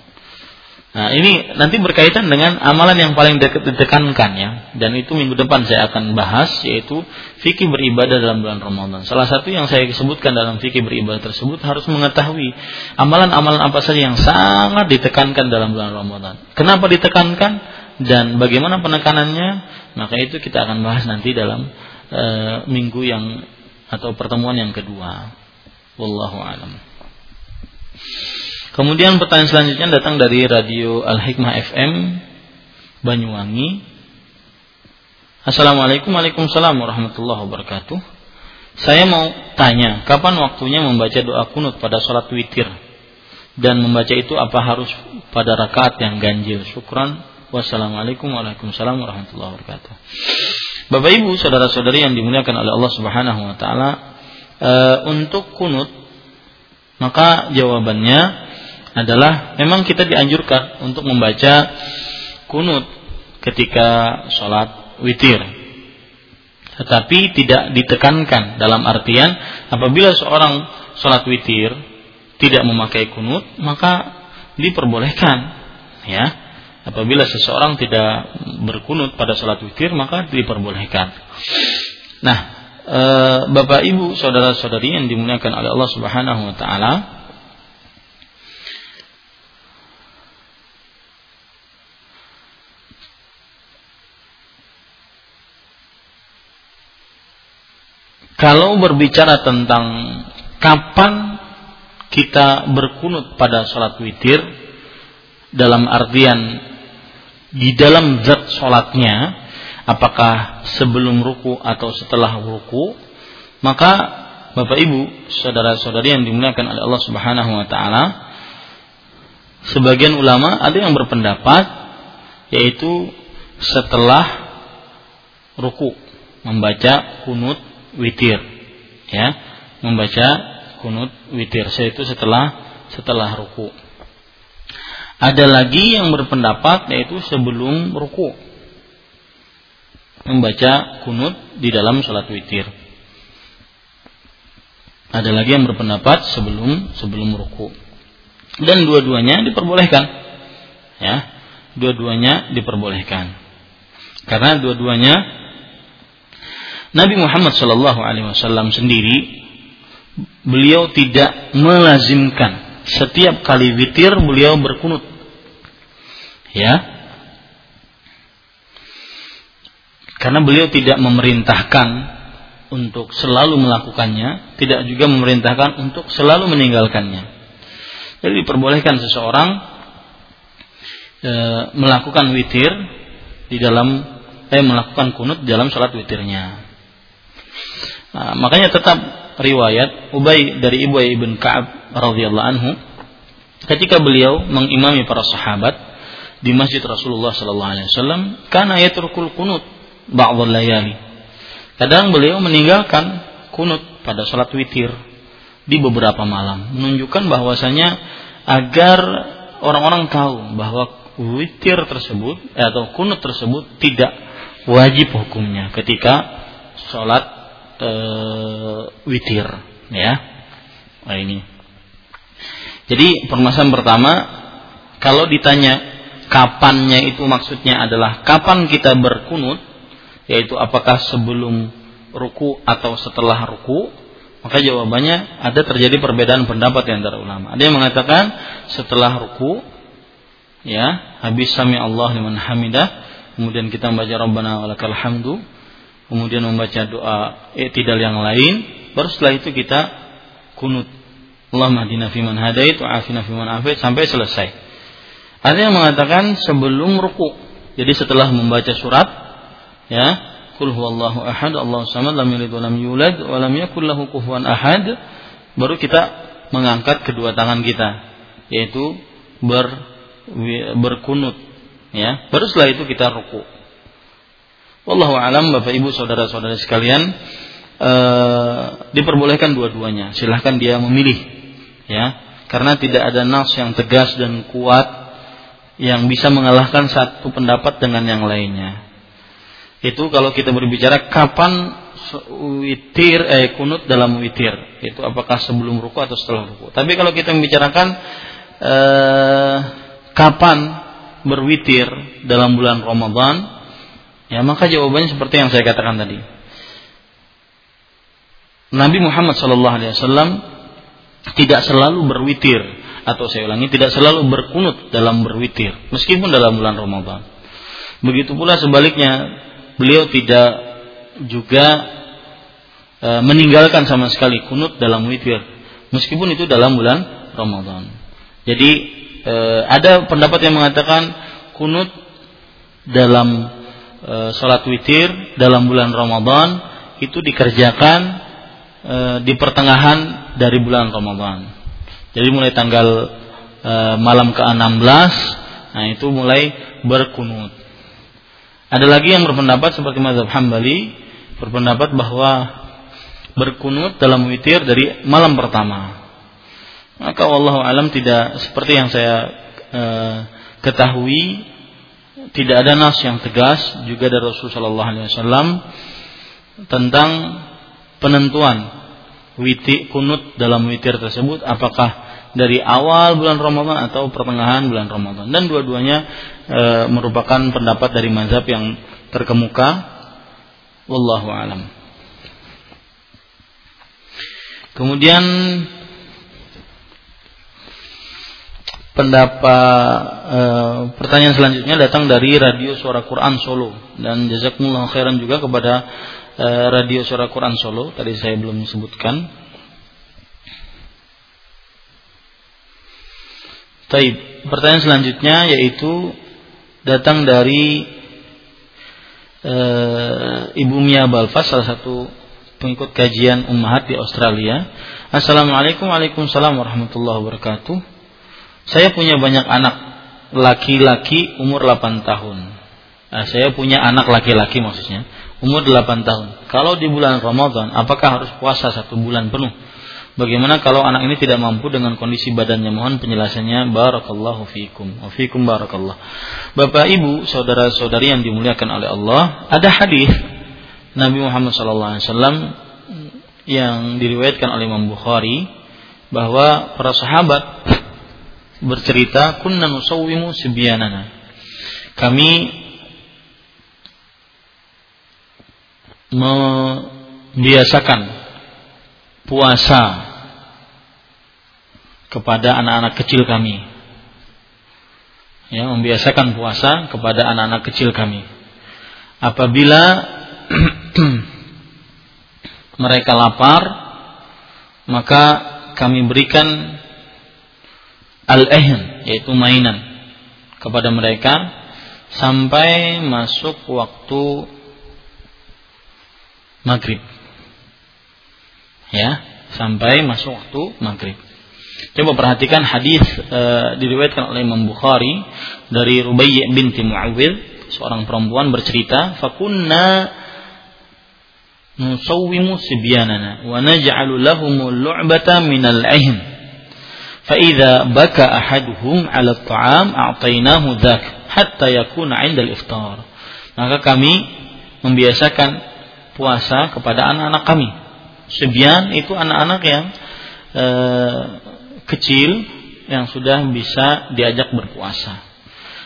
Nah, ini nanti berkaitan dengan amalan yang paling ditekankan ya. Dan itu minggu depan saya akan bahas yaitu fikih beribadah dalam bulan Ramadan. Salah satu yang saya sebutkan dalam fikih beribadah tersebut harus mengetahui amalan-amalan apa saja yang sangat ditekankan dalam bulan Ramadan. Kenapa ditekankan dan bagaimana penekanannya? Maka itu kita akan bahas nanti dalam e, minggu yang atau pertemuan yang kedua. Wallahu a'lam. Kemudian pertanyaan selanjutnya datang dari radio Al Hikmah FM Banyuwangi. Assalamualaikum Waalaikumsalam warahmatullahi wabarakatuh. Saya mau tanya, kapan waktunya membaca doa kunut pada sholat witir? Dan membaca itu apa harus pada rakaat yang ganjil? Syukran. Wassalamualaikum Waalaikumsalam warahmatullahi wabarakatuh. Bapak Ibu, saudara-saudari yang dimuliakan oleh Allah Subhanahu wa taala, e, untuk kunut maka jawabannya adalah memang kita dianjurkan untuk membaca kunut ketika sholat witir. Tetapi tidak ditekankan dalam artian apabila seorang sholat witir tidak memakai kunut maka diperbolehkan ya apabila seseorang tidak berkunut pada sholat witir maka diperbolehkan nah e, bapak ibu saudara saudari yang dimuliakan oleh Allah subhanahu wa taala Kalau berbicara tentang kapan kita berkunut pada sholat witir dalam artian di dalam zat sholatnya apakah sebelum ruku atau setelah ruku maka Bapak Ibu saudara-saudari yang dimuliakan oleh Allah Subhanahu wa taala sebagian ulama ada yang berpendapat yaitu setelah ruku membaca kunut witir ya membaca kunut witir yaitu setelah setelah ruku Ada lagi yang berpendapat yaitu sebelum ruku membaca kunut di dalam salat witir. Ada lagi yang berpendapat sebelum sebelum ruku. Dan dua-duanya diperbolehkan. Ya. Dua-duanya diperbolehkan. Karena dua-duanya Nabi Muhammad Shallallahu alaihi wasallam sendiri beliau tidak melazimkan setiap kali witir beliau berkunut. Ya. Karena beliau tidak memerintahkan untuk selalu melakukannya, tidak juga memerintahkan untuk selalu meninggalkannya. Jadi diperbolehkan seseorang e, melakukan witir di dalam eh melakukan kunut dalam salat witirnya. Nah, makanya tetap riwayat Ubay dari Ibu ibn Ka'ab radhiyallahu anhu ketika beliau mengimami para sahabat di masjid Rasulullah sallallahu alaihi wasallam karena yatrukul kunut ba'dhal layali. Kadang beliau meninggalkan kunut pada salat witir di beberapa malam menunjukkan bahwasanya agar orang-orang tahu bahwa witir tersebut atau kunut tersebut tidak wajib hukumnya ketika sholat e, witir ya. Nah ini. Jadi permasalahan pertama kalau ditanya kapannya itu maksudnya adalah kapan kita berkunut yaitu apakah sebelum ruku atau setelah ruku maka jawabannya ada terjadi perbedaan pendapat di antara ulama. Ada yang mengatakan setelah ruku ya habis sami Allah liman hamidah kemudian kita membaca Rabbana walakal hamdu kemudian membaca doa i'tidal yang lain baru setelah itu kita kunut Allahumma hdina fiman hadait wa afina fiman afait sampai selesai. Ada yang mengatakan sebelum ruku. Jadi setelah membaca surat ya, kul huwallahu ahad, Allahu samad, lam yalid wa lam yulad wa lam yakul lahu kufuwan ahad, baru kita mengangkat kedua tangan kita yaitu ber berkunut ya. Baru setelah itu kita ruku. Wallahu alam Bapak Ibu saudara-saudara sekalian. Ee, diperbolehkan dua-duanya. Silahkan dia memilih ya. Karena tidak ada nas yang tegas dan kuat yang bisa mengalahkan satu pendapat dengan yang lainnya. Itu kalau kita berbicara kapan witir eh kunut dalam witir. Itu apakah sebelum ruku atau setelah ruku. Tapi kalau kita membicarakan eh, kapan berwitir dalam bulan Ramadan ya maka jawabannya seperti yang saya katakan tadi Nabi Muhammad Shallallahu Alaihi Wasallam tidak selalu berwitir atau saya ulangi tidak selalu berkunut dalam berwitir meskipun dalam bulan Ramadan. Begitu pula sebaliknya beliau tidak juga e, meninggalkan sama sekali kunut dalam witir meskipun itu dalam bulan Ramadan. Jadi e, ada pendapat yang mengatakan kunut dalam e, salat witir dalam bulan Ramadan itu dikerjakan e, di pertengahan dari bulan Ramadan. Jadi mulai tanggal e, malam ke-16 nah itu mulai berkunut. Ada lagi yang berpendapat seperti mazhab Hambali berpendapat bahwa berkunut dalam witir dari malam pertama. Maka Allah alam tidak seperti yang saya e, ketahui tidak ada nas yang tegas juga dari Rasulullah SAW tentang penentuan witi kunut dalam witir tersebut apakah dari awal bulan Ramadan atau pertengahan bulan Ramadan. Dan dua-duanya e, merupakan pendapat dari mazhab yang terkemuka. Wallahu alam. Kemudian pendapat e, pertanyaan selanjutnya datang dari radio suara Quran Solo dan jazakumullah khairan juga kepada Eh, radio Suara Quran Solo tadi saya belum sebutkan. Taib. Pertanyaan selanjutnya yaitu datang dari e, Ibu Mia Balfas salah satu pengikut kajian Ummahat di Australia. Assalamualaikum warahmatullahi wabarakatuh. Saya punya banyak anak laki-laki umur 8 tahun. Nah, saya punya anak laki-laki maksudnya umur 8 tahun. Kalau di bulan Ramadan, apakah harus puasa satu bulan penuh? Bagaimana kalau anak ini tidak mampu dengan kondisi badannya? Mohon penjelasannya. Barakallahu fiikum. Wa fiikum barakallah. Bapak Ibu, saudara-saudari yang dimuliakan oleh Allah, ada hadis Nabi Muhammad SAW yang diriwayatkan oleh Imam Bukhari bahwa para sahabat bercerita kunna nusawwimu sibyanana. Kami membiasakan puasa kepada anak-anak kecil kami. Ya, membiasakan puasa kepada anak-anak kecil kami. Apabila mereka lapar, maka kami berikan al-ehn, yaitu mainan kepada mereka sampai masuk waktu maghrib. Ya, sampai masuk waktu maghrib. Coba perhatikan hadis e, diriwayatkan oleh Imam Bukhari dari Rubayy binti Muawwid, seorang perempuan bercerita, "Fakunna nusawwimu sibyanana wa naj'alu lahumul lu'bata minal 'ain." فإذا بكى أحدهم على الطعام أعطيناه ذاك حتى يكون عند الإفطار maka kami membiasakan puasa kepada anak-anak kami. Sebian itu anak-anak yang e, kecil yang sudah bisa diajak berpuasa.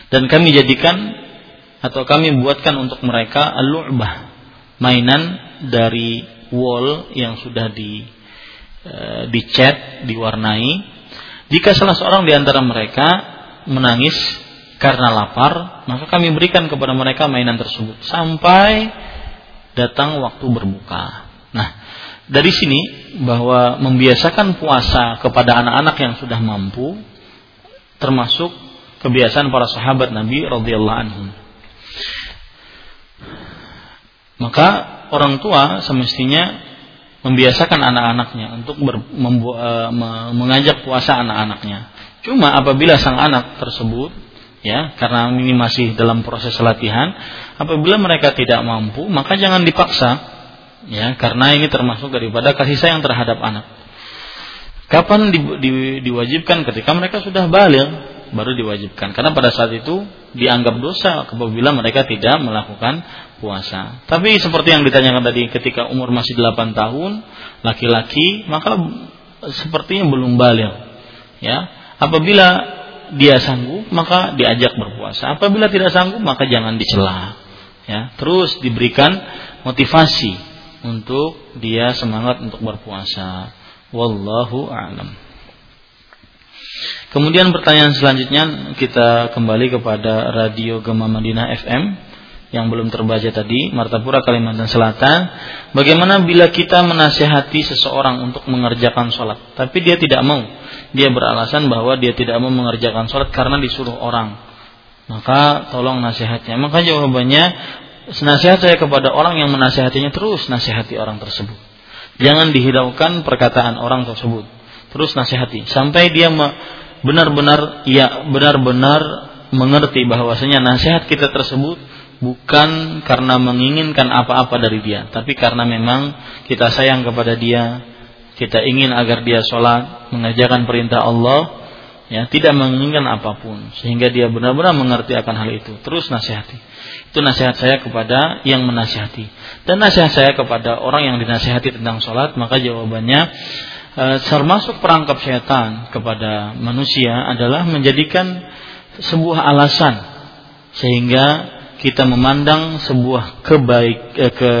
Dan kami jadikan atau kami buatkan untuk mereka al-lu'bah, mainan dari wall yang sudah di e, dicat, diwarnai. jika salah seorang di antara mereka menangis karena lapar, maka kami berikan kepada mereka mainan tersebut sampai datang waktu berbuka. Nah, dari sini bahwa membiasakan puasa kepada anak-anak yang sudah mampu termasuk kebiasaan para sahabat Nabi radhiyallahu anhum. Maka orang tua semestinya membiasakan anak-anaknya untuk ber, membu, uh, mengajak puasa anak-anaknya. Cuma apabila sang anak tersebut ya karena ini masih dalam proses latihan apabila mereka tidak mampu maka jangan dipaksa ya karena ini termasuk daripada kasih sayang terhadap anak. Kapan di, di, diwajibkan? Ketika mereka sudah balik baru diwajibkan. Karena pada saat itu dianggap dosa apabila mereka tidak melakukan puasa tapi seperti yang ditanyakan tadi ketika umur masih 8 tahun laki-laki maka sepertinya belum balik ya apabila dia sanggup maka diajak berpuasa. Apabila tidak sanggup maka jangan dicela. Ya, terus diberikan motivasi untuk dia semangat untuk berpuasa. Wallahu a'lam. Kemudian pertanyaan selanjutnya kita kembali kepada Radio Gema Madinah FM yang belum terbaca tadi, Martapura Kalimantan Selatan. Bagaimana bila kita menasihati seseorang untuk mengerjakan sholat, tapi dia tidak mau, dia beralasan bahwa dia tidak mau mengerjakan sholat karena disuruh orang, maka tolong nasihatnya. Maka jawabannya, nasihat saya kepada orang yang menasihatinya terus nasihati orang tersebut. Jangan dihiraukan perkataan orang tersebut. Terus nasihati sampai dia benar-benar ya benar-benar mengerti bahwasanya nasihat kita tersebut bukan karena menginginkan apa-apa dari dia, tapi karena memang kita sayang kepada dia, kita ingin agar dia sholat, mengerjakan perintah Allah, ya tidak menginginkan apa pun, sehingga dia benar-benar mengerti akan hal itu. Terus nasihati. Itu nasihat saya kepada yang menasihati. Dan nasihat saya kepada orang yang dinasihati tentang sholat, maka jawabannya e, termasuk perangkap setan kepada manusia adalah menjadikan sebuah alasan sehingga kita memandang sebuah kebaik eh, ke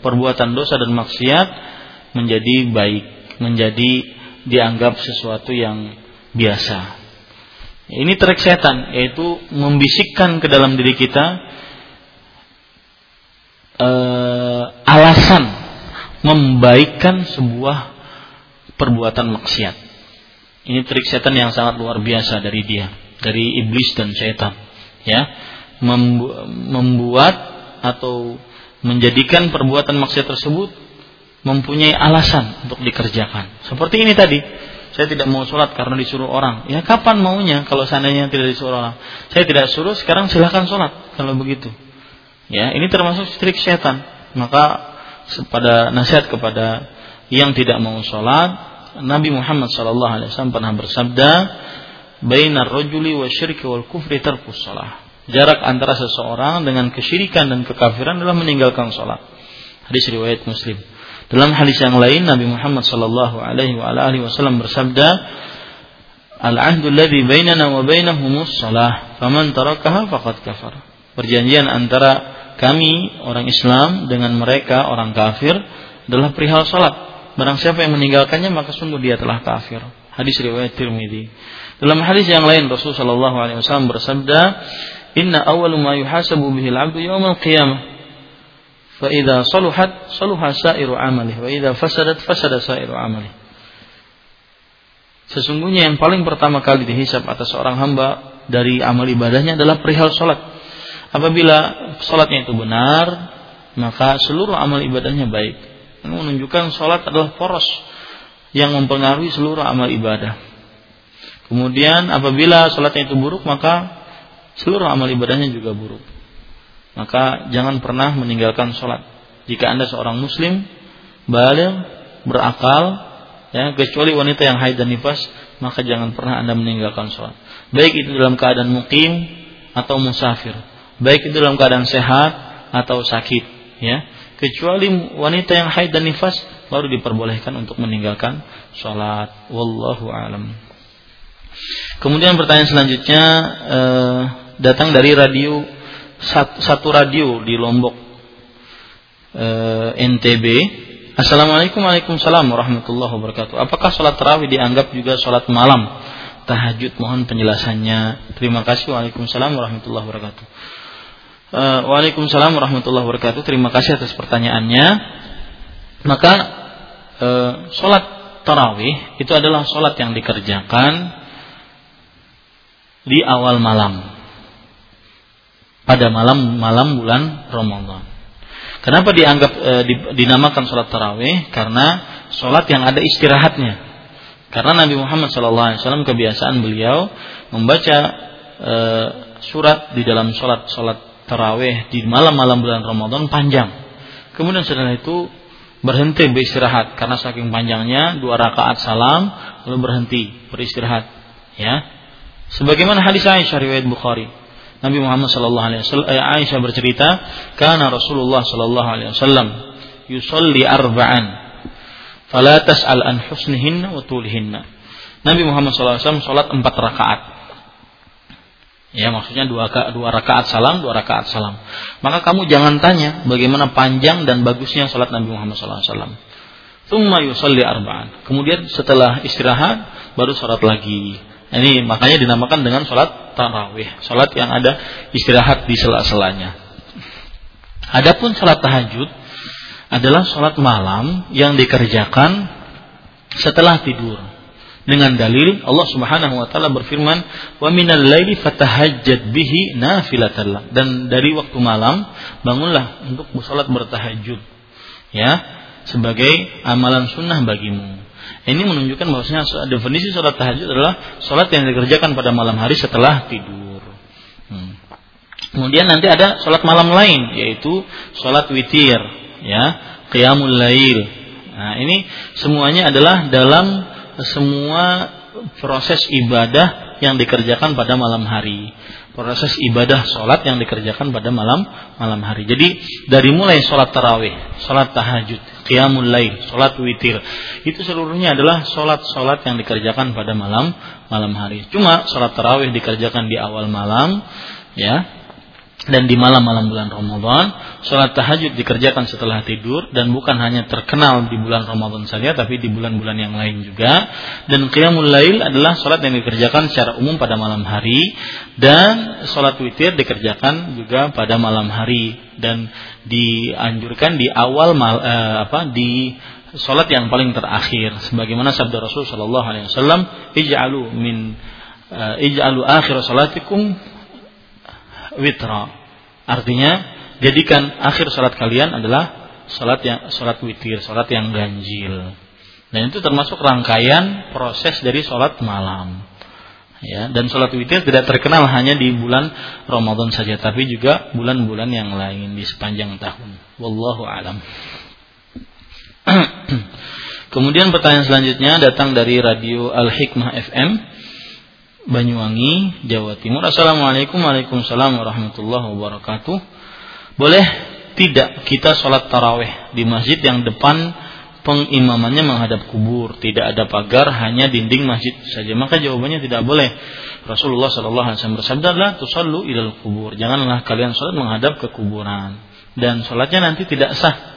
perbuatan dosa dan maksiat menjadi baik, menjadi dianggap sesuatu yang biasa. Ini trik setan yaitu membisikkan ke dalam diri kita eh, alasan membaikkan sebuah perbuatan maksiat. Ini trik setan yang sangat luar biasa dari dia, dari iblis dan setan. Ya, membuat atau menjadikan perbuatan maksiat tersebut mempunyai alasan untuk dikerjakan. Seperti ini tadi, saya tidak mau sholat karena disuruh orang. Ya kapan maunya kalau seandainya tidak disuruh orang? Saya tidak suruh, sekarang silahkan sholat kalau begitu. Ya, ini termasuk trik setan. Maka pada nasihat kepada yang tidak mau sholat, Nabi Muhammad wasallam pernah bersabda, "Bainar rajuli wa syirki wal kufri tarkus shalah." Jarak antara seseorang dengan kesyirikan dan kekafiran adalah meninggalkan salat. Hadis riwayat Muslim. Dalam hadis yang lain Nabi Muhammad sallallahu alaihi wasallam bersabda, "Al-'ahdu alladhi bainana wa bainahumus shalah, faman tarakaha faqad kafar." Perjanjian antara kami orang Islam dengan mereka orang kafir adalah perihal salat. Barang siapa yang meninggalkannya maka sungguh dia telah kafir. Hadis riwayat Tirmidzi. Dalam hadis yang lain Rasulullah sallallahu alaihi wasallam bersabda, "Inna awwalu ma yuhasabu bihi al-'abdu yawm al-qiyamah fa idza saluhat saluha sa'iru 'amalihi wa idza fasadat fasada sa'iru 'amalihi." Sesungguhnya yang paling pertama kali dihisap atas seorang hamba dari amal ibadahnya adalah perihal salat. Apabila sholatnya itu benar, maka seluruh amal ibadahnya baik. Ini menunjukkan sholat adalah poros yang mempengaruhi seluruh amal ibadah. Kemudian apabila sholatnya itu buruk, maka seluruh amal ibadahnya juga buruk. Maka jangan pernah meninggalkan sholat. Jika anda seorang muslim, balik, berakal, ya, kecuali wanita yang haid dan nifas, maka jangan pernah anda meninggalkan sholat. Baik itu dalam keadaan mukim atau musafir baik itu dalam keadaan sehat atau sakit ya kecuali wanita yang haid dan nifas baru diperbolehkan untuk meninggalkan sholat wallahu alam kemudian pertanyaan selanjutnya eh, datang dari radio satu, radio di Lombok eh, NTB Assalamualaikum Waalaikumsalam warahmatullahi wabarakatuh. Apakah sholat tarawih dianggap juga sholat malam? Tahajud mohon penjelasannya. Terima kasih Waalaikumsalam warahmatullahi wabarakatuh. Uh, Waalaikumsalam warahmatullahi wabarakatuh. Terima kasih atas pertanyaannya. Maka uh, sholat tarawih itu adalah sholat yang dikerjakan di awal malam pada malam-malam bulan Ramadan. Kenapa dianggap e, dinamakan sholat tarawih? Karena sholat yang ada istirahatnya. Karena Nabi Muhammad SAW kebiasaan beliau membaca e, surat di dalam sholat sholat tarawih di malam-malam bulan Ramadan panjang. Kemudian setelah itu berhenti beristirahat karena saking panjangnya dua rakaat salam lalu berhenti beristirahat. Ya, sebagaimana hadis Aisyah riwayat Bukhari. Nabi Muhammad sallallahu alaihi wasallam eh, Aisyah bercerita, "Kana Rasulullah sallallahu alaihi wasallam yusalli arba'an fala tas'al an husnihinna wa tulihinna." Nabi Muhammad sallallahu alaihi wasallam salat empat rakaat Ya maksudnya dua, dua rakaat salam, dua rakaat salam. Maka kamu jangan tanya bagaimana panjang dan bagusnya salat Nabi Muhammad SAW. Thumma yusalli arba'an. Kemudian setelah istirahat baru salat lagi. Ini makanya dinamakan dengan salat tarawih. Salat yang ada istirahat di sela-selanya. Adapun salat tahajud adalah salat malam yang dikerjakan setelah tidur dengan dalil Allah Subhanahu wa taala berfirman wa minal laili fatahajjad bihi nafilatan dan dari waktu malam bangunlah untuk salat bertahajud ya sebagai amalan sunnah bagimu ini menunjukkan bahwasanya definisi salat tahajud adalah salat yang dikerjakan pada malam hari setelah tidur hmm. kemudian nanti ada salat malam lain yaitu salat witir ya qiyamul lail nah ini semuanya adalah dalam semua proses ibadah yang dikerjakan pada malam hari. Proses ibadah sholat yang dikerjakan pada malam malam hari. Jadi dari mulai sholat tarawih, sholat tahajud, qiyamul lail, sholat witir, itu seluruhnya adalah sholat-sholat yang dikerjakan pada malam malam hari. Cuma sholat tarawih dikerjakan di awal malam, ya, dan di malam-malam bulan Ramadan sholat tahajud dikerjakan setelah tidur dan bukan hanya terkenal di bulan Ramadan saja tapi di bulan-bulan yang lain juga. Dan qiyamul lail adalah sholat yang dikerjakan secara umum pada malam hari dan sholat witir dikerjakan juga pada malam hari dan dianjurkan di awal mal, eh, apa di sholat yang paling terakhir. Sebagaimana sabda Rasul Shallallahu Alaihi Wasallam ij'alu min uh, ij'alu akhir salatikum witra. Artinya jadikan akhir salat kalian adalah salat yang salat witir, salat yang ganjil. Dan itu termasuk rangkaian proses dari salat malam. Ya, dan salat witir tidak terkenal hanya di bulan Ramadan saja, tapi juga bulan-bulan yang lain di sepanjang tahun. Wallahu alam. Kemudian pertanyaan selanjutnya datang dari radio Al Hikmah FM Banyuwangi, Jawa Timur. Assalamualaikum Waalaikumsalam warahmatullahi wabarakatuh. Boleh tidak kita sholat taraweh di masjid yang depan pengimamannya menghadap kubur, tidak ada pagar, hanya dinding masjid saja. Maka jawabannya tidak boleh. Rasulullah Shallallahu Alaihi Wasallam bersabda, "La tusallu ilal kubur." Janganlah kalian sholat menghadap ke kuburan. Dan sholatnya nanti tidak sah.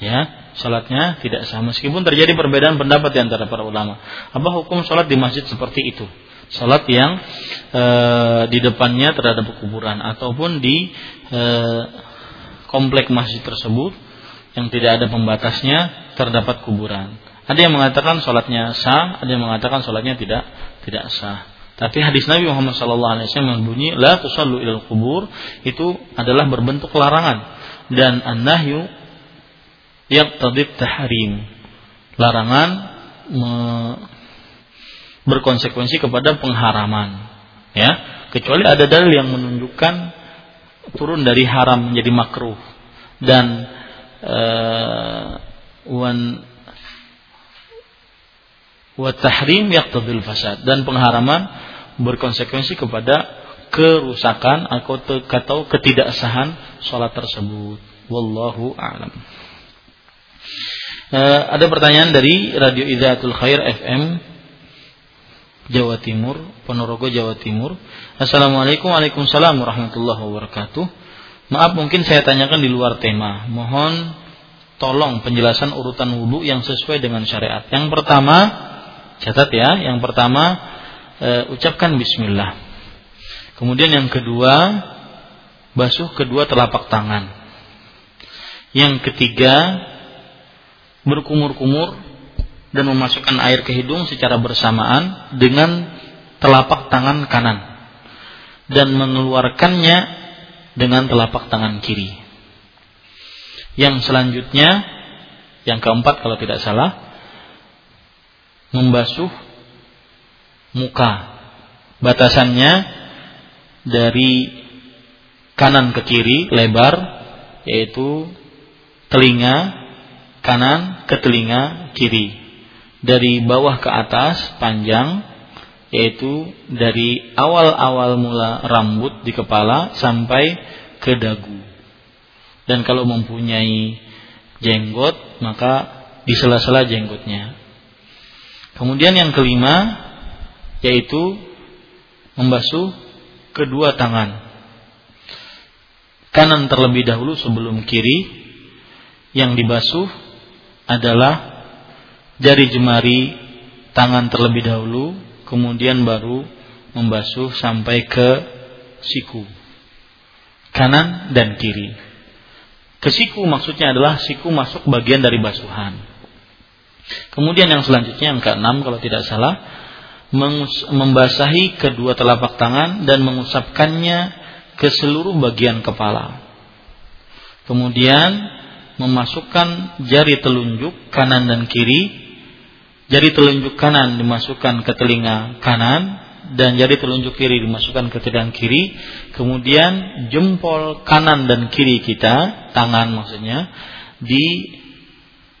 Ya, sholatnya tidak sah. Meskipun terjadi perbedaan pendapat di antara para ulama. Apa hukum sholat di masjid seperti itu? Sholat yang e, di depannya terhadap kuburan ataupun di e, komplek masjid tersebut yang tidak ada pembatasnya terdapat kuburan. Ada yang mengatakan sholatnya sah, ada yang mengatakan sholatnya tidak tidak sah. Tapi hadis Nabi Muhammad SAW berbunyi la tusallu ilal kubur itu adalah berbentuk larangan dan an-nahyu yaqtadid tahrim. Larangan berkonsekuensi kepada pengharaman. Ya, kecuali ada dalil yang menunjukkan turun dari haram menjadi makruh dan uh, wan wa tahrim yaqtadil fasad dan pengharaman berkonsekuensi kepada kerusakan atau atau ketidaksahan sholat tersebut. Wallahu a'lam. Uh, ada pertanyaan dari Radio Idaatul Khair FM Jawa Timur, Ponorogo Jawa Timur. Assalamualaikum Waalaikumsalam warahmatullahi wabarakatuh. Maaf mungkin saya tanyakan di luar tema. Mohon tolong penjelasan urutan wudhu yang sesuai dengan syariat. Yang pertama, catat ya. Yang pertama, e, ucapkan Bismillah. Kemudian yang kedua, basuh kedua telapak tangan. Yang ketiga, berkumur-kumur dan memasukkan air ke hidung secara bersamaan dengan telapak tangan kanan dan mengeluarkannya dengan telapak tangan kiri. Yang selanjutnya, yang keempat kalau tidak salah, membasuh muka. Batasannya dari kanan ke kiri lebar, yaitu telinga kanan ke telinga kiri dari bawah ke atas panjang yaitu dari awal-awal mula rambut di kepala sampai ke dagu. Dan kalau mempunyai jenggot maka di sela-sela jenggotnya. Kemudian yang kelima yaitu membasuh kedua tangan. Kanan terlebih dahulu sebelum kiri. Yang dibasuh adalah jari jemari tangan terlebih dahulu, kemudian baru membasuh sampai ke siku. Kanan dan kiri. Ke siku maksudnya adalah siku masuk bagian dari basuhan. Kemudian yang selanjutnya yang keenam kalau tidak salah membasahi kedua telapak tangan dan mengusapkannya ke seluruh bagian kepala. Kemudian memasukkan jari telunjuk kanan dan kiri jari telunjuk kanan dimasukkan ke telinga kanan dan jari telunjuk kiri dimasukkan ke telinga kiri. Kemudian jempol kanan dan kiri kita tangan maksudnya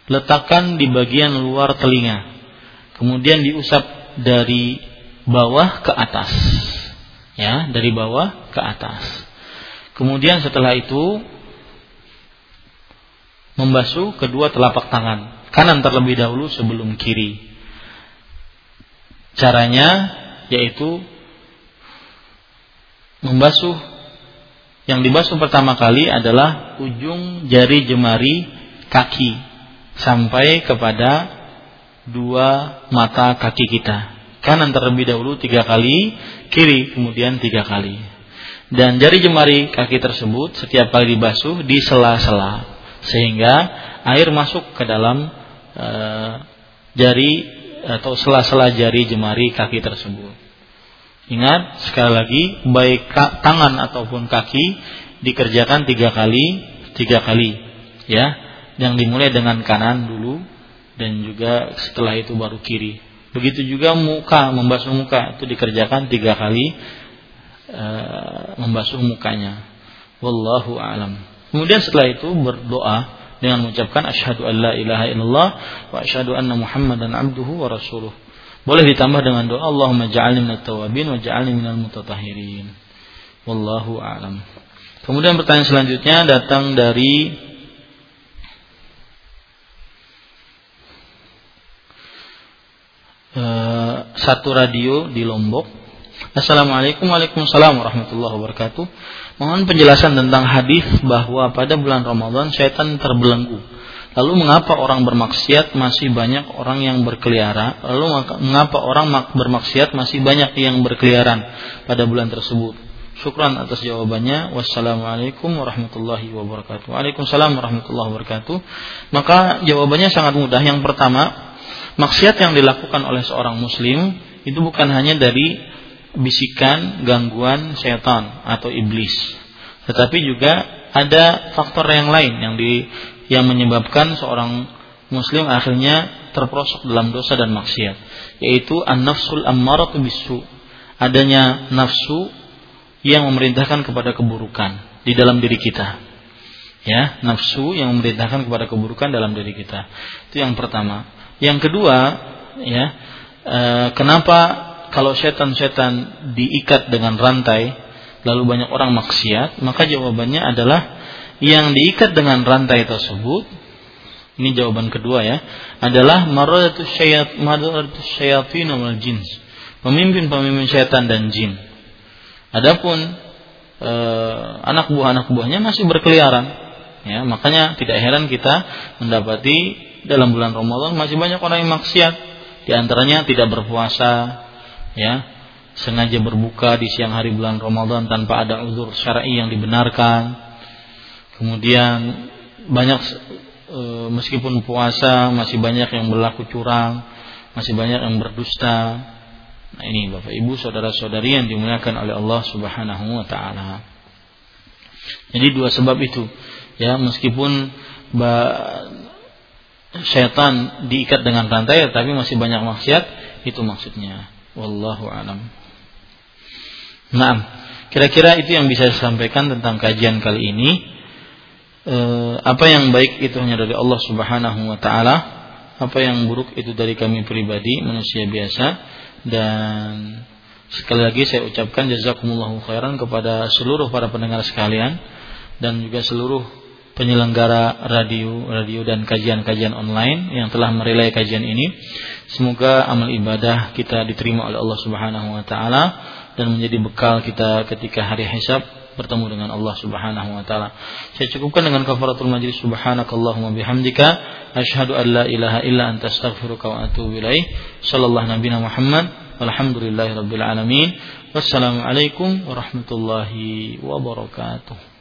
diletakkan di bagian luar telinga. Kemudian diusap dari bawah ke atas. Ya dari bawah ke atas. Kemudian setelah itu membasuh kedua telapak tangan kanan terlebih dahulu sebelum kiri. Caranya yaitu membasuh yang dibasuh pertama kali adalah ujung jari jemari kaki sampai kepada dua mata kaki kita. Kanan terlebih dahulu tiga kali, kiri kemudian tiga kali. Dan jari jemari kaki tersebut setiap kali dibasuh di sela-sela sehingga air masuk ke dalam jari atau sela-sela jari jemari kaki tersebut. Ingat sekali lagi baik tangan ataupun kaki dikerjakan tiga kali tiga kali ya yang dimulai dengan kanan dulu dan juga setelah itu baru kiri. Begitu juga muka membasuh muka itu dikerjakan tiga kali e, membasuh mukanya. Wallahu alam. Kemudian setelah itu berdoa dengan mengucapkan asyhadu alla ilaha illallah wa asyhadu anna muhammadan abduhu wa rasuluh. Boleh ditambah dengan doa Allahumma ja'alni minat tawabin wa ja'alni minal mutatahhirin. Wallahu a'lam. Kemudian pertanyaan selanjutnya datang dari uh, satu radio di Lombok. Assalamualaikum warahmatullahi wabarakatuh. Mohon penjelasan tentang hadis bahwa pada bulan Ramadan syaitan terbelenggu. Lalu mengapa orang bermaksiat masih banyak orang yang berkeliaran? Lalu mengapa orang bermaksiat masih banyak yang berkeliaran pada bulan tersebut? Syukran atas jawabannya. Wassalamualaikum warahmatullahi wabarakatuh. Waalaikumsalam warahmatullahi wabarakatuh. Maka jawabannya sangat mudah. Yang pertama, maksiat yang dilakukan oleh seorang muslim itu bukan hanya dari bisikan, gangguan setan atau iblis. Tetapi juga ada faktor yang lain yang di yang menyebabkan seorang muslim akhirnya terperosok dalam dosa dan maksiat, yaitu an-nafsul ammaratu bisu. Adanya nafsu yang memerintahkan kepada keburukan di dalam diri kita. Ya, nafsu yang memerintahkan kepada keburukan dalam diri kita. Itu yang pertama. Yang kedua, ya, e, kenapa kalau setan-setan diikat dengan rantai lalu banyak orang maksiat, maka jawabannya adalah yang diikat dengan rantai tersebut ini jawaban kedua ya adalah maradatus syayat maradatus syayatin wal jins pemimpin-pemimpin setan dan jin. Adapun e, anak buah anak buahnya masih berkeliaran, ya makanya tidak heran kita mendapati dalam bulan Ramadan masih banyak orang yang maksiat, di antaranya tidak berpuasa, ya sengaja berbuka di siang hari bulan Ramadan tanpa ada uzur syar'i yang dibenarkan. Kemudian banyak e, meskipun puasa masih banyak yang berlaku curang, masih banyak yang berdusta, Nah ini Bapak Ibu saudara-saudari yang dimuliakan oleh Allah Subhanahu wa taala. Jadi dua sebab itu ya meskipun syaitan diikat dengan rantai tapi masih banyak maksiat itu maksudnya. Wallahu alam. Nah, kira-kira itu yang bisa saya sampaikan tentang kajian kali ini. E, apa yang baik itu hanya dari Allah Subhanahu wa taala, apa yang buruk itu dari kami pribadi manusia biasa dan sekali lagi saya ucapkan jazakumullahu khairan kepada seluruh para pendengar sekalian dan juga seluruh penyelenggara radio, radio dan kajian-kajian online yang telah merelai kajian ini. Semoga amal ibadah kita diterima oleh Allah Subhanahu wa taala dan menjadi bekal kita ketika hari hisab bertemu dengan Allah Subhanahu wa taala. Saya cukupkan dengan kafaratul majlis subhanakallahumma bihamdika asyhadu an la ilaha illa anta astaghfiruka wa atubu ilaih. Sallallahu nabiyana Muhammad walhamdulillahi rabbil alamin. Wassalamualaikum warahmatullahi wabarakatuh.